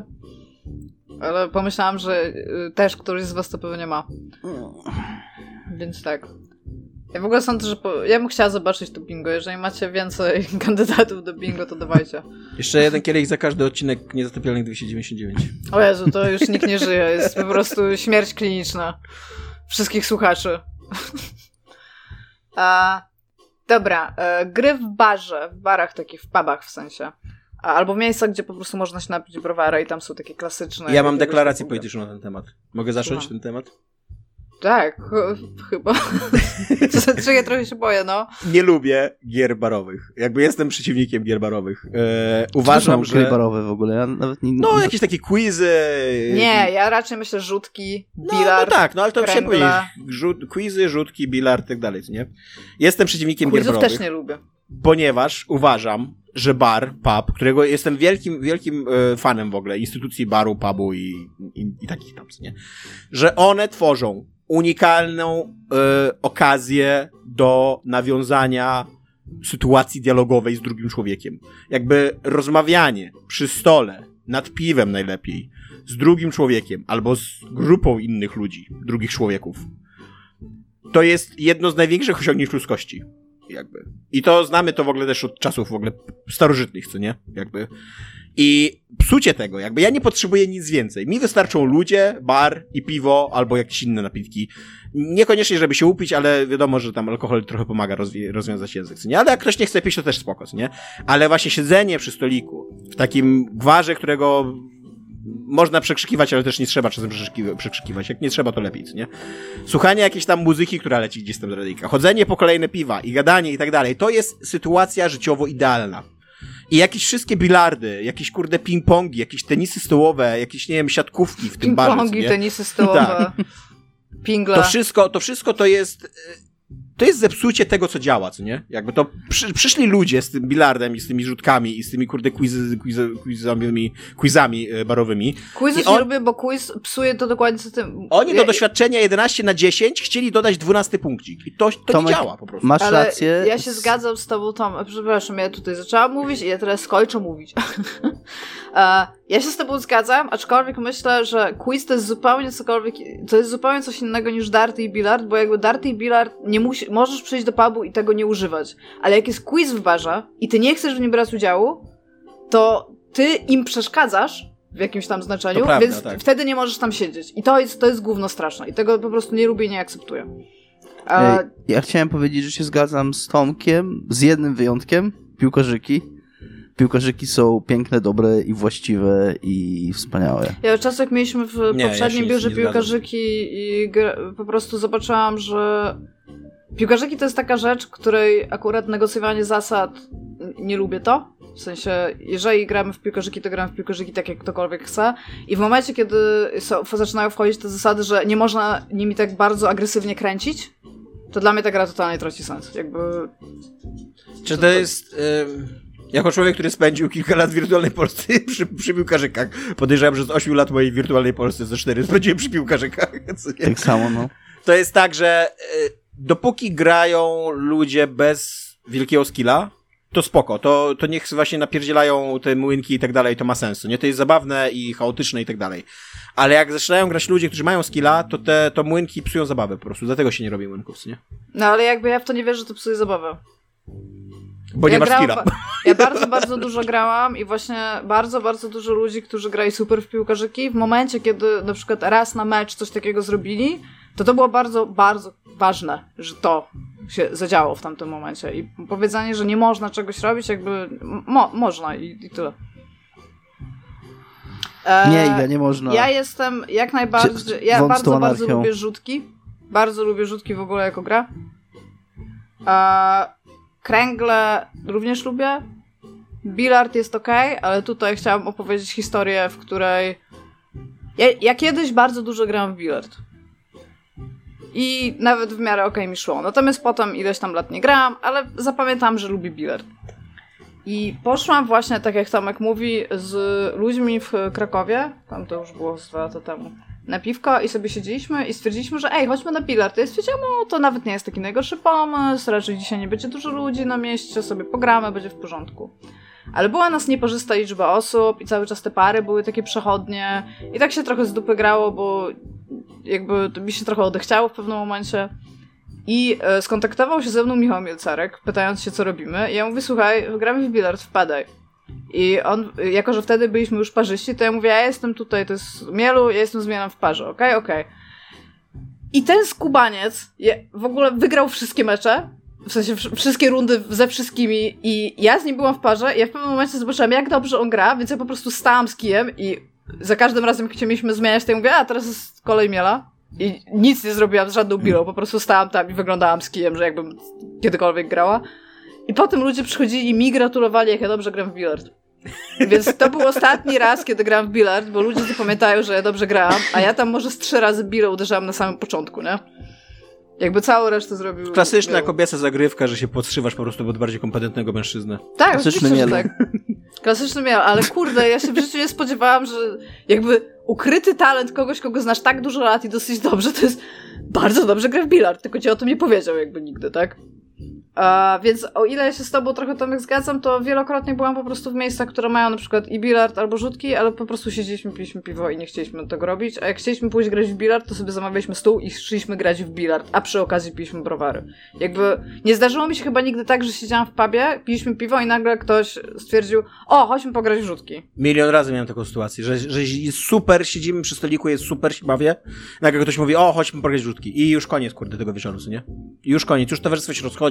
Ale pomyślałam, że y, też któryś z was to pewnie ma. Więc tak. Ja w ogóle sądzę, że po... ja bym chciała zobaczyć to bingo. Jeżeli macie więcej kandydatów do bingo, to dawajcie. Jeszcze jeden kielich za każdy odcinek Niezatopialnych 299. O Jezu, to już nikt nie żyje. Jest po prostu śmierć kliniczna wszystkich słuchaczy. A, dobra, e, gry w barze, w barach takich, w pubach w sensie. Albo w miejscach, gdzie po prostu można się napić browara i tam są takie klasyczne. Ja mam deklarację polityczną na ten temat. Mogę zacząć Słucham. ten temat? Tak, ch- chyba. czy, czy ja trochę się boję, no. Nie lubię gier barowych. Jakby jestem przeciwnikiem gier barowych. E, Uważam, że... barowe w ogóle, ja nawet nie... No, jakieś takie quizy. Nie, ja raczej myślę rzutki, No, no bilard. tak, no ale to chciałem powiedzieć. Rzut, quizy, rzutki, bilard i tak dalej, nie? Jestem przeciwnikiem gier Quizów barowych, też nie lubię. ponieważ uważam, że bar, pub, którego jestem wielkim, wielkim e, fanem w ogóle, instytucji baru, pubu i, i, i takich tam, nie? Że one tworzą unikalną e, okazję do nawiązania sytuacji dialogowej z drugim człowiekiem. Jakby rozmawianie przy stole, nad piwem najlepiej, z drugim człowiekiem albo z grupą innych ludzi, drugich człowieków. To jest jedno z największych osiągnięć ludzkości. Jakby. I to znamy to w ogóle też od czasów w ogóle starożytnych, co nie? Jakby. I zepsucie tego, jakby ja nie potrzebuję nic więcej. Mi wystarczą ludzie, bar i piwo, albo jakieś inne napitki. Niekoniecznie, żeby się upić, ale wiadomo, że tam alkohol trochę pomaga rozwi- rozwiązać język, nie? Ale jak ktoś nie chce pić, to też spoko, nie? Ale właśnie siedzenie przy stoliku, w takim gwarze, którego można przekrzykiwać, ale też nie trzeba czasem przekrzykiwa- przekrzykiwać. Jak nie trzeba, to lepiej, nie? Słuchanie jakiejś tam muzyki, która leci gdzieś tam z radyjka, chodzenie po kolejne piwa i gadanie i tak dalej, to jest sytuacja życiowo idealna. I jakieś wszystkie bilardy, jakieś kurde ping-pongi, jakieś tenisy stołowe, jakieś, nie wiem, siatkówki w tym barze, Ping-pongi, tenisy stołowe, pingle. To wszystko, to wszystko to jest. To jest zepsucie tego, co działa, co nie? Jakby to przy, przyszli ludzie z tym bilardem i z tymi rzutkami i z tymi kurde quizy, quizy, quizami, quizami y, barowymi. Quizów I nie on- lubię, bo quiz psuje to dokładnie co tym. Oni Ja- do doświadczenia 11 na 10 chcieli dodać 12 punkcik. I to, to Tomek, nie działa po prostu. Masz Ale rację. ja się zgadzam z tobą, Tom. Przepraszam, ja tutaj zaczęłam mówić i ja teraz skończę mówić. E, ja się z tobą zgadzam, aczkolwiek myślę, że quiz to jest zupełnie cokolwiek, to jest zupełnie coś innego niż darty i billard, bo jakby darty i billard nie musi, możesz przyjść do pubu i tego nie używać. Ale jak jest quiz w barze i ty nie chcesz w nim brać udziału, to ty im przeszkadzasz w jakimś tam znaczeniu, prawda, więc tak. wtedy nie możesz tam siedzieć. I to jest, to jest gówno straszne. I tego po prostu nie lubię i nie akceptuję. A, Ja chciałem powiedzieć, że się zgadzam z Tomkiem, z jednym wyjątkiem. Piłkarzyki. Piłkarzyki są piękne, dobre i właściwe i wspaniałe. Ja od czasu jak mieliśmy w Nie, ja poprzednim nic biurze piłkarzyki i po prostu zobaczyłam, że piłkarzyki to jest taka rzecz, której akurat negocjowanie zasad nie lubię to. W sensie, jeżeli gramy w piłkarzyki, to gramy w piłkarzyki tak, jak ktokolwiek chce. I w momencie, kiedy są, zaczynają wchodzić te zasady, że nie można nimi tak bardzo agresywnie kręcić, to dla mnie ta gra totalnie traci sens. Jakby Czy to jest. ym, jako człowiek, który spędził kilka lat w wirtualnej Polsce przy, przy piłkarzykach, podejrzewam, że z 8 lat mojej wirtualnej Polsce ze 4 spędziłem przy piłkarzykach. Tak samo, no. To jest tak, że y, dopóki grają ludzie bez wielkiego skilla, to spoko, to, to niech właśnie napierdzielają te młynki i tak dalej, to ma sensu, nie? To jest zabawne i chaotyczne i tak dalej. Ale jak zaczynają grać ludzie, którzy mają skilla, to te to młynki psują zabawę po prostu, dlatego się nie robi młynków, nie? No ale jakby ja w to nie wierzę, że to psuje zabawę. Bo nie ja masz grałam skilla. Ja bardzo, bardzo dużo grałam i właśnie bardzo, bardzo dużo ludzi, którzy grali super w piłkarzyki, w momencie, kiedy na przykład raz na mecz coś takiego zrobili, to to było bardzo, bardzo ważne, że to się zadziało w tamtym momencie. I powiedzenie, że nie można czegoś robić, jakby mo- można i, i tyle. E, Nie, Iga, nie można. Ja jestem jak najbardziej. Ja bardzo, bardzo lubię rzutki. Bardzo lubię rzutki w ogóle jako gra. A kręgle również lubię. Billard jest ok, ale tutaj chciałam opowiedzieć historię, w której. Ja, ja kiedyś bardzo dużo grałam w billard. I nawet w miarę ok mi szło. Natomiast potem ileś tam lat nie grałam, ale zapamiętam, że lubię billard. I poszłam właśnie, tak jak Tomek mówi, z ludźmi w Krakowie, tam to już było dwa lata temu, na piwko i sobie siedzieliśmy i stwierdziliśmy, że ej, chodźmy na billard. Ja stwierdziłam, no to nawet nie jest taki najgorszy pomysł, raczej dzisiaj nie będzie dużo ludzi na mieście, sobie pogramy, będzie w porządku. Ale była nas nieparzysta liczba osób i cały czas te pary były takie przechodnie i tak się trochę z dupy grało, bo jakby mi się trochę odechciało w pewnym momencie. I e, skontaktował się ze mną Michał Mielcarek, pytając się, co robimy. I ja mówię, słuchaj, gramy w billard, wpadaj. I on, jako że wtedy byliśmy już parzyści, to ja mówię, ja jestem tutaj, to jest Mielu, ja jestem z Mielem w parze, okej, okej. I ten skubaniec je, w ogóle wygrał wszystkie mecze, w sensie wsz- wszystkie rundy ze wszystkimi i ja z nim byłam w parze i ja w pewnym momencie zobaczyłam, jak dobrze on gra, więc ja po prostu stałam z kijem i za każdym razem, jak chcieliśmy zmieniać, to ja mówię, a teraz jest kolej Miela. I nic nie zrobiłam z żadną bilą, po prostu stałam tam i wyglądałam z kijem, że jakbym kiedykolwiek grała. I potem ludzie przychodzili i mi gratulowali, jak ja dobrze gram w billard. Więc to był ostatni raz, kiedy gram w billard, bo ludzie zapamiętają, że ja dobrze grałam, a ja tam może z trzy razy bilę uderzałam na samym początku, nie? Jakby całą resztę zrobił... Klasyczna Mielu. kobieca zagrywka, że się podszywasz po prostu pod bardziej kompetentnego mężczyznę. Tak, Klasyczny oczywiście, że miel. tak. Klasyczny miel, ale kurde, ja się w życiu nie spodziewałam, że jakby ukryty talent kogoś, kogo znasz tak dużo lat i dosyć dobrze, to jest bardzo dobrze gra w billard, tylko ci o tym nie powiedział jakby nigdy, tak? A, więc o ile się z tobą trochę Tomek zgadzam, to wielokrotnie byłam po prostu w miejscach, które mają na przykład i bilard albo rzutki, ale po prostu siedzieliśmy, piliśmy piwo i nie chcieliśmy tego robić. A jak chcieliśmy pójść grać w bilard, to sobie zamawialiśmy stół i szliśmy grać w bilard, a przy okazji piliśmy browary. Jakby nie zdarzyło mi się chyba nigdy tak, że siedziałam w pubie, piliśmy piwo i nagle ktoś stwierdził, o, chodźmy pograć w rzutki. Milion razy miałem taką sytuację, że, że jest super, siedzimy przy stoliku, jest super, się bawię. Nagle ktoś mówi, o, chodźmy pograć w rzutki. I już koniec, kurde, tego wieczoru, nie? Już koniec, już towarzystwo się rozchodzi,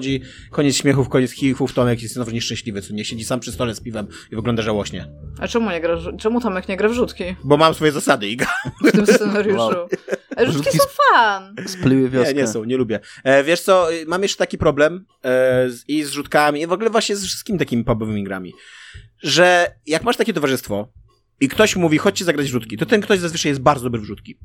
koniec śmiechów, koniec chichów, Tomek jest znowu nieszczęśliwy, co nie? Siedzi sam przy stole z piwem i wygląda żałośnie. A czemu nie gra, czemu Tomek nie gra w rzutki Bo mam swoje zasady, Iga. w tym scenariuszu? Wow. A Rzutki Rzutki są fan! Splyły wioskę. Nie, nie są, nie lubię. E, wiesz co, y, mam jeszcze taki problem e, z, i z rzutkami, i w ogóle właśnie z wszystkimi takimi pubowymi grami, że jak masz takie towarzystwo i ktoś mówi, chodźcie zagrać w rzutki, to ten ktoś zazwyczaj jest bardzo dobry w rzutki.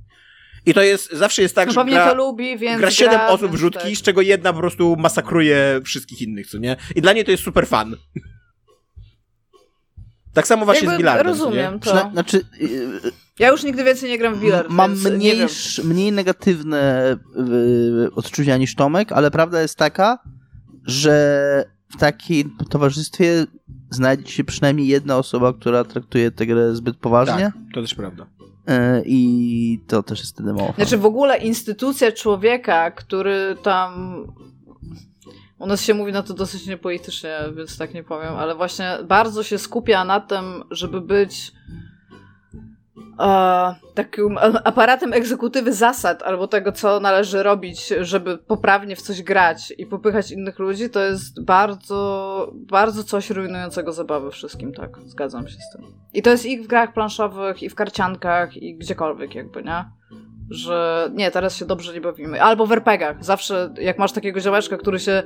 I to jest, zawsze jest tak, No że pewnie gra, to lubi, więc gra 7 osób w więc rzutki, tak. z czego jedna po prostu masakruje wszystkich innych, co nie? I dla mnie to jest super fan. Tak samo właśnie Jakby z bilardem, Rozumiem to. Przyna- Znaczy, yy, Ja już nigdy więcej nie gram w bilard, mam mniejsz, mniej negatywne yy, odczucia niż Tomek, ale prawda jest taka, że w takim towarzystwie znajdzie się przynajmniej jedna osoba, która traktuje tę grę zbyt nie? poważnie Tak, to też prawda. yy, i to też jest wtedy mało. Znaczy w ogóle instytucja człowieka, który tam... U nas się mówi na to dosyć niepolitycznie, więc tak nie powiem, ale właśnie bardzo się skupia na tym, żeby być e, takim aparatem egzekutywy zasad albo tego, co należy robić, żeby poprawnie w coś grać i popychać innych ludzi, to jest bardzo, bardzo coś rujnującego zabawy wszystkim, tak, zgadzam się z tym. I to jest i w grach planszowych, i w karciankach, i gdziekolwiek jakby, nie? Że nie, teraz się dobrze nie bawimy. Albo w RPGach. Zawsze jak masz takiego ziołeczka, który się...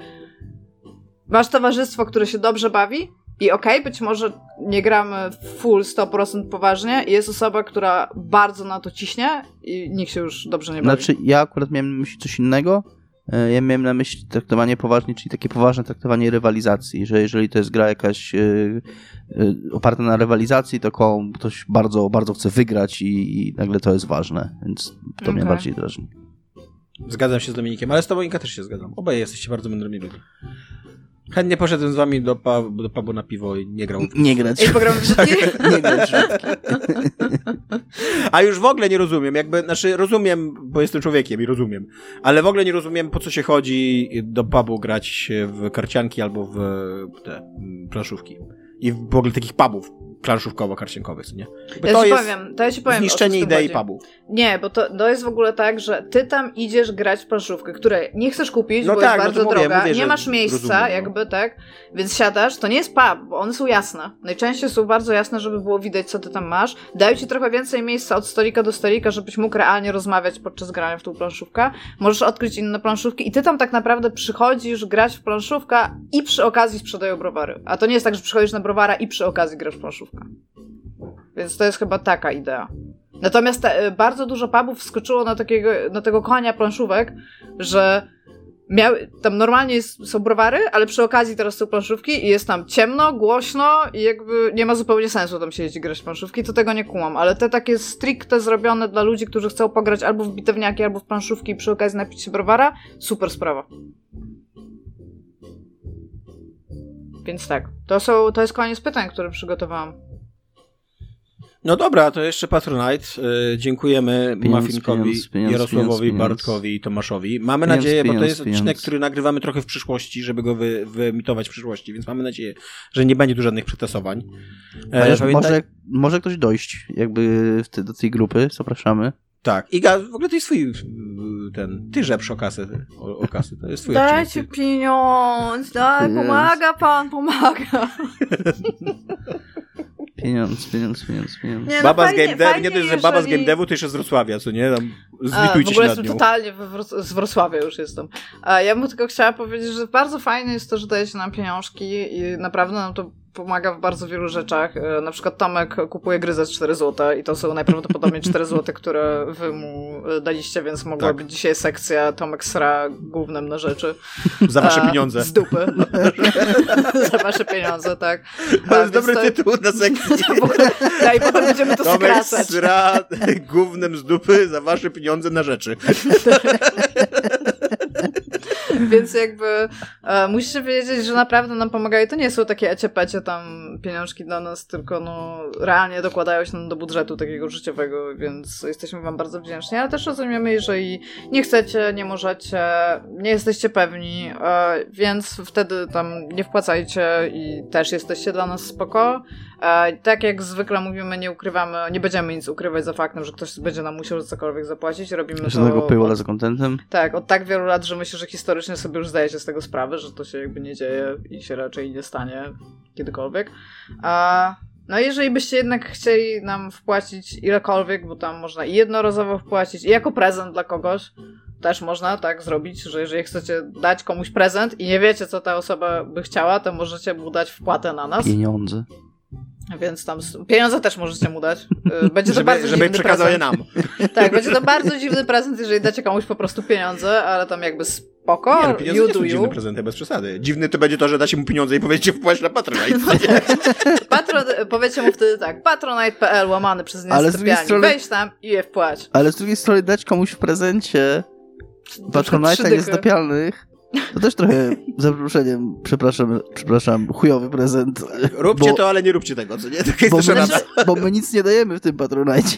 Masz towarzystwo, które się dobrze bawi i okej, być może nie gramy full 100% poważnie i jest osoba, która bardzo na to ciśnie i nikt się już dobrze nie bawi. Znaczy, ja akurat miałem na myśli coś innego. E, Ja miałem na myśli traktowanie poważnie, czyli takie poważne traktowanie rywalizacji, że jeżeli to jest gra jakaś e, e, oparta na rywalizacji, to ktoś bardzo, bardzo chce wygrać i, i nagle to jest ważne, więc to mnie Okej. bardziej drażni. Zgadzam się z Dominikiem, ale z tobą Inka też się zgadzam. Obaj jesteście bardzo mądrymi ludźmi. Chętnie poszedłem z wami do, pub, do pubu na piwo i nie grał. Nie grać. Ej, pogramy w rzutki? Nie grać. A już w ogóle nie rozumiem, jakby, znaczy rozumiem, bo jestem człowiekiem i rozumiem, ale w ogóle nie rozumiem, po co się chodzi do pubu grać w karcianki albo w te mm, planszówki. I w ogóle takich pubów planszówkowo-karciankowych, nie? Bo Ja to ci jest powiem, to ja ci powiem. zniszczenie idei pubu. Nie, bo to, to jest w ogóle tak, że ty tam idziesz grać w planszówkę, której nie chcesz kupić, No bo tak, jest no bardzo mówię, droga, mówię, nie że masz miejsca, rozumiem, no. jakby tak, więc siadasz, to nie jest pub, bo one są jasne. Najczęściej są bardzo jasne, żeby było widać, co ty tam masz. Dają ci trochę więcej miejsca od stolika do stolika, żebyś mógł realnie rozmawiać podczas grania w tą planszówkę. Możesz odkryć inne planszówki i ty tam tak naprawdę przychodzisz grać w planszówkę i przy okazji sprzedają browary. A to nie jest tak, że przychodzisz na browara i przy okazji grasz w planszówkę. Więc to jest chyba taka idea. Natomiast te, bardzo dużo pubów wskoczyło na, takiego, na tego konia planszówek, że miały, tam normalnie jest, są browary, ale przy okazji teraz są planszówki i jest tam ciemno, głośno i jakby nie ma zupełnie sensu tam siedzieć i grać planszówki, to tego nie kumam. Ale te takie stricte zrobione dla ludzi, którzy chcą pograć albo w bitewniaki, albo w planszówki i przy okazji napić się browara, super sprawa. Więc tak, to, są, to jest koniec pytań, które przygotowałam. No dobra, to jeszcze Patronite. Y, dziękujemy Pieniądz, Muffinkowi, pieniądz, pieniądz, Jarosławowi, pieniądz, Bartkowi i Tomaszowi. Mamy Pieniądz, nadzieję, bo to jest pieniądz. odcinek, który nagrywamy trochę w przyszłości, żeby go wy, wyemitować w przyszłości, więc mamy nadzieję, że nie będzie tu żadnych przetasowań. E, pamiętaj- może, może ktoś dojść jakby w te, do tej grupy, zapraszamy. Tak. Iga, w ogóle to jest twój y, ten, ty żebrz o kasę, o, o kasę, to jest twój Dajcie odcinek. pieniądz, daj, Jest. pomaga pan, pomaga. Pieniądz, pieniądz, pieniądz, pieniądz. Nie, no Baba z fajnie- Game Dev, fajnie, nie to jest, że baba z Game Devu, to jeszcze z Wrocławia, co nie? Tam A, w ogóle jestem nią. totalnie z Wrocławia już jestem. A ja bym tylko chciała powiedzieć, że bardzo fajne jest to, że dajecie nam pieniążki i naprawdę nam to pomaga w bardzo wielu rzeczach. E, Na przykład Tomek kupuje gry za 4 zł i to są najprawdopodobniej 4 zł, które wy mu e, daliście, więc mogła Tak. być dzisiaj sekcja Tomek sra głównym na rzeczy. Za wasze A, pieniądze. Z dupy. za wasze pieniądze, tak. To jest dobry tytuł na sekcję. Ogóle, ja, I potem będziemy to Tomek skracać. sra gównem z dupy za wasze pieniądze na rzeczy. Więc jakby e, musicie wiedzieć, że naprawdę nam pomagają. To nie są takie eciepecie tam pieniążki dla nas, tylko no realnie dokładają się nam do budżetu takiego życiowego, więc jesteśmy wam bardzo wdzięczni, ale też rozumiemy, jeżeli nie chcecie, nie możecie, nie jesteście pewni, e, więc wtedy tam nie wpłacajcie i też jesteście dla nas spoko. E, tak jak zwykle mówimy, nie ukrywamy, nie będziemy nic ukrywać za faktem, że ktoś będzie nam musiał cokolwiek zapłacić. Robimy Żadnego to od, za kontentem. tak, od tak wielu lat, że myślę, że historycznie sobie już zdajecie z tego sprawę, że to się jakby nie dzieje i się raczej nie stanie kiedykolwiek. A no jeżeli byście jednak chcieli nam wpłacić ilekolwiek, bo tam można i jednorazowo wpłacić, i jako prezent dla kogoś, też można tak zrobić, że jeżeli chcecie dać komuś prezent i nie wiecie, co ta osoba by chciała, to możecie mu dać wpłatę na nas. Pieniądze. Więc tam pieniądze też możecie mu dać. Y, Będzie to Żeby, bardzo żeby dziwny przekazał je prezent. nam. Tak, będzie to bardzo dziwny prezent, jeżeli dacie komuś po prostu pieniądze, ale tam jakby spoko, Nie, no, pieniądze you nie są you. dziwne prezenty, bez przesady. Dziwny to będzie to, że dacie mu pieniądze i powiecie wpłać na Patronite. Patron, powiecie mu wtedy tak, patronite.pl łamany przez Ale z drugiej niesypialni. strony- Wejdź tam i je wpłać. Ale z drugiej strony dać komuś w prezencie Patronite'a dychy. To też trochę, za przeproszeniem, przepraszam, przepraszam, chujowy prezent. Róbcie Bo- to, ale nie róbcie tego, co nie? Taka jest Bo my, rada. bo my nic nie dajemy w tym Patronite.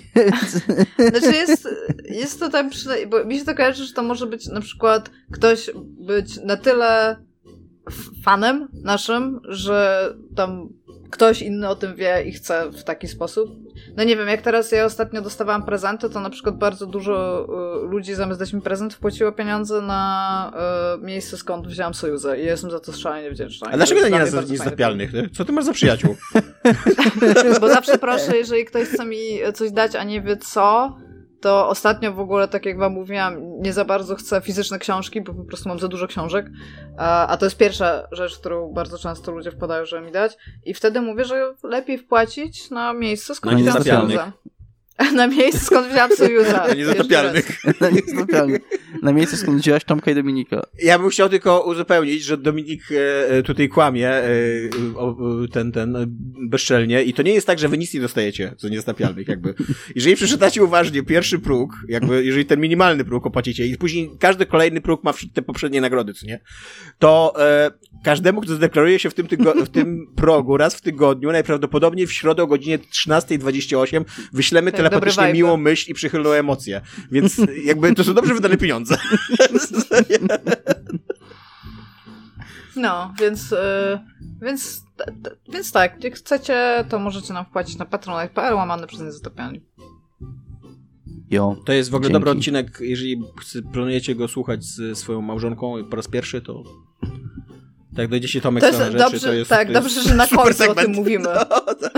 Znaczy jest, jest to tam przynajmniej, bo mi się to kojarzy, że to może być na przykład ktoś być na tyle fanem naszym, że tam ktoś inny o tym wie i chce w taki sposób. No nie wiem, jak teraz ja ostatnio dostawałam prezenty, to na przykład bardzo dużo y, ludzi zamiast dać mi prezent wpłaciło pieniądze na y, miejsce, skąd wzięłam Sojuzę i jestem za to szalenie wdzięczna. A dlaczego to nie jest niezatapialnych? nie? Co ty masz za przyjaciół? bo zawsze proszę, jeżeli ktoś chce mi coś dać, a nie wie co, to ostatnio w ogóle, tak jak wam mówiłam, nie za bardzo chcę fizyczne książki, bo po prostu mam za dużo książek. A, to jest pierwsza rzecz, którą bardzo często ludzie wpadają, żeby mi dać. I wtedy mówię, że lepiej wpłacić na miejsce, Na wziąłam niezatapialnych. Na miejsce, skąd wziąłam Sojuza. Na niezatapialnych. Na niezatapialnych. Na miejscu, skąd wzięłaś Tomka i Dominika. Ja bym chciał tylko uzupełnić, że Dominik e, tutaj kłamie, e, ten, ten, e, bezczelnie i to nie jest tak, że wy nic nie dostajecie z niezatapialnych, jakby. Jeżeli przeczytacie uważnie pierwszy próg, jakby, jeżeli ten minimalny próg opłacicie i później każdy kolejny próg ma te poprzednie nagrody, co nie? To e, każdemu, kto zdeklaruje się w tym, tygo- w tym progu raz w tygodniu, najprawdopodobniej w środę o godzinie 13.28 wyślemy Tak, vibe. miłą myśl i przychylną emocję. Więc jakby to są dobrze wydane pieniądze. No, więc, y, więc, t- t- więc tak, jak chcecie, to możecie nam wpłacić na patronite.pl łamane przez niezatapialni. Jo. To jest w ogóle Dzięki. dobry odcinek, jeżeli planujecie go słuchać z swoją małżonką po raz pierwszy, to tak dojdziecie Tomek To jest rzeczy, dobrze, to jest tak, to dobrze, jest że na końcu o segment. tym mówimy. No, tak.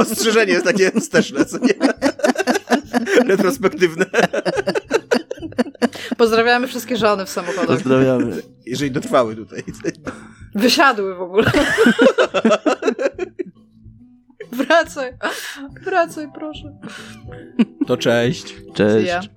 Ostrzeżenie jest takie wsteczne, co nie? Retrospektywne. Pozdrawiamy wszystkie żony w samochodach. Pozdrawiamy. Jeżeli dotrwały tutaj. Wysiadły w ogóle. Wracaj. Wracaj, proszę. To cześć. Cześć.